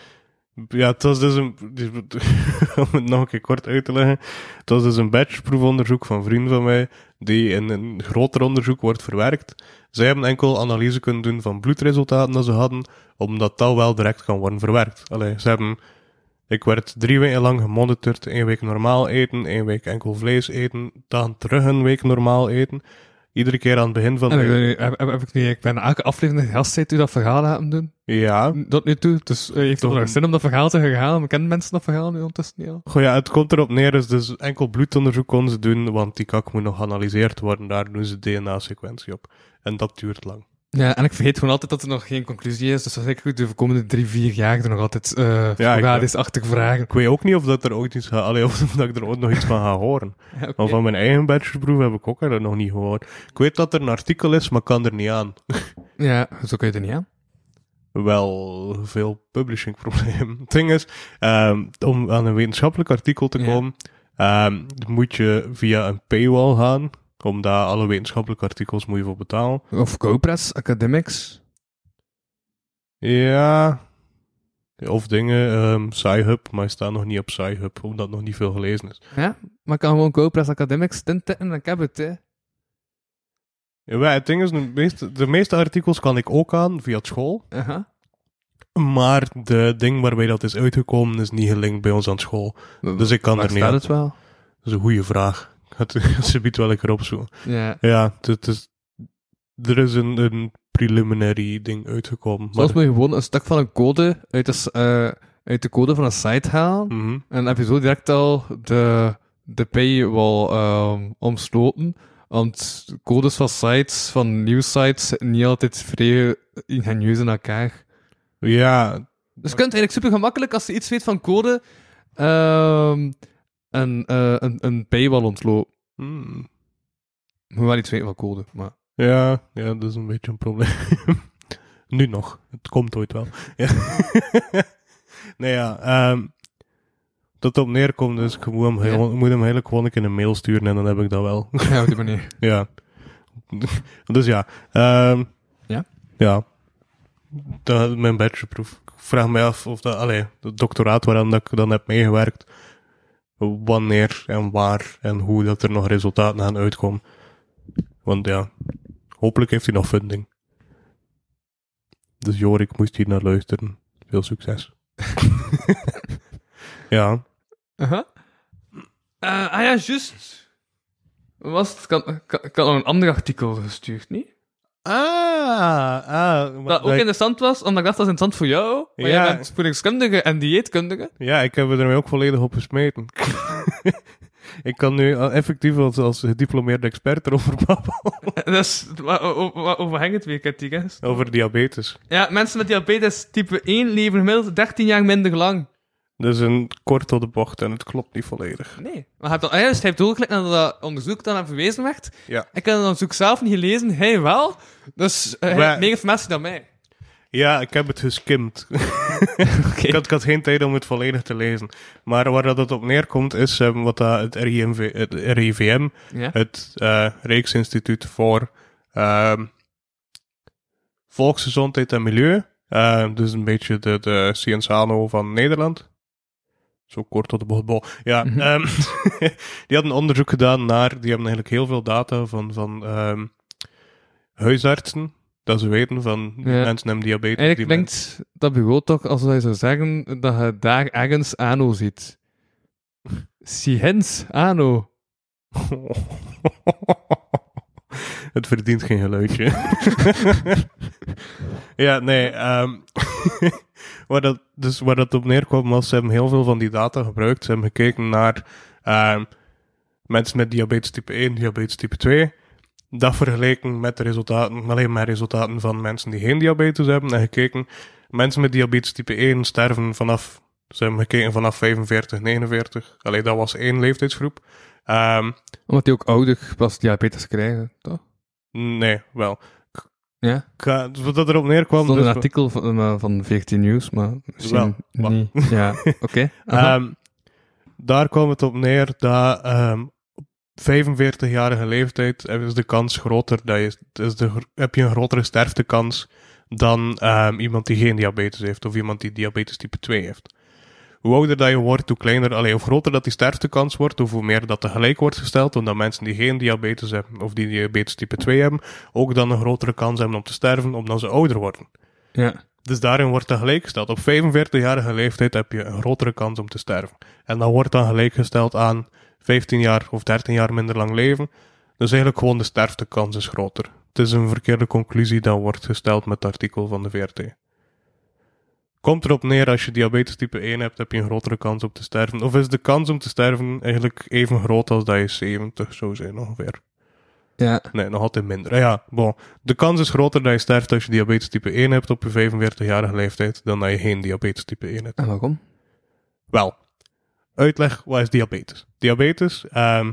S2: Ja, het was dus een... Om het nog een keer kort uit te leggen. Het was dus een batchproefonderzoek van vrienden van mij, die in een groter onderzoek wordt verwerkt. Zij hebben enkel analyse kunnen doen van bloedresultaten dat ze hadden, omdat dat wel direct kan worden verwerkt. Allee, ze hebben... Ik werd drie weken lang gemonitord. één week normaal eten, één week enkel vlees eten, dan terug een week normaal eten. Iedere keer aan het begin van
S1: En
S2: de...
S1: ik, heb, heb, heb ik, niet, ik ben elke aflevering de gastzeit u dat verhaal laten doen.
S2: Ja,
S1: Tot nu toe. Dus eh, heeft
S2: Toch
S1: nog
S2: een-
S1: zin om dat verhaal te herhalen? We kennen mensen dat verhaal nu ondertussen niet al.
S2: Goh ja, het komt erop neer, is dus enkel bloedonderzoek konden ze doen, want die kak moet nog geanalyseerd worden, daar doen ze DNA-sequentie op. En dat duurt lang.
S1: Ja, en ik vergeet gewoon altijd dat er nog geen conclusie is. Dus dat is ik goed de komende drie, vier jaar er nog altijd uh,
S2: Ja,
S1: achtige vragen.
S2: Ik weet ook niet of dat er ooit iets ga, allee, of dat ik er ooit nog iets van ga horen.
S1: Ja.
S2: Maar van mijn eigen bachelorproef heb ik ook er nog niet gehoord. Ik weet dat er een artikel is, maar ik kan er niet aan.
S1: ja, zo kun je er niet aan.
S2: Wel veel publishingprobleem. Het ding is, ehm, om aan een wetenschappelijk artikel te
S1: Ja.
S2: komen, ehm, moet je via een paywall gaan. Omdat alle wetenschappelijke artikels moet je voor betalen.
S1: Of GoPress, Academics.
S2: Ja. Of dingen, ehm SciHub, maar je staat nog niet op SciHub, omdat nog niet veel gelezen is.
S1: Ja, maar ik kan gewoon GoPress Academics tinten en ik heb het, hè.
S2: Ja, het ding is, de meeste, de meeste artikels kan ik ook aan via school. Maar de ding waarbij dat is uitgekomen is niet gelinkt bij ons aan school. Dus ik kan er niet
S1: staat het wel?
S2: Dat is een goede vraag. Het ze biedt wel lekker opzoeken.
S1: Ja.
S2: Ja, het is, er is een, een preliminary ding uitgekomen.
S1: Zoals
S2: Maar,
S1: moet je gewoon een stuk van een code uit de, eh, uit de code van een site halen.
S2: Mhm.
S1: En dan heb je zo direct al de, de paywall ehm omsloten. Want codes van sites, van nieuwsites, niet altijd vrij ingenieus in elkaar.
S2: Ja,
S1: Dus je kunt eigenlijk super gemakkelijk, als je iets weet van code, ehm een, eh, een, een paywall ontlopen.
S2: hmm.
S1: Moet wel iets weten van code, maar...
S2: ja, ja, dat is een beetje een probleem. nu nog. Het komt ooit wel. Ja. nee, ja. ehm dat op neerkomt, dus ik moet hem, heel- moet hem eigenlijk gewoon een keer een mail sturen en dan heb ik dat wel.
S1: Ja, op die manier.
S2: Ja. dus ja. ehm
S1: Ja?
S2: Ja. Dat, mijn bachelorproef. Ik vraag me af of dat, allee, het doctoraat waaraan dat ik dan heb meegewerkt, wanneer en waar en hoe dat er nog resultaten gaan uitkomen. Want ja, hopelijk heeft hij nog funding. Dus Jorik moest hier naar luisteren. Veel succes. ja.
S1: Eh, ah ja, juist. Ik had nog een ander artikel gestuurd, niet?
S2: Ah, ah.
S1: Dat ook interessant was, omdat ik dacht dat is interessant voor jou. Maar
S2: Ja.
S1: jij bent voedingskundige en dieetkundige.
S2: Ja, ik heb er mij ook volledig op gesmeten. ik kan nu al effectief als, als gediplomeerde expert erover babbelen.
S1: dus, over hangt het weer, Katie, hè?
S2: Over diabetes.
S1: Ja, mensen met diabetes type 1 leven gemiddeld 13 jaar minder lang.
S2: Dat is een kort tot de bocht en het klopt niet volledig.
S1: Nee. Maar hij heeft, al, juist, hij heeft doorgeklikt naar dat onderzoek dat aan verwezen werd.
S2: Ja.
S1: Ik heb het onderzoek zelf niet gelezen, hij wel. Dus uh, hij
S2: Maar-
S1: heeft meer informatie dan mij.
S2: Ja, ik heb het geskimd. Ik, had, ik had geen tijd om het volledig te lezen. Maar waar dat het op neerkomt is eh, wat dat het, RIMV, het RIVM,
S1: Ja.
S2: het eh Rijksinstituut voor ehm, Volksgezondheid en Milieu, eh, dus een beetje de, de Cienzano van Nederland. Zo kort tot de bocht. Bo- Ja, ehm, die hadden onderzoek gedaan naar, die hebben eigenlijk heel veel data van, van ehm, huisartsen, dat ze weten van die
S1: Ja.
S2: mensen hebben diabetes.
S1: Eigenlijk
S2: die
S1: klinkt dat bureau toch als je zou zeggen dat je daar ergens Ano ziet. Science Ano.
S2: Het verdient geen geluidje. ja, nee. ehm waar, dat, dus waar dat op neerkwam was, ze hebben heel veel van die data gebruikt. Ze hebben gekeken naar ehm, mensen met diabetes type 1, diabetes type 2. Dat vergeleken met de resultaten, alleen maar resultaten van mensen die geen diabetes hebben. En gekeken, mensen met diabetes type 1 sterven vanaf, ze hebben gekeken vanaf 45, 49. Alleen dat was één leeftijdsgroep. Ehm,
S1: Omdat die ook ouder pas diabetes krijgen, toch?
S2: nee, wel.
S1: Ja.
S2: Ga- dus wat dat erop neerkwam.
S1: Er stond
S2: dus-
S1: een artikel van, eh, van 14 News, maar misschien
S2: Wel, wat?
S1: niet. Ja, oké.
S2: Ehm, daar kwam het op neer dat ehm, op 45-jarige leeftijd is de kans groter, dat je, is de, heb je een grotere sterftekans dan ehm, iemand die geen diabetes heeft of iemand die diabetes type 2 heeft. Hoe ouder dat je wordt, hoe kleiner, allee, hoe groter dat die sterftekans wordt, of hoe meer dat tegelijk wordt gesteld, omdat mensen die geen diabetes hebben of die diabetes type 2 hebben, ook dan een grotere kans hebben om te sterven, omdat ze ouder worden.
S1: ja.
S2: Dus daarin wordt dat gelijkgesteld. Op 45-jarige leeftijd heb je een grotere kans om te sterven. En dat wordt dan gelijkgesteld aan 15 jaar of 13 jaar minder lang leven. Dus eigenlijk gewoon de sterftekans is groter. Het is een verkeerde conclusie dat wordt gesteld met het artikel van de VRT. Komt erop neer, als je diabetes type 1 hebt, heb je een grotere kans om te sterven. Of is de kans om te sterven eigenlijk even groot als dat je 70 zou zijn ongeveer?
S1: Ja.
S2: Nee, nog altijd minder. Ah Ja, bon. De kans is groter dat je sterft als je diabetes type 1 hebt op je 45-jarige leeftijd, dan dat je geen diabetes type 1 hebt.
S1: En waarom?
S2: Wel, uitleg, wat is diabetes? Diabetes, ehm,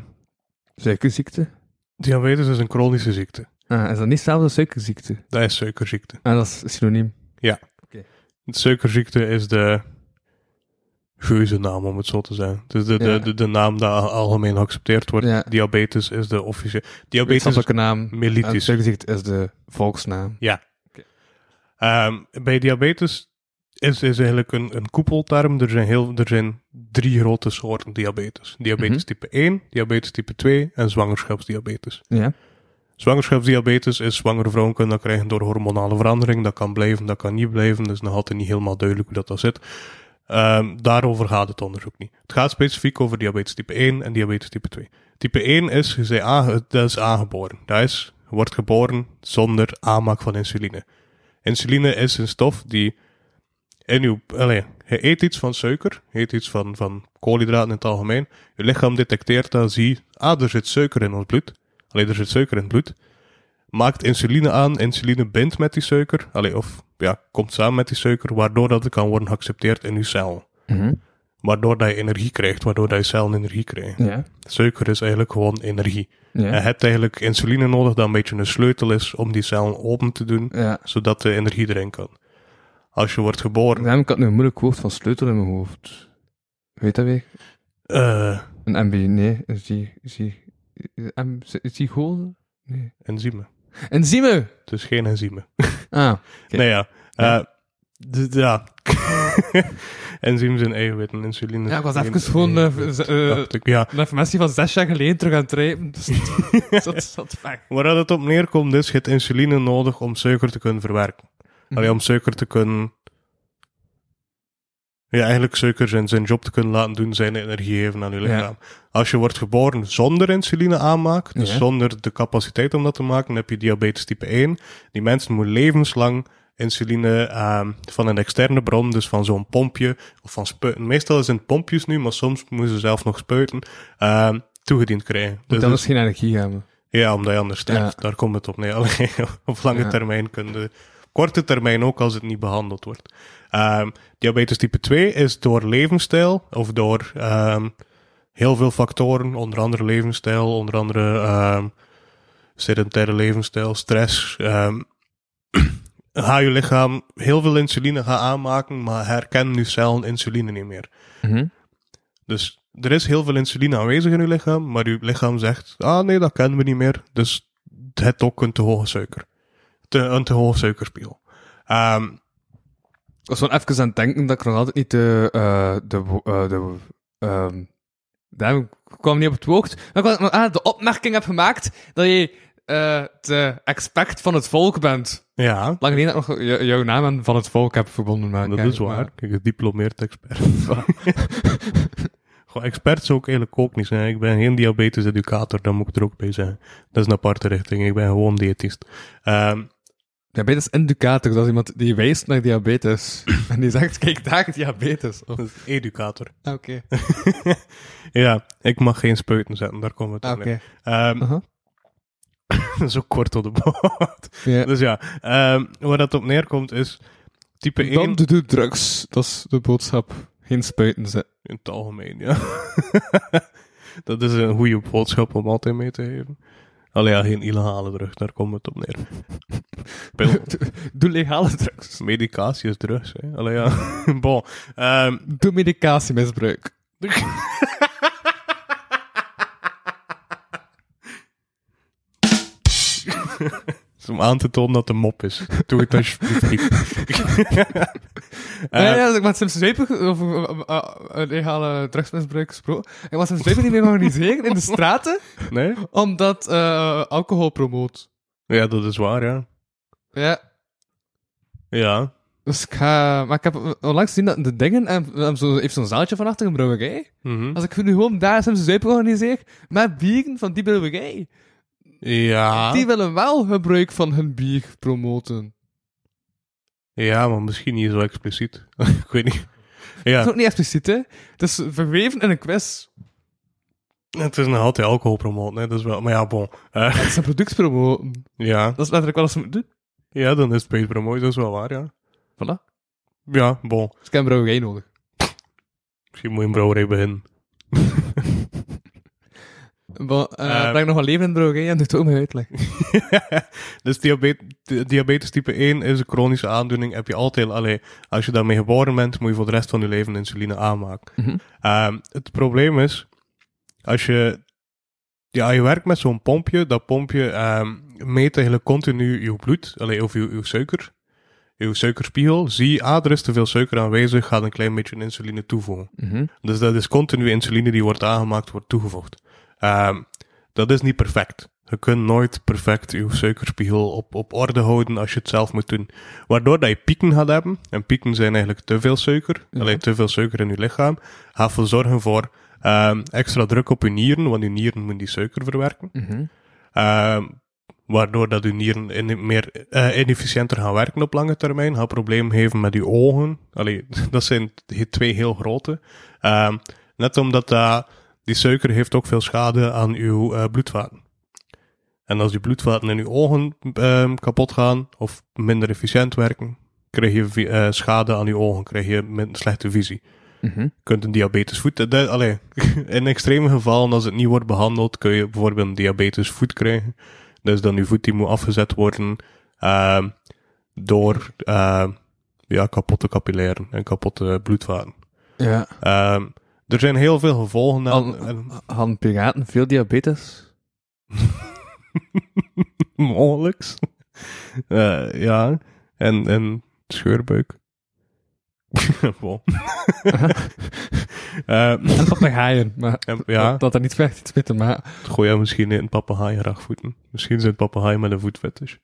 S1: Suikerziekte?
S2: diabetes is een chronische ziekte.
S1: Ah, is dat niet hetzelfde als suikerziekte?
S2: Dat is suikerziekte.
S1: Ah, dat is synoniem.
S2: De suikerziekte is de geuzennaam, om het zo te zeggen. Dus de,
S1: Ja.
S2: de, de, de naam die al- algemeen geaccepteerd wordt.
S1: Ja.
S2: Diabetes is de officiële... Diabetes is
S1: Wetenschappelijke naam.
S2: Mellitus.
S1: suikerziekte is de volksnaam.
S2: Ehm, bij diabetes is, is eigenlijk een, een koepelterm. Er zijn, heel, er zijn drie grote soorten diabetes. Diabetes
S1: Mhm.
S2: type 1, diabetes type 2 en zwangerschapsdiabetes.
S1: Ja.
S2: Zwangerschapsdiabetes is zwangere vrouwen kunnen dat krijgen door hormonale verandering. Dat kan blijven, dat kan niet blijven. Dus nog altijd niet helemaal duidelijk hoe dat, dat zit. Ehm, daarover gaat het onderzoek niet. Het gaat specifiek over diabetes type 1 en diabetes type 2. Type 1 is, je zei, dat is aangeboren. Dat is, wordt geboren zonder aanmaak van insuline. Insuline is een stof die in uw, allee, je eet iets van suiker, eet iets van, van koolhydraten in het algemeen. Je lichaam detecteert dat, zie, ah, er zit suiker in ons bloed. Alleen er zit suiker in het bloed. Maakt insuline aan, insuline bindt met die suiker, allee, of ja, komt samen met die suiker, waardoor dat het kan worden geaccepteerd in uw cel.
S1: Mhm.
S2: Waardoor dat je energie krijgt, waardoor dat je cellen energie krijgen.
S1: Ja.
S2: Suiker is eigenlijk gewoon energie.
S1: Ja.
S2: Je hebt eigenlijk insuline nodig dat een beetje een sleutel is om die cellen open te doen,
S1: ja.
S2: zodat de energie erin kan. Als je wordt geboren,
S1: Daarom, ik had nu een moeilijk woord van sleutel in mijn hoofd. Weet dat weer?
S2: eh
S1: Een MB, nee. Is die, is die, Is die goal? Nee.
S2: enzymen.
S1: Enzymen!
S2: Het is geen enzymen.
S1: Ah.
S2: Nee, ja.
S1: Ja.
S2: Eh, ja. enzymen zijn eiwitten, insuline.
S1: Ja, ik was even gewoon eh, eh,
S2: ik, ja.
S1: een informatie van zes jaar geleden terug aan het rijpen. Dus dat zat weg.
S2: Waar dat het op neerkomt is, je hebt insuline nodig om suiker te kunnen verwerken. Allee, om suiker te kunnen... Ja, eigenlijk suiker zijn, zijn job te kunnen laten doen, zijn energie geven aan je
S1: Ja.
S2: lichaam. Als je wordt geboren zonder insuline aanmaak, dus
S1: Ja.
S2: zonder de capaciteit om dat te maken, dan heb je diabetes type 1. Die mensen moeten levenslang insuline ehm, van een externe bron, dus van zo'n pompje of van spuiten. Meestal is het pompjes nu, maar soms moeten ze zelf nog spuiten, ehm, toegediend krijgen. Dus
S1: anders
S2: dus-
S1: geen energie hebben.
S2: ja, omdat je anders sterft.
S1: Ja.
S2: Daar komt het op neer. Op lange termijn kun je... Korte termijn ook als het niet behandeld wordt. Ehm, diabetes type 2 is door levensstijl of door ehm, heel veel factoren, onder andere levensstijl, onder andere ehm, sedentaire levensstijl, stress. ga je lichaam heel veel insuline gaan aanmaken, maar herkennen nu cellen insuline niet meer.
S1: Mhm.
S2: Dus er is heel veel insuline aanwezig in uw lichaam, maar uw lichaam zegt, ah nee, dat kennen we niet meer. Dus het ook een te hoge suiker. Te, een te hoge suikerspiegel.
S1: Ik was gewoon even aan het denken dat ik nog altijd niet de, eh, de, eh, de, ehm, daar kwam niet op het woord. Maar ik ah, de opmerking heb gemaakt dat je eh, de expert van het volk bent.
S2: Ja,
S1: Lang geleden dat ik nog jou- jouw naam aan van het volk heb verbonden. Maar
S2: dat
S1: kijk,
S2: is waar.
S1: maar-
S2: Kijk, gediplomeerd expert. Gewoon expert zou ik eigenlijk ook niet zijn. Ik ben geen diabetes-educator, dat moet ik er ook bij zijn. Dat is een aparte richting. Ik ben gewoon diëtist. Ehm,
S1: Diabetes indicator, dat is iemand die wijst naar diabetes. en die zegt, kijk daar, diabetes. Of-
S2: dat is educator.
S1: Ah, Oké.
S2: Ja, ik mag geen spuiten zetten, daar komen we
S1: Ah,
S2: het
S1: Oké.
S2: Ehm,
S1: Aha.
S2: Zo kort op de bocht.
S1: Ja.
S2: Dus ja, ehm, waar dat op neerkomt is type 1
S1: Dan doe drugs. Dat is de boodschap. Geen spuiten zetten.
S2: in het algemeen, ja. dat is een goede boodschap om altijd mee te geven. Allee, ja, geen illegale drug, daar komt het op neer. Pil,
S1: Doe legale drugs.
S2: medicatie is drugs, hè. Allee, ja. bon. ehm,
S1: Doe medicatiemisbruik.
S2: is om aan te tonen dat het een mop is. Doe het alsjeblieft niet.
S1: Ja,
S2: Eh,
S1: ja, ik was Sims over uh, uh, uh, legale drugsmisbruik gesproken. Ik was Sims Zweper niet meer organiseren in de straten,
S2: nee?
S1: omdat uh, alcohol promoot.
S2: Ja, dat is waar, ja.
S1: Ja,
S2: Ja.
S1: dus ik ga... Maar ik heb onlangs gezien dat de dingen... En, en zo, heeft zo'n zaaltje van achter een brouwerij.
S2: Mhm.
S1: Als ik nu gewoon daar Sims Zweper organiseer, met bieren van die brouwerij.
S2: Ja.
S1: Die willen wel gebruik van hun bier promoten.
S2: Ja, maar misschien niet zo expliciet. ik weet niet.
S1: Dat
S2: Ja,
S1: is ook niet expliciet, hè. Het is verweven in een quiz.
S2: het is nog altijd alcohol promoten, hè. Dat is wel... Maar ja, bon. Eh,
S1: Het is een product promoten.
S2: ja.
S1: Dat is letterlijk wat ze moeten doen.
S2: ja, dan is het beter promoten, dat is wel waar, ja.
S1: Voilà.
S2: Ja, bon.
S1: Dus ik heb een brouwerij nodig.
S2: Misschien moet je een brouwerij beginnen.
S1: Eh
S2: Eh,
S1: breng nog wel leven in brouwerij en doe het ook maar uitleg.
S2: dus diabetes, diabetes type 1 is een chronische aandoening. Heb je altijd, allee, als je daarmee geboren bent, moet je voor de rest van je leven insuline aanmaken.
S1: Mhm.
S2: Ehm, het probleem is, als je, ja, je werkt met zo'n pompje, dat pompje ehm, meet eigenlijk continu je bloed, allee, of je, je suiker, je suikerspiegel. Zie, ah, er is te veel suiker aanwezig, gaat een klein beetje insuline toevoegen.
S1: Mhm.
S2: Dus dat is continu insuline die wordt aangemaakt, wordt toegevoegd. Ehm, dat is niet perfect. Je kunt nooit perfect je suikerspiegel op, op orde houden als je het zelf moet doen. Waardoor dat je pieken gaat hebben. En pieken zijn eigenlijk te veel suiker.
S1: Ja.
S2: Alleen te veel suiker in je lichaam. Gaat voor zorgen voor ehm, extra druk op je nieren. Want je nieren moeten die suiker verwerken.
S1: Mhm.
S2: Ehm, waardoor dat uw nieren in, meer eh, inefficiënter gaan werken op lange termijn. Gaat problemen geven met uw ogen. Allee, dat zijn twee heel grote. Net omdat dat, die suiker heeft ook veel schade aan uw eh, bloedvaten. En als die bloedvaten in uw ogen ehm, kapot gaan of minder efficiënt werken, krijg je eh, schade aan uw ogen, krijg je min slechte visie
S1: Mhm.
S2: je kunt een diabetes voet. Dat, allee, in extreme gevallen, als het niet wordt behandeld, kun je bijvoorbeeld een diabetes voet krijgen. Dus dan je voet die moet afgezet worden ehm, door ehm, ja, kapotte capillaren en kapotte bloedvaten.
S1: Ja.
S2: Er zijn heel veel gevolgen aan.
S1: Hadden piraten veel diabetes?
S2: mogelijks. Eh, ja, en, en scheurbuik. Bon. Ehm,
S1: En papegaaien, maar
S2: en- ja.
S1: dat, dat er niet echt iets mee te maken.
S2: Gooi je misschien een papegaai graag voeten. Misschien zijn papegaai met een voetfetish.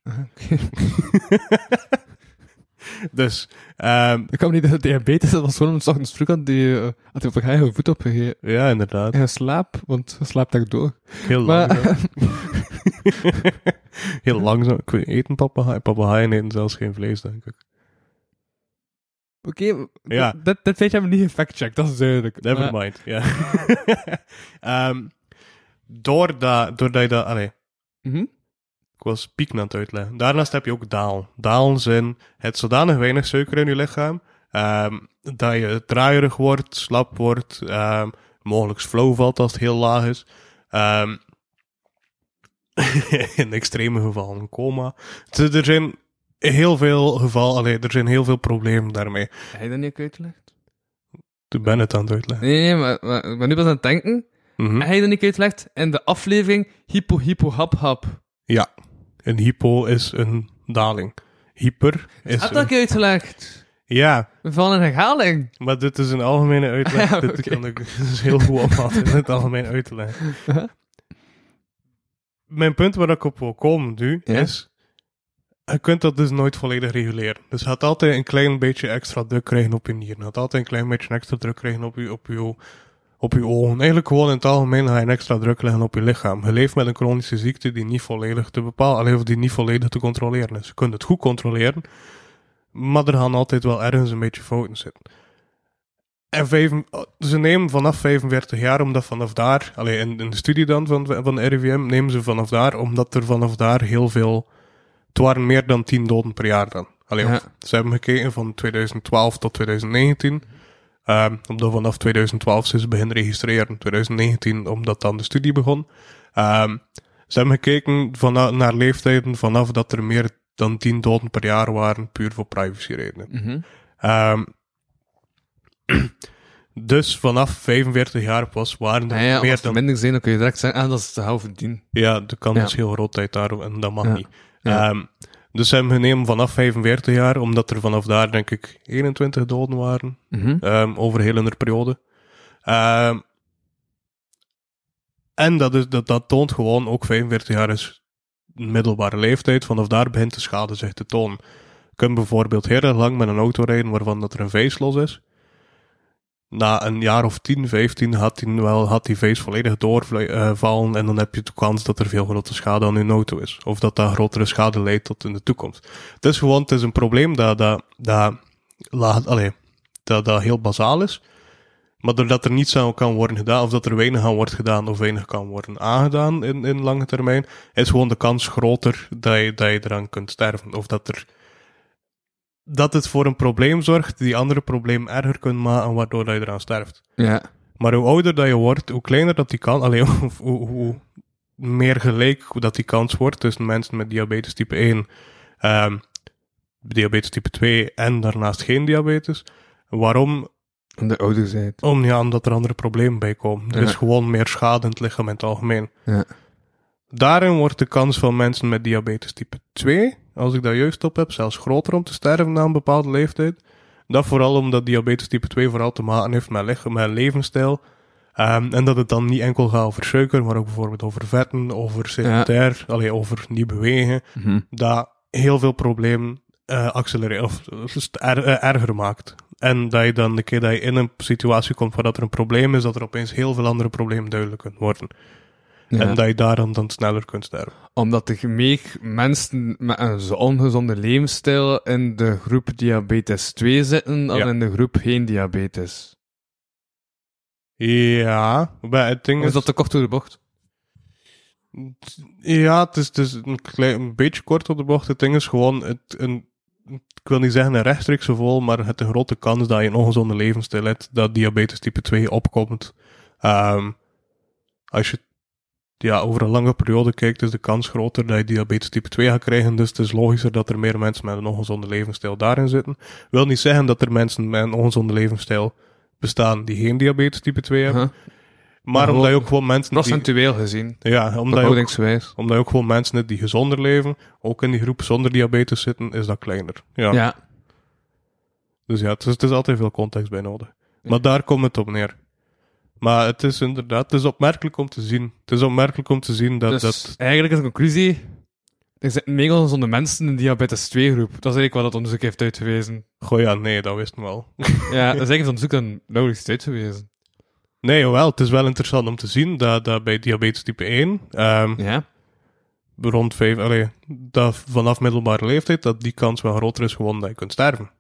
S2: Dus, ehm,
S1: Ik kan me niet dat diabetes, dat was gewoon een ochtends vroeg aan die, uh, had die papegaai een voet opgegeten.
S2: ja, inderdaad.
S1: En je slaapt, want je slaapt daardoor.
S2: Heel
S1: Maar-
S2: langzaam. Heel langzaam. Ik weet eten papegaai. Papegaaien eten zelfs geen vlees, denk ik.
S1: Oké,
S2: Ja.
S1: dit, dit feitje hebben we niet gefactcheckt, dat is duidelijk.
S2: Never
S1: Maar-
S2: mind, ja. Ehm, doordat, doordat je dat... Allee,
S1: Mhm.
S2: Ik was pieken aan het uitleggen. Daarnaast heb je ook dalen. Dalen zijn het zodanig weinig suiker in je lichaam, ehm, dat je draaierig wordt, slap wordt, ehm, mogelijk flow valt als het heel laag is. Ehm, in extreme gevallen een coma. Dus er zijn heel veel gevallen, allee, er zijn heel veel problemen daarmee.
S1: Heb je dat niet uitgelegd?
S2: Ik ben het aan het uitleggen.
S1: Nee, nee, maar, maar ben nu pas aan het denken.
S2: Mhm.
S1: Heb je dat niet uitgelegd in de aflevering Hypo Hypo Hap Hap?
S2: Een hypo is een daling. Hyper is
S1: Had
S2: een-
S1: dat ik uitgelegd?
S2: Ja,
S1: vallen in herhaling.
S2: maar dit is een algemene uitleg.
S1: Ja,
S2: dit kan ik is heel goed opvatten in het algemeen uit te leggen. Mijn punt waar ik op wil komen nu, is... Je kunt dat dus nooit volledig reguleren. Dus je gaat altijd een klein beetje extra druk krijgen op je nieren. Je gaat altijd een klein beetje extra druk krijgen op je, op je, op je ogen. Eigenlijk gewoon in het algemeen ga je een extra druk leggen op je lichaam. Je leeft met een chronische ziekte die niet volledig te bepalen, alleen of die niet volledig te controleren is. Je kunt het goed controleren, maar er gaan altijd wel ergens een beetje fouten zitten. En vijf, ze nemen vanaf 45 jaar, omdat vanaf daar, alleen in, in de studie dan van, van de RIVM, nemen ze vanaf daar, omdat er vanaf daar heel veel, het waren meer dan 10 doden per jaar dan. Allee,
S1: Ja.
S2: of- ze hebben gekeken van 2012 tot 2019, ehm, omdat vanaf 2012 ze beginnen registreren, 2019 omdat dan de studie begon. Ehm, ze hebben gekeken van, naar leeftijden vanaf dat er meer dan 10 doden per jaar waren, puur voor privacy redenen.
S1: Mhm.
S2: Ehm, dus vanaf 45 jaar pas waren er
S1: Ja, ja,
S2: meer
S1: er
S2: dan...
S1: minder zijn, dan kun je direct zeggen, ah, dat is de helft dien.
S2: Ja, de kans
S1: Ja.
S2: is heel groot uit daarom en dat mag
S1: Ja.
S2: niet. Dus ze hebben genomen vanaf 45 jaar, omdat er vanaf daar denk ik 21 doden waren
S1: Mhm.
S2: ehm, over heel een periode. Ehm, en dat, is, dat, dat toont gewoon, ook 45 jaar is een middelbare leeftijd, vanaf daar begint de schade zich te tonen. Je kunt bijvoorbeeld heel erg lang met een auto rijden waarvan dat er een vijs los is. Na een jaar of 10, 15 had die, wel, had die vijs volledig doorvallen en dan heb je de kans dat er veel grotere schade aan je auto is. Of dat dat grotere schade leidt tot in de toekomst. Het is gewoon, het is een probleem dat, dat, dat, laat, allee, dat, dat heel bazaal is. Maar doordat er niets aan kan worden gedaan, of dat er weinig aan wordt gedaan, of weinig kan worden aangedaan in, in lange termijn, is gewoon de kans groter dat je, dat je eraan kunt sterven. Of dat er dat het voor een probleem zorgt die andere probleem erger kunt maken, waardoor dat je eraan sterft.
S1: Ja.
S2: Maar hoe ouder dat je wordt, hoe kleiner dat die kans, alleen hoe, hoe, hoe meer gelijk dat die kans wordt tussen mensen met diabetes type 1, ehm, diabetes type 2 en daarnaast geen diabetes. Waarom?
S1: Om de ouder zijn.
S2: Om, ja, omdat er andere problemen bij komen. Er
S1: Ja.
S2: is gewoon meer schade in het lichaam in het algemeen.
S1: Ja.
S2: Daarin wordt de kans van mensen met diabetes type 2, als ik dat juist op heb, zelfs groter om te sterven na een bepaalde leeftijd. Dat vooral omdat diabetes type 2 vooral te maken heeft met, lichaam, met levensstijl. Ehm, en dat het dan niet enkel gaat over suiker, maar ook bijvoorbeeld over vetten, over sedentair, allee, over niet bewegen.
S1: Mhm.
S2: Dat heel veel problemen eh accelereren, of het er- eh, erger maakt. En dat je dan, de keer dat je in een situatie komt waar dat er een probleem is, dat er opeens heel veel andere problemen duidelijk kunnen worden.
S1: Ja.
S2: En dat je daar dan, sneller kunt sterven.
S1: Omdat er meer mensen met een zo ongezonde levensstijl in de groep diabetes 2 zitten dan
S2: Ja.
S1: in de groep geen diabetes.
S2: Ja, maar het ding
S1: Of
S2: is...
S1: is dat te kort door de bocht?
S2: Ja, het is, het is een, klein, een beetje kort op de bocht. Het ding is gewoon, het, een, ik wil niet zeggen een rechtstreekse vol, maar het een grote kans dat je een ongezonde levensstijl hebt, dat diabetes type 2 opkomt. Ehm, als je ja, over een lange periode kijkt, is de kans groter dat je diabetes type 2 gaat krijgen. Dus het is logischer dat er meer mensen met een ongezonde levensstijl daarin zitten. Wil niet zeggen dat er mensen met een ongezonde levensstijl bestaan die geen diabetes type 2 hebben.
S1: Huh?
S2: Maar omdat je ook gewoon mensen die,
S1: Procentueel gezien.
S2: ja, omdat je ook omdat je ook gewoon mensen hebt die gezonder leven, ook in die groep zonder diabetes zitten, is dat kleiner. Ja.
S1: Ja.
S2: Dus ja, het is, het is altijd veel context bij nodig. Maar daar komt het op neer. Maar het is inderdaad, het is opmerkelijk om te zien. Het is opmerkelijk om te zien dat,
S1: Dus
S2: dat
S1: eigenlijk is de conclusie... Er zitten meer ongezonde mensen in de diabetes 2 groep. Dat is eigenlijk wat het onderzoek heeft uitgewezen.
S2: goh ja, nee, dat wisten we al.
S1: Ja, dat is eigenlijk het onderzoek dan nauwelijks uitgewezen.
S2: Nee, wel, het is wel interessant om te zien dat, dat bij diabetes type 1, ehm,
S1: Ja.
S2: rond 5, allee, dat vanaf middelbare leeftijd, dat die kans wel groter is gewoon dat je kunt sterven.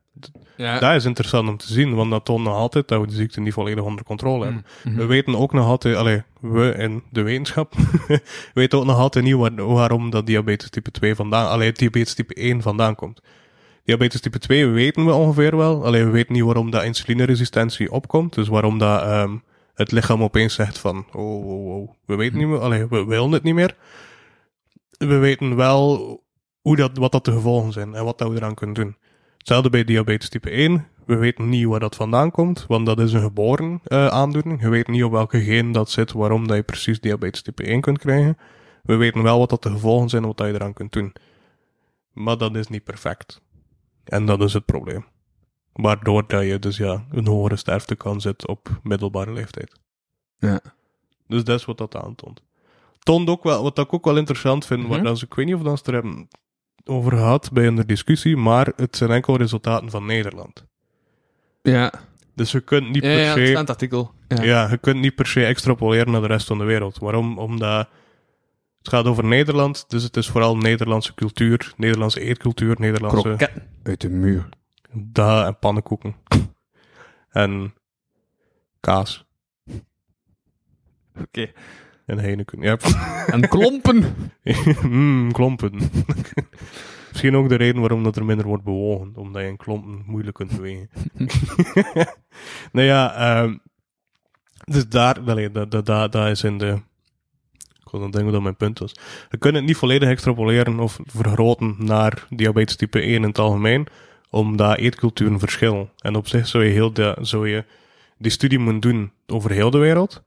S1: Ja.
S2: Dat is interessant om te zien, want dat toont nog altijd dat we de ziekte niet volledig onder controle hebben.
S1: Mhm.
S2: We weten ook nog altijd, allee, we in de wetenschap, weten ook nog altijd niet waar- waarom dat diabetes type 2 vandaan, allee, diabetes type 1 vandaan komt. Diabetes type 2 weten we ongeveer wel, alleen we weten niet waarom dat insulineresistentie opkomt, dus waarom dat ehm, het lichaam opeens zegt van, oh, oh, oh, we weten niet meer, allee, we willen het niet meer. We weten wel hoe dat, wat dat de gevolgen zijn en wat dat we eraan kunnen doen. Hetzelfde bij diabetes type 1. We weten niet waar dat vandaan komt, want dat is een geboren eh, aandoening. Je weet niet op welke geen dat zit, waarom dat je precies diabetes type 1 kunt krijgen. We weten wel wat dat de gevolgen zijn en wat dat je eraan kunt doen. Maar dat is niet perfect. En dat is het probleem. Waardoor dat je dus ja, een hogere sterftekans hebt op middelbare leeftijd.
S1: Ja.
S2: Dus dat is wat dat aantoont. Toont ook wel, wat ik ook wel interessant vind, waar dat ze- ik weet niet of dat ze er hebben over gehad bij een discussie, maar het zijn enkel resultaten van Nederland.
S1: Ja.
S2: Dus je kunt niet
S1: Ja,
S2: per
S1: ja,
S2: se...
S1: in het artikel. Ja.
S2: Ja, je kunt niet per se extrapoleren naar de rest van de wereld. Waarom? Omdat het gaat over Nederland, dus het is vooral Nederlandse cultuur, Nederlandse eetcultuur, Nederlandse
S1: Kroketten uit de muur.
S2: da en pannenkoeken. en kaas
S1: Oké.
S2: En Heineken. Ja,
S1: En klompen.
S2: mm, klompen. Misschien ook de reden waarom dat er minder wordt bewogen, omdat je in klompen moeilijk kunt bewegen. nou ja, ehm, dus daar, allee, dat, dat, dat, dat is in de. Ik wil dan denken dat mijn punt was. We kunnen het niet volledig extrapoleren of vergroten naar diabetes type 1 in het algemeen, omdat eetculturen verschillen. En op zich zou je, heel de, zou je die studie moeten doen over heel de wereld,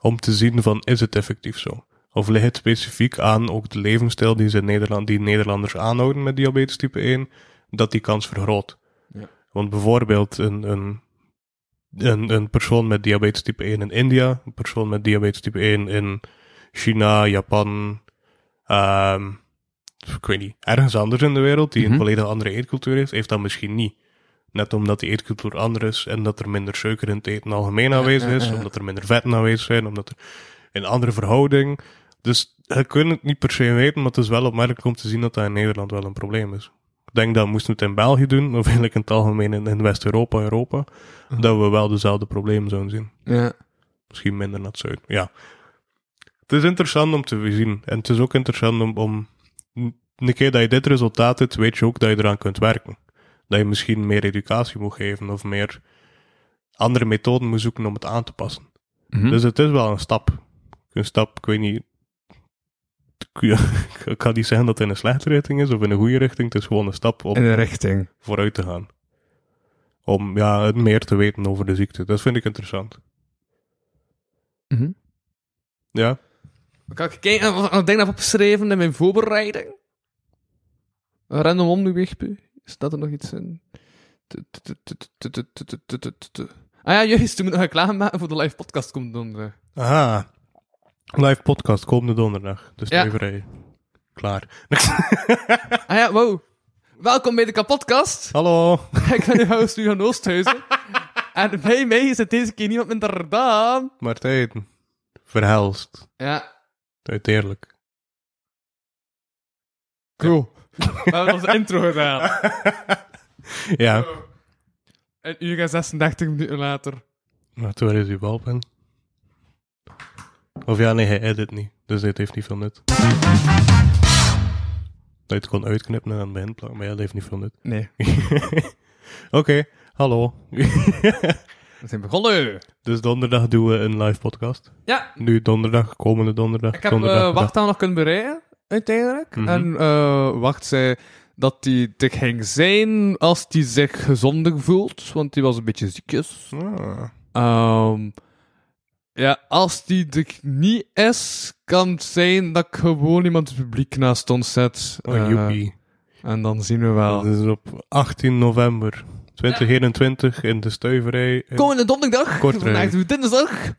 S2: om te zien van, is het effectief zo? Of ligt het specifiek aan ook de levensstijl die, ze Nederland, die Nederlanders aanhouden met diabetes type 1, dat die kans vergroot?
S1: Ja.
S2: Want bijvoorbeeld een, een, een, een persoon met diabetes type 1 in India, een persoon met diabetes type 1 in China, Japan, ehm, ik weet niet, ergens anders in de wereld, die
S1: Mhm.
S2: een volledig andere eetcultuur heeft, heeft dat misschien niet. Net omdat die eetcultuur anders is en dat er minder suiker in het eten algemeen aanwezig is, omdat er minder vetten aanwezig zijn, omdat er een andere verhouding. Dus je kunt het niet per se weten, maar het is wel opmerkelijk om te zien dat dat in Nederland wel een probleem is. Ik denk dat moesten we het in België doen, of eigenlijk in het algemeen in, in West-Europa, Europa,
S1: Mhm.
S2: dat we wel dezelfde problemen zouden zien.
S1: Ja.
S2: Misschien minder naar het zuiden. Ja. Het is interessant om te zien. En het is ook interessant om, om een keer dat je dit resultaat hebt, weet je ook dat je eraan kunt werken. Dat je misschien meer educatie moet geven of meer andere methoden moet zoeken om het aan te passen.
S1: Mhm.
S2: Dus het is wel een stap. Een stap, ik weet niet. Ik kan niet zeggen dat het in een slechte richting is of in een goede richting. Het is gewoon een stap om
S1: In de richting.
S2: vooruit te gaan. Om ja, meer te weten over de ziekte. Dat vind ik interessant.
S1: Mhm.
S2: Ja.
S1: Kan ik kijken wat ik denk dat opgeschreven in mijn voorbereiding? Random om weg. Staat er nog iets in? Ah ja, juist, toen moet nog reclame maken voor de live podcast komt dan.
S2: Aha. Live podcast komende donderdag. Dus
S1: Ja.
S2: ja. Klaar.
S1: Ah ja, wow. Welkom bij de kapodcast.
S2: Hallo.
S1: ik ben uw host, van Oosthuizen. en bij mij is het deze keer niemand minder dan...
S2: Martijn. Verhelst.
S1: Ja,
S2: Uiteerlijk.
S1: cool. We hebben onze intro gedaan.
S2: Ja.
S1: Een uur en 36 minuten later.
S2: Maar waar is uw balpen? Of ja, nee, hij edit niet. Dus dit heeft niet veel nut. Dat je het kon uitknippen en aan het begin plakken, maar ja, dat heeft niet veel nut.
S1: Nee,
S2: Oké, hallo.
S1: we zijn begonnen.
S2: dus donderdag doen we een live podcast.
S1: Ja,
S2: Nu donderdag, komende donderdag.
S1: ik heb
S2: donderdag,
S1: uh, Wacht aan nog kunnen bereiken, uiteindelijk.
S2: Mhm.
S1: En eh Wacht zei dat hij er ging zijn als hij zich gezonder voelt, want hij was een beetje ziekjes.
S2: Ah.
S1: Ehm ja, als die er niet is, kan het zijn dat ik gewoon iemand het publiek naast ons zet.
S2: Oh, joepie.
S1: en dan zien we wel.
S2: Dat is op 18 november 2021 in de stuiverij. in-
S1: Komende donderdag,
S2: Kortrijk.
S1: vandaag dinsdag.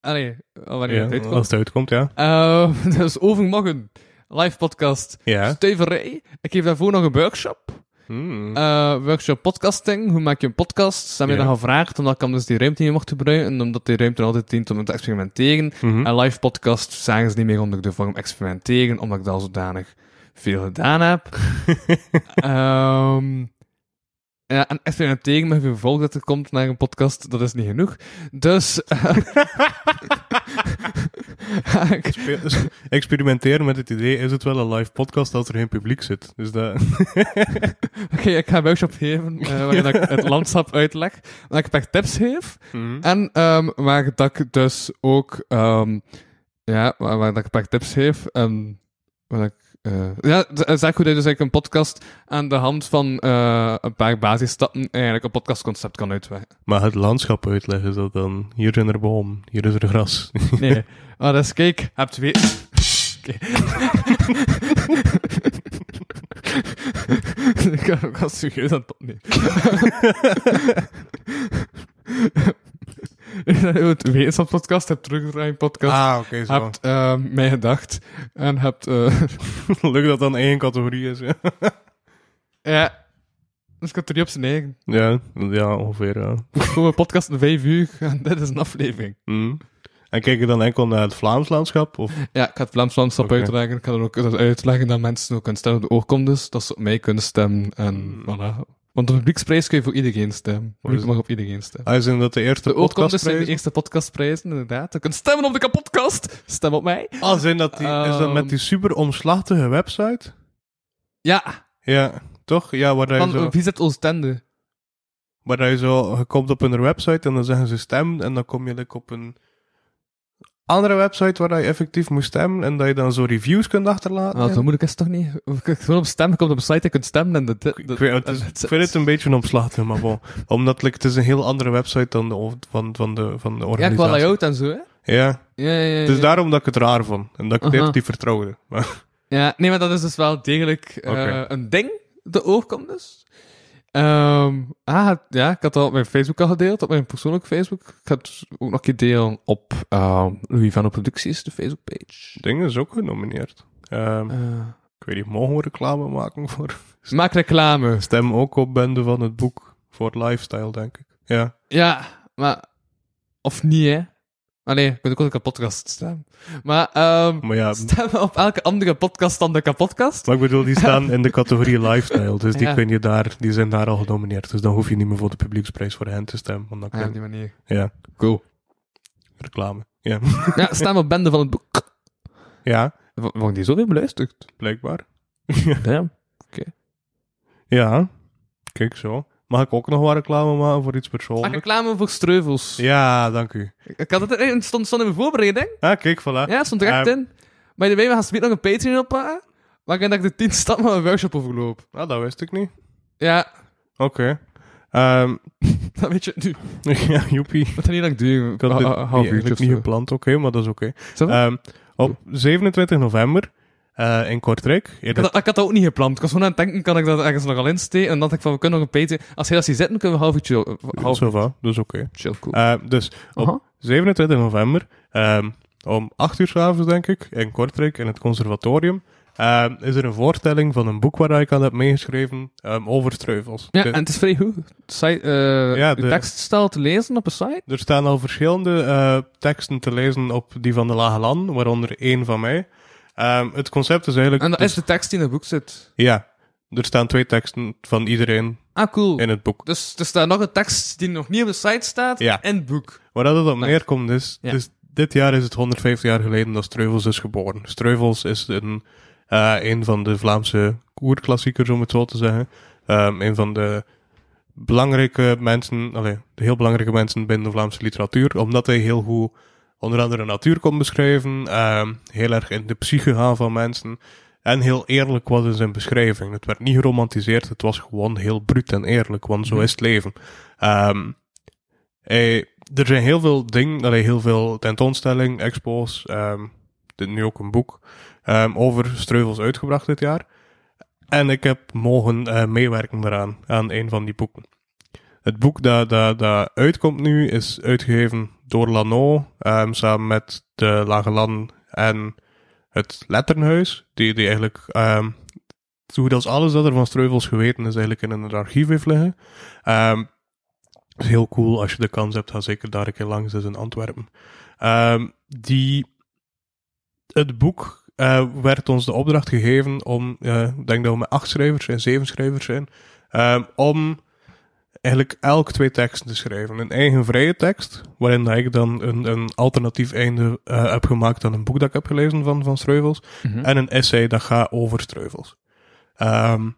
S1: Allee, wanneer
S2: ja,
S1: het uitkomt.
S2: als het uitkomt, ja.
S1: Eh, dus overmorgen, live podcast,
S2: Ja.
S1: stuiverij. Ik geef daarvoor nog een workshop.
S2: Hmm.
S1: Eh, workshop podcasting. Hoe maak je een podcast? Ze hebben mij dan gevraagd, omdat ik hem dus die ruimte niet mocht gebruiken. En omdat die ruimte altijd dient om te experimenteren.
S2: Mhm.
S1: En live podcast zagen ze niet meer onder de vorm experimenteren, omdat ik dat al zodanig veel gedaan heb. Ehm ja, en experimenteren met vervolg dat er komt naar een podcast, dat is niet genoeg. Dus... ik-
S2: dus experimenteren met het idee, is het wel een live podcast als er geen publiek zit? Dus dat...
S1: Oké, ik ga een workshop geven eh, waarin ik het landschap uitleg, waar ik een paar tips geef.
S2: Mhm.
S1: En ehm, waar dat ik dus ook, ehm, ja, waar, waar dat ik een paar tips geef. En waar ik, eh, ja, zeg goed dat je dus eigenlijk een podcast aan de hand van eh, een paar basisstappen eigenlijk een podcastconcept kan uitwerken.
S2: Maar het landschap uitleggen, is dat dan... Hier zijn er bomen, hier is er gras.
S1: Nee. Ah, dus kijk, heb twee... Oké. ik ga serieus aan het opnemen. Het wetenschapspodcast, heb teruggedraaid podcast.
S2: Ah, oké, zo.
S1: hebt ehm mij gedacht en hebt eh
S2: Leuk dat dan één categorie is. Ja,
S1: ja dus drie op zijn eigen
S2: ja, ja ongeveer. Ja.
S1: Een podcast in vijf uur en dit is een aflevering
S2: Mm. En kijk je dan enkel naar het Vlaams landschap? Of?
S1: ja ik ga het Vlaams landschap uitleggen ik ga er ook uitleggen dat mensen ook kunnen stemmen op de oorkondes dat ze op mij kunnen stemmen en
S2: Mm.
S1: voilà want de publieksprijs kun je voor iedereen stemmen
S2: is-
S1: mag op iedereen stemmen
S2: is in dat de eerste
S1: de zijn de eerste podcastprijzen inderdaad je kunt stemmen op de kapotkast stem op mij
S2: Ah, zijn dat die, is dat met
S1: Ehm.
S2: die super omslachtige website?
S1: ja
S2: Ja, toch? Ja, waar,
S1: van
S2: zo,
S1: uh, Visit Oostende
S2: waar hij zo... Je komt op hun website en dan zeggen ze stem. En dan kom je like, op een andere website waar je effectief moet stemmen. En dat je dan zo reviews kunt achterlaten.
S1: Ah, zo moeilijk is het toch niet? Gewoon op stemmen, komt op een site, je kunt stemmen en de,
S2: Ik, weet, het is- ik vind het een beetje omslachtig, maar bon. Omdat like, het is een heel andere website dan de, van, van de, van de
S1: Ja,
S2: organisatie.
S1: qua layout en zo, hè?
S2: Ja,
S1: Ja, ja, ja.
S2: het is
S1: ja.
S2: daarom dat ik het raar vond. En dat ik het niet vertrouwde. Maar,
S1: Ja, nee, maar dat is dus wel degelijk eh, een ding, de oorkondes. Ehm ah, ja, ik had dat op mijn Facebook al gedeeld, op mijn persoonlijke Facebook. Ik ga het ook nog een keer delen op ehm Louis van de Producties, de Facebookpage.
S2: ding is ook genomineerd. Ehm,
S1: Eh,
S2: ik weet niet, mogen we reclame maken voor...
S1: maak reclame.
S2: Stem ook op bende van het boek voor lifestyle, denk ik. Ja.
S1: Ja, maar... Of niet, hè? Allee, ik ben ook op een podcast stemmen. Maar, ehm
S2: Maar ja,
S1: stemmen op elke andere podcast dan de kapotkast.
S2: maar ik bedoel, die staan in de categorie lifestyle. Dus die,
S1: Ja.
S2: kun je daar, die zijn daar al genomineerd. Dus dan hoef je niet meer voor de publieksprijs voor hen te stemmen. Want dan
S1: Ah, op die manier.
S2: ja,
S1: Cool.
S2: reclame. Ja.
S1: Ja, stem op bende van het boek.
S2: ja,
S1: Waarom die zoveel beluisterd?
S2: blijkbaar.
S1: Damn.
S2: Ja, kijk zo. Mag ik ook nog wat reclame maken voor iets persoonlijks?
S1: reclame voor streuvels.
S2: Ja, dank u.
S1: Ik had het het stond, stond in mijn voorbereiding.
S2: Ah, kijk, voilà.
S1: Ja, het stond er echt
S2: Eh,
S1: in. Maar way, we gaan nog een Patreon oppakken. Waarin dat ik de 10 stappen van een workshop overloop.
S2: Ah, dat wist ik niet.
S1: Ja,
S2: Oké. Ehm,
S1: dat weet je nu.
S2: ja, joepie.
S1: Dat gaat niet lang duren.
S2: Ik had dit
S1: ha-
S2: niet, gepland, oké, maar dat is oké. Ehm, op 27 november eh, in Kortrijk.
S1: ik, had, dat- ik had dat ook niet gepland. Ik was gewoon aan het denken, kan ik dat ergens nog al insteken? En dan dacht ik van, we kunnen nog een Patreon... Als jij dat ziet zitten, kunnen we half uurtje... Half
S2: Zo va, dus oké.
S1: chill, cool.
S2: Eh, dus op
S1: Aha.
S2: 27 november, ehm, om 8 uur 's avonds denk ik, in Kortrijk, in het conservatorium, ehm, is er een voorstelling van een boek waar ik aan heb meegeschreven ehm, over streuvels.
S1: Ja,
S2: De-
S1: en het is vrij goed. De site, eh
S2: Ja,
S1: de
S2: de-
S1: tekst staat te lezen op een site.
S2: Er staan al verschillende eh, teksten te lezen op die van de Lage Land, waaronder één van mij. Ehm, het concept is eigenlijk...
S1: En dat
S2: dus-
S1: is de tekst die in het boek zit.
S2: Ja, er staan twee teksten van iedereen
S1: Ah, cool.
S2: in het boek.
S1: Dus er staat nog een tekst die nog niet op de site staat
S2: Ja.
S1: in het boek.
S2: Waar dat het op neerkomt is,
S1: Ja.
S2: dus dit jaar is het 150 jaar geleden dat Streuvels is geboren. Streuvels is een, eh, een van de Vlaamse oerklassiekers, om het zo te zeggen. Ehm, een van de belangrijke mensen, allee, de heel belangrijke mensen binnen de Vlaamse literatuur, omdat hij heel goed onder andere natuur kon beschrijven, ehm, heel erg in de psyche gaan van mensen, en heel eerlijk was in zijn beschrijving. Het werd niet geromantiseerd, het was gewoon heel bruut en eerlijk, want zo
S1: Mhm.
S2: is het leven. Ehm, hij- er zijn heel veel dingen, allee, heel veel tentoonstellingen, expos, ehm, dit nu ook een boek, over Streuvels uitgebracht dit jaar. En ik heb mogen eh, meewerken daaraan, aan een van die boeken. Het boek dat, dat, dat uitkomt nu is uitgegeven door Lano, ehm, samen met de Lage Land en het Letterhuis, die, die eigenlijk ehm, zo goed als alles dat er van Streuvels geweten is, eigenlijk in een archief heeft liggen. Ehm, is heel cool. Als je de kans hebt, ga zeker daar een keer langs. Dat in Antwerpen. Die, het boek eh, werd ons de opdracht gegeven om, eh, ik denk dat we met acht schrijvers zijn, zeven schrijvers zijn, om eigenlijk elk twee teksten te schrijven. Een eigen vrije tekst, waarin dat ik dan een, een alternatief einde eh, heb gemaakt aan een boek dat ik heb gelezen van, van Streuvels.
S1: Mhm.
S2: En een essay dat gaat over streuvels. Ehm,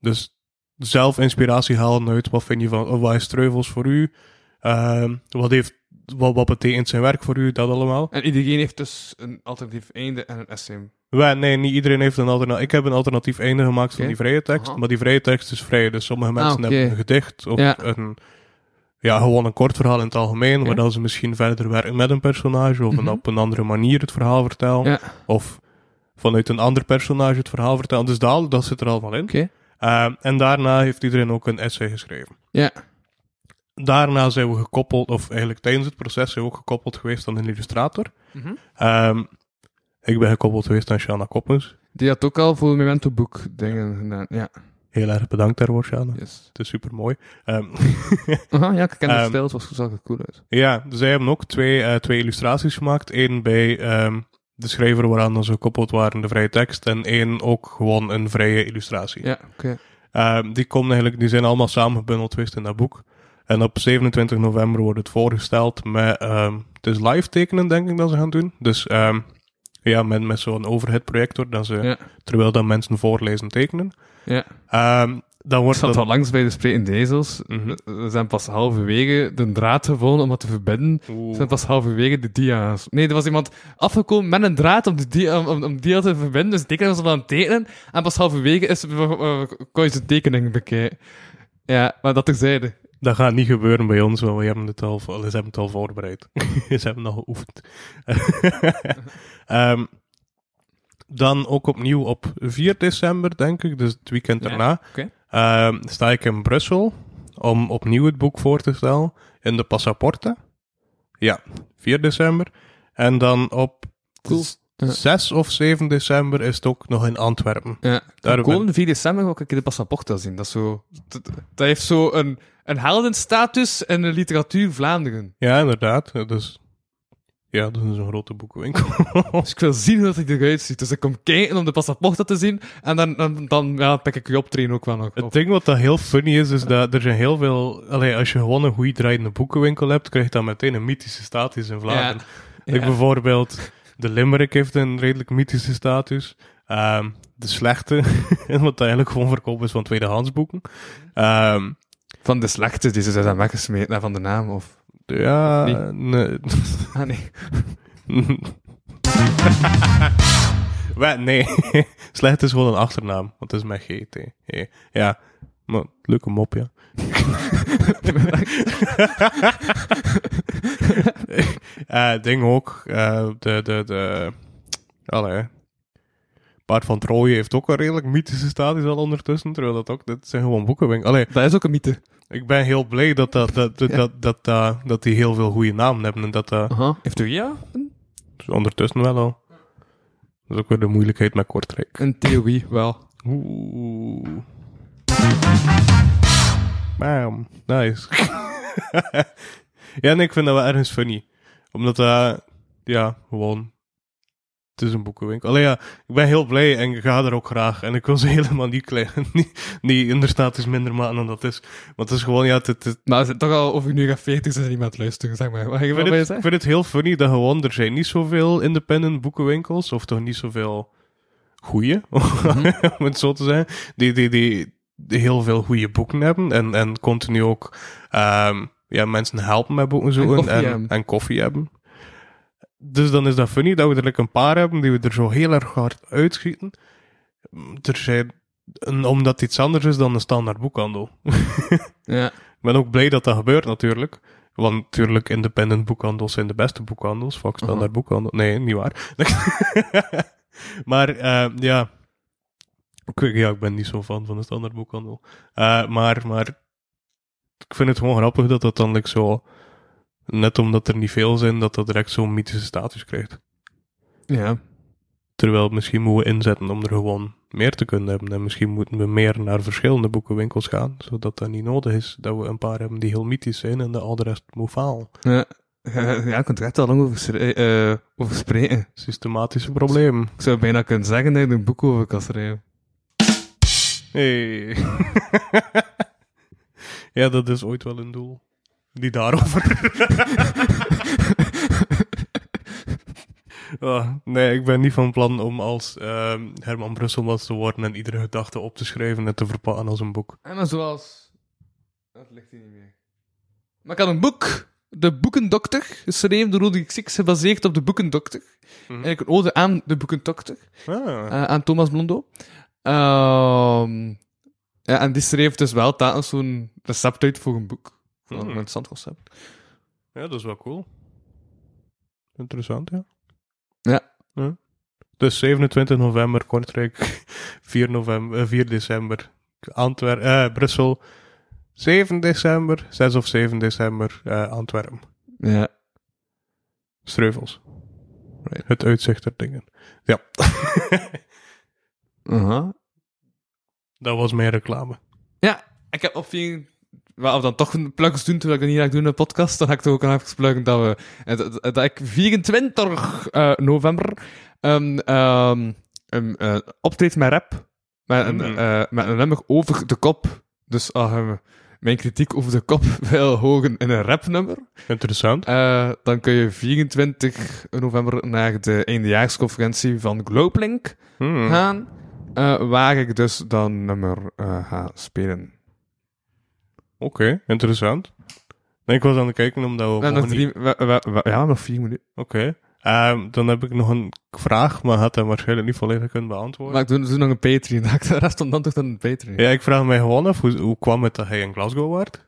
S2: dus zelf inspiratie halen uit wat vind je van, of wat is streuvels voor u? Ehm, wat, heeft, wat, wat betekent zijn werk voor u? Dat allemaal.
S1: En iedereen heeft dus een alternatief einde en een essay.
S2: Wij, nee, niet iedereen heeft een alternatief. Ik heb een alternatief einde gemaakt van die vrije tekst.
S1: Aha.
S2: Maar die vrije tekst is vrij. Dus sommige mensen
S1: oké.
S2: hebben een gedicht of
S1: Ja.
S2: een, ja, gewoon een kort verhaal in het algemeen.
S1: Oké.
S2: Waar dan ze misschien verder werken met een personage of een,
S1: Mhm.
S2: op een andere manier het verhaal vertellen.
S1: Ja.
S2: Of vanuit een ander personage het verhaal vertellen. Dus dat, dat zit er al van in. Ehm, en daarna heeft iedereen ook een essay geschreven.
S1: Ja.
S2: Daarna zijn we gekoppeld, of eigenlijk tijdens het proces zijn we ook gekoppeld geweest aan een illustrator. Ehm, ik ben gekoppeld geweest aan Shana Koppens.
S1: Die had ook al voor Memento Boek dingen gedaan. Ja,
S2: Heel erg bedankt daarvoor, Shana.
S1: yes.
S2: Het is super mooi.
S1: Aha, ja, ik ken de
S2: Ehm,
S1: stijl, het was, zag er cool uit.
S2: ja, zij hebben ook twee, eh, twee illustraties gemaakt. Eén bij ehm, de schrijver waaraan dan ze gekoppeld waren, de vrije tekst. En één ook gewoon een vrije illustratie.
S1: Ja, oké.
S2: Ehm, die, komen eigenlijk, die zijn allemaal samengebundeld geweest in dat boek. En op 27 november wordt het voorgesteld met... ehm, het is live tekenen, denk ik, dat ze gaan doen. Dus ehm, ja, met, met zo'n overhead projector, dat ze,
S1: Ja.
S2: terwijl dan mensen voorlezen tekenen.
S1: Ja.
S2: Ehm, dan
S1: Ik
S2: wordt
S1: zat
S2: dat...
S1: al langs bij de sprekende ezels. We zijn pas halverwege de draad gevonden om het te verbinden. We
S2: Oeh.
S1: zijn pas halverwege de dia's. Nee, er was iemand afgekomen met een draad om de dia, om, om, dia te verbinden. Dus de tekenaar was al aan het tekenen. En pas halverwege is, uh, kon je zijn tekening bekijken. Ja, maar dat terzijde.
S2: Dat gaat niet gebeuren bij ons, want we hebben het al, ze hebben het al voorbereid. ze hebben nog geoefend. Ehm, dan ook opnieuw op 4 december, denk ik, dus het weekend
S1: Ja,
S2: daarna, ehm, sta ik in Brussel om opnieuw het boek voor te stellen in de Passaporte. Ja, 4 december. En dan op
S1: Cool.
S2: s-
S1: Ja.
S2: 6 of 7 december is het ook nog in Antwerpen.
S1: Ja, komende 4 december ga ik de Passaporta zien. Dat, is zo, dat, dat heeft zo een, een heldenstatus in de literatuur Vlaanderen.
S2: Ja, inderdaad. Ja, Dus, ja, dat is een grote boekenwinkel.
S1: Dus ik wil zien hoe dat hij eruit ziet. Dus ik kom kijken om de Passaporta te zien. En dan, dan, dan ja, pik ik je optreden ook wel nog
S2: Het ding wat dat heel funny is, is dat er zijn heel veel... Allee, als je gewoon een goede draaiende boekenwinkel hebt, krijg je dan meteen een mythische status in Vlaanderen. Like
S1: Ja.
S2: bijvoorbeeld, de Limerick heeft een redelijk mythische status. Ehm, de slechte, wat eigenlijk gewoon verkoop is van tweedehands boeken. Ehm,
S1: Van de slechte, die ze zijn weggesmeten van de naam. Of...
S2: ja,
S1: Nee.
S2: nee.
S1: Ah, nee.
S2: Nee, slecht is gewoon een achternaam, want het is met GT. Ja, Ja, maar leuke mop, ja. Ding ook, eh, de, de, de, allee, Paard van Troje heeft ook een redelijk mythische status al ondertussen, terwijl dat ook, dat zijn gewoon boekenwinkel. Allee,
S1: Dat is ook een mythe.
S2: ik ben heel blij dat, dat, dat, dat,
S1: Ja.
S2: dat, dat, dat, dat die heel veel goede namen hebben en dat dat
S1: Aha. Heeft u ja?
S2: Ondertussen wel al. Dat is ook weer de moeilijkheid met Kortrijk.
S1: een theorie, wel.
S2: Oeh. Bam. Nice. ja, nee, ik vind dat wel ergens funny. Omdat dat, ja, gewoon... Het is een boekenwinkel. Allee, ja, ik ben heel blij en ik ga er ook graag. En ik wil ze helemaal niet klein, niet, niet in de status minder maken dan dat is. Want het is gewoon, ja, het, het, het-
S1: Maar zitten toch al over nu gaat 40 zijn het luisteren, zeg maar. Wat ga
S2: ik, vind het, ik vind het heel funny dat gewoon, er zijn niet zoveel independent boekenwinkels, of toch niet zoveel goeie, om het zo te zeggen, die, die, die, die heel veel goede boeken hebben en, en continu ook ehm, ja, mensen helpen met boeken zoeken en,
S1: hebben.
S2: en koffie hebben. Dus dan is dat funny dat we er like een paar hebben die we er zo heel erg hard uitschieten. Er zijn, omdat het iets anders is dan een standaard boekhandel.
S1: Ja.
S2: Ik ben ook blij dat dat gebeurt natuurlijk. Want natuurlijk, independent boekhandels zijn de beste boekhandels. Fuck standaard
S1: Aha.
S2: boekhandel. Nee, niet waar. maar eh, ja. Ik, ja, ik ben niet zo fan van de standaard boekhandel. Eh, maar, maar ik vind het gewoon grappig dat dat dan like, zo... Net omdat er niet veel zijn, dat dat direct zo'n mythische status krijgt.
S1: Ja.
S2: Terwijl misschien moeten we inzetten om er gewoon meer te kunnen hebben. En misschien moeten we meer naar verschillende boekenwinkels gaan, zodat dat niet nodig is dat we een paar hebben die heel mythisch zijn en de al de rest moet falen.
S1: Ja. Ja, ik er echt al lang over, eh, over spreken.
S2: Systematische probleem.
S1: Ik zou bijna kunnen zeggen dat je er een boek over kan schrijven.
S2: Hey. ja, dat is ooit wel een doel. Niet daarover. Ah, nee, ik ben niet van plan om als ehm, Herman Brusselmans te worden en iedere gedachte op te schrijven en te verpakken als een boek.
S1: En maar zoals... Dat ligt hier niet meer. Maar ik had een boek. De Boekendokter. Geschreven door Roderick Six. Gebaseerd op de Boekendokter. Eigenlijk een ode aan de Boekendokter.
S2: Ah.
S1: eh, aan Thomas Blondo. Ehm, ja, en die schreef dus wel telkens zo'n recept uit voor een boek. Een
S2: Hmm.
S1: interessant concept.
S2: Ja, dat is wel cool. Interessant, ja.
S1: Ja.
S2: Ja. Dus 27 november Kortrijk, 4, november, eh, 4 december Antwer eh, Brussel, 7 december, 6 of 7 december eh, Antwerpen.
S1: Ja.
S2: Streuvels.
S1: Right.
S2: Het uitzicht er dingen. Ja,
S1: Aha.
S2: dat was mijn reclame.
S1: Ja, ik heb op Wel, of dan toch een plugs doen, terwijl ik dat niet ga doen in de podcast, dan ga ik toch ook nog even pluggen dat we... Dat, dat ik 24 eh, november um, um, um, uh, optreed met rap. Met een,
S2: Mm.
S1: eh, met een nummer over de kop. Dus je mijn kritiek over de kop wil hogen in een rapnummer,
S2: Interessant.
S1: dan kun je 24 november naar de eindejaarsconferentie van Globelink
S2: Hmm.
S1: gaan, waar ik dus dan nummer ga spelen.
S2: Oké, interessant. Nee, ik was aan het kijken omdat we...
S1: Hebben nog
S2: niet-
S1: drie, we- we- we- ja, nog vier minuten.
S2: Oké. Ehm, dan heb ik nog een vraag, maar had hem waarschijnlijk niet volledig kunnen beantwoorden.
S1: Maar ik doe, doe nog een Patreon. De rest van dan toch dan een Patreon.
S2: Ja, ik vraag mij gewoon af, hoe, hoe kwam het dat hij in Glasgow werd?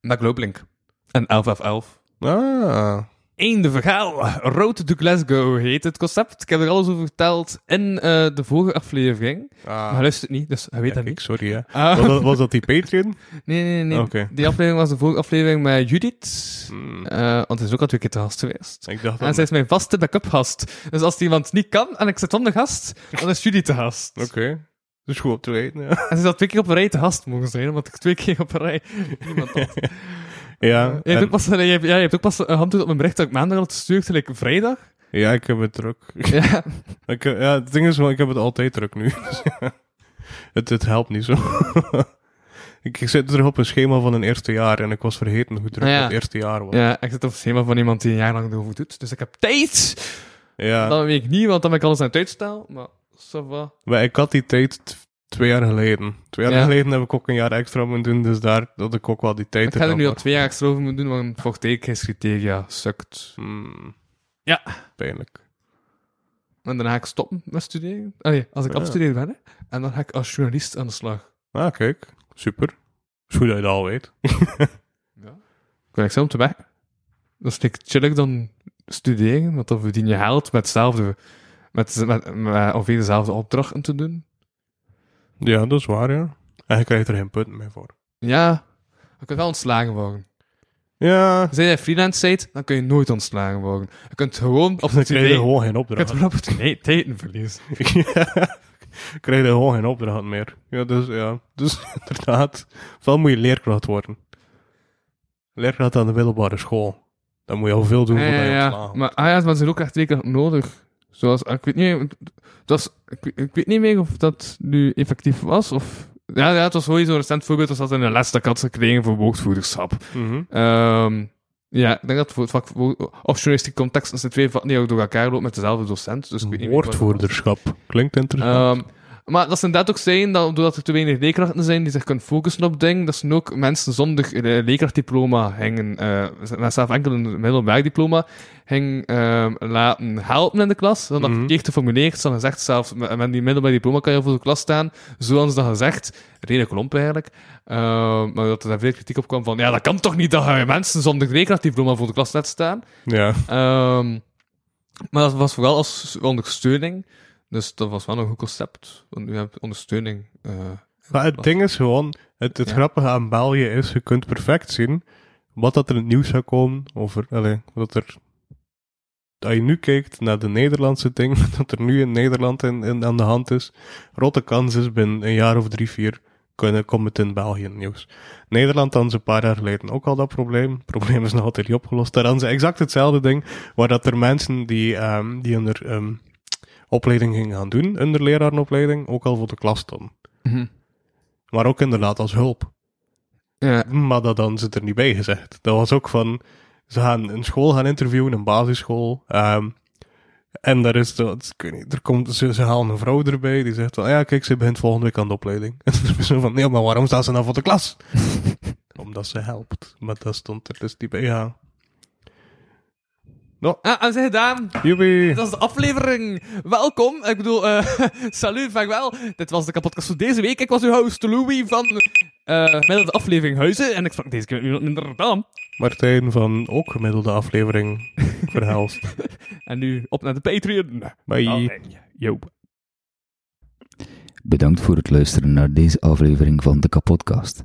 S1: Naar Globelink. En 11 f 11.
S2: Ah,
S1: Einde verhaal. Road to Glasgow heet het concept. Ik heb er alles over verteld in eh, de vorige aflevering. Maar hij
S2: ah
S1: luistert niet, dus hij weet
S2: ja,
S1: dat
S2: kijk,
S1: niet.
S2: sorry hè.
S1: Ah.
S2: Was dat, was dat die Patreon?
S1: Nee, nee, nee. Die aflevering was de vorige aflevering met Judith.
S2: Hmm,
S1: Eh, want hij is ook al twee keer te gast geweest.
S2: ik dacht
S1: En zij is mijn vaste backup gast. Dus als iemand niet kan en ik zit onder gast, dan is Judith te gast.
S2: Oké. Dus goed op te weten, ja.
S1: En ze zal twee keer op een rij te gast mogen zijn, omdat ik twee keer op een rij niemand had.
S2: Ja,
S1: Je hebt,
S2: en-
S1: ook pas, hebt, ook een hand op mijn bericht dat ik maandag al gestuurd, gelijk vrijdag.
S2: ja, ik heb het druk.
S1: Ja.
S2: Ik, heb- ja, het ding is wel, ik heb het altijd druk nu. Dus ja, het, het helpt niet zo. ik, ik zit terug op een schema van een eerste jaar en ik was vergeten hoe druk
S1: Ah, ja.
S2: het eerste jaar was.
S1: ja, ik zit op het schema van iemand die een jaar lang erover doet. Dus ik heb tijd!
S2: Ja.
S1: Dat weet ik niet, want dan ben ik alles aan het uitstellen. Maar, va.
S2: Maar ik had die tijd twee jaar geleden. Twee jaar
S1: Ja.
S2: geleden heb ik ook een jaar extra moeten doen, dus daar had ik ook wel die tijd
S1: Ik ga er nu al twee jaar extra over moeten doen, want vochtigheidscriteria sukt.
S2: Hmm,
S1: Ja.
S2: Pijnlijk.
S1: En daarna ga ik stoppen met studeren. Allee, als ik
S2: Ja.
S1: afstudeer ben, hè. En dan ga ik als journalist aan de slag.
S2: Ah, kijk. Super. Is goed dat je dat al weet.
S1: Ja. Ik ben zelf te weg. Dat is like chillig dan studeren, want dan verdien je geld met hetzelfde, met, met, met ongeveer dezelfde opdrachten te doen.
S2: Ja, dat is waar, ja. En je krijgt er geen punten meer voor.
S1: Ja, je kunt wel ontslagen worden.
S2: Ja,
S1: Zijn je freelance site, dan kun je nooit ontslagen worden. Je kunt gewoon
S2: dan krijg je gewoon geen
S1: je kunt
S2: opdracht.
S1: gewoon opportuniteiten verliezen.
S2: ja, krijg je gewoon geen opdracht meer. Ja, dus ja. Dus inderdaad, ofwel moet je leerkracht worden. Leerkracht aan de middelbare school. Dan moet je al veel doen
S1: Ja,
S2: voordat
S1: ja,
S2: je ontslagen
S1: Maar ah ja, maar ze zijn ook echt zeker nodig. Zoals, ik weet niet, dat was, ik, weet- ik weet niet meer of dat nu effectief was, of... Ja, ja, het was sowieso een recent voorbeeld, was dat in een les dat ik had gekregen voor woordvoerderschap.
S2: Mhm.
S1: Ehm, ja, ik denk dat voor het vak of journalistiek context de twee vakken die ook door elkaar lopen met dezelfde docent. Dus ik weet niet.
S2: Woordvoerderschap. Klinkt interessant.
S1: Ehm, maar dat ze inderdaad ook zijn dat doordat er te weinig leerkrachten zijn die zich kunnen focussen op dingen, dat ze ook mensen zonder eh, leerkrachtdiploma gingen, eh, met zelf enkel een middelbaar diploma, gingen ehm, laten helpen in de klas. Dan dat
S2: Mhm.
S1: verkeerd geformuleerd, ze hadden gezegd zelfs, met, die middelbaar diploma kan je voor de klas staan, zoals dat gezegd. Redelijk klomp eigenlijk. Maar dat er daar veel kritiek op kwam van, ja, dat kan toch niet dat je mensen zonder leerkrachtdiploma voor de klas laat staan.
S2: ja.
S1: Ehm, maar dat was vooral als ondersteuning. Dus dat was wel een goed concept. Want nu heb je ondersteuning. eh,
S2: Maar het ding is gewoon, het, het
S1: Ja.
S2: grappige aan België is, je kunt perfect zien wat dat er in het nieuws zou komen over, allee, wat er, als je nu kijkt naar de Nederlandse ding, dat er nu in Nederland in, in- aan de hand is, grote kans is binnen een jaar of drie, vier, kunnen, komt het in België nieuws. Nederland had ze een paar jaar geleden ook al dat probleem. Het probleem is nog altijd niet opgelost. Daar hadden ze exact hetzelfde ding, waar dat er mensen die, ehm die onder opleiding gingen gaan doen, onder lerarenopleiding, ook al voor de klas stonden.
S1: mhm.
S2: Maar ook inderdaad als hulp.
S1: Ja,
S2: Maar dat dan zit er niet bij gezegd. Dat was ook van, ze gaan een school gaan interviewen, een basisschool. ehm, en daar is, dat, ik weet niet, er komt, ze, ze halen een vrouw erbij die zegt van, "Ah ja, kijk, ze begint volgende week aan de opleiding. En dan is zo van, nee, maar waarom staat ze nou voor de klas? Omdat ze helpt. Maar dat stond er dus niet bij, ja.
S1: Ah, en ze gedaan.
S2: Joepie.
S1: Dat is de aflevering. Welkom. Ik bedoel, eh salut, vaarwel. Dit was de kapotkast voor deze week. Ik was uw host Louis van eh met de aflevering Huizen. En ik sprak deze keer met iemand in Rotterdam.
S2: Martijn van ook gemiddelde aflevering verhelst.
S1: En nu op naar de Patreon.
S2: Bye.
S3: Yo.
S4: Bedankt voor het luisteren naar deze aflevering van de Kapodcast.